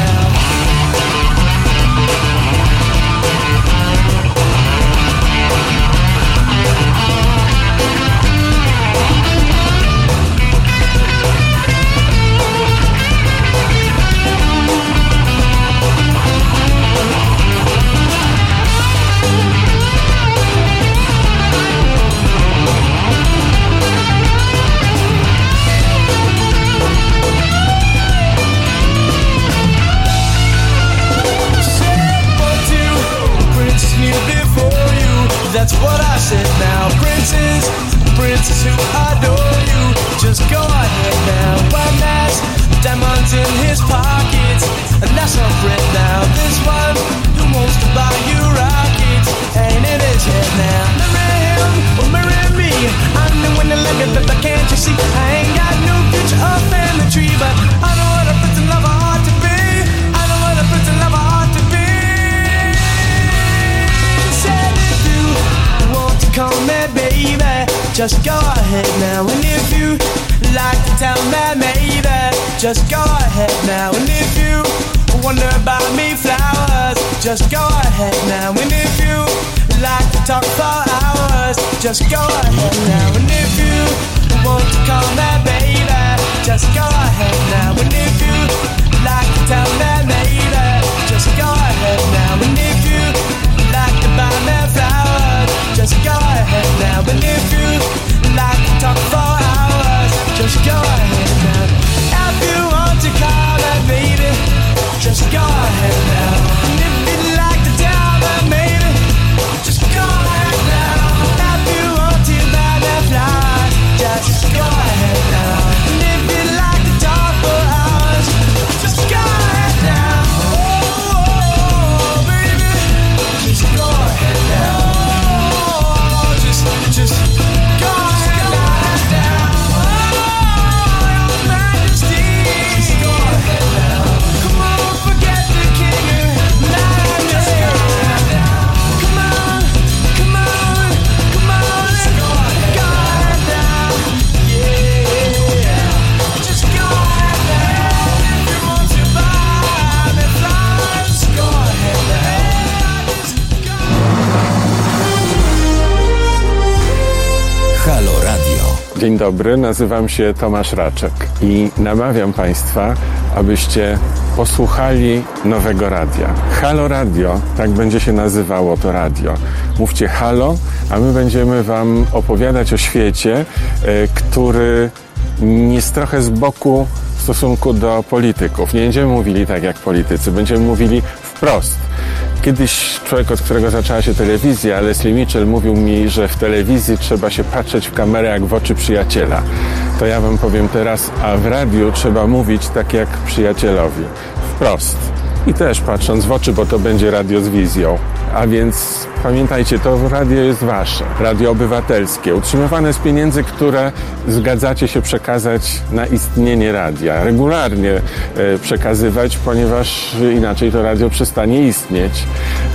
just go ahead now Dzień dobry, nazywam się Tomasz Raczek i namawiam Państwa, abyście posłuchali nowego radia. Halo Radio, tak będzie się nazywało to radio. Mówcie halo, a my będziemy Wam opowiadać o świecie, e, który jest trochę z boku w stosunku do polityków. Nie będziemy mówili tak jak politycy, będziemy mówili wprost. Kiedyś człowiek, od którego zaczęła się telewizja. Leslie Mitchell mówił mi, że w telewizji trzeba się patrzeć w kamerę jak w oczy przyjaciela. To ja wam powiem teraz, a w radiu trzeba mówić tak jak przyjacielowi. Wprost. I też patrząc w oczy, bo to będzie radio z wizją. A więc pamiętajcie, to radio jest wasze, radio obywatelskie, utrzymywane z pieniędzy, które zgadzacie się przekazać na istnienie radia, regularnie e, przekazywać, ponieważ inaczej to radio przestanie istnieć.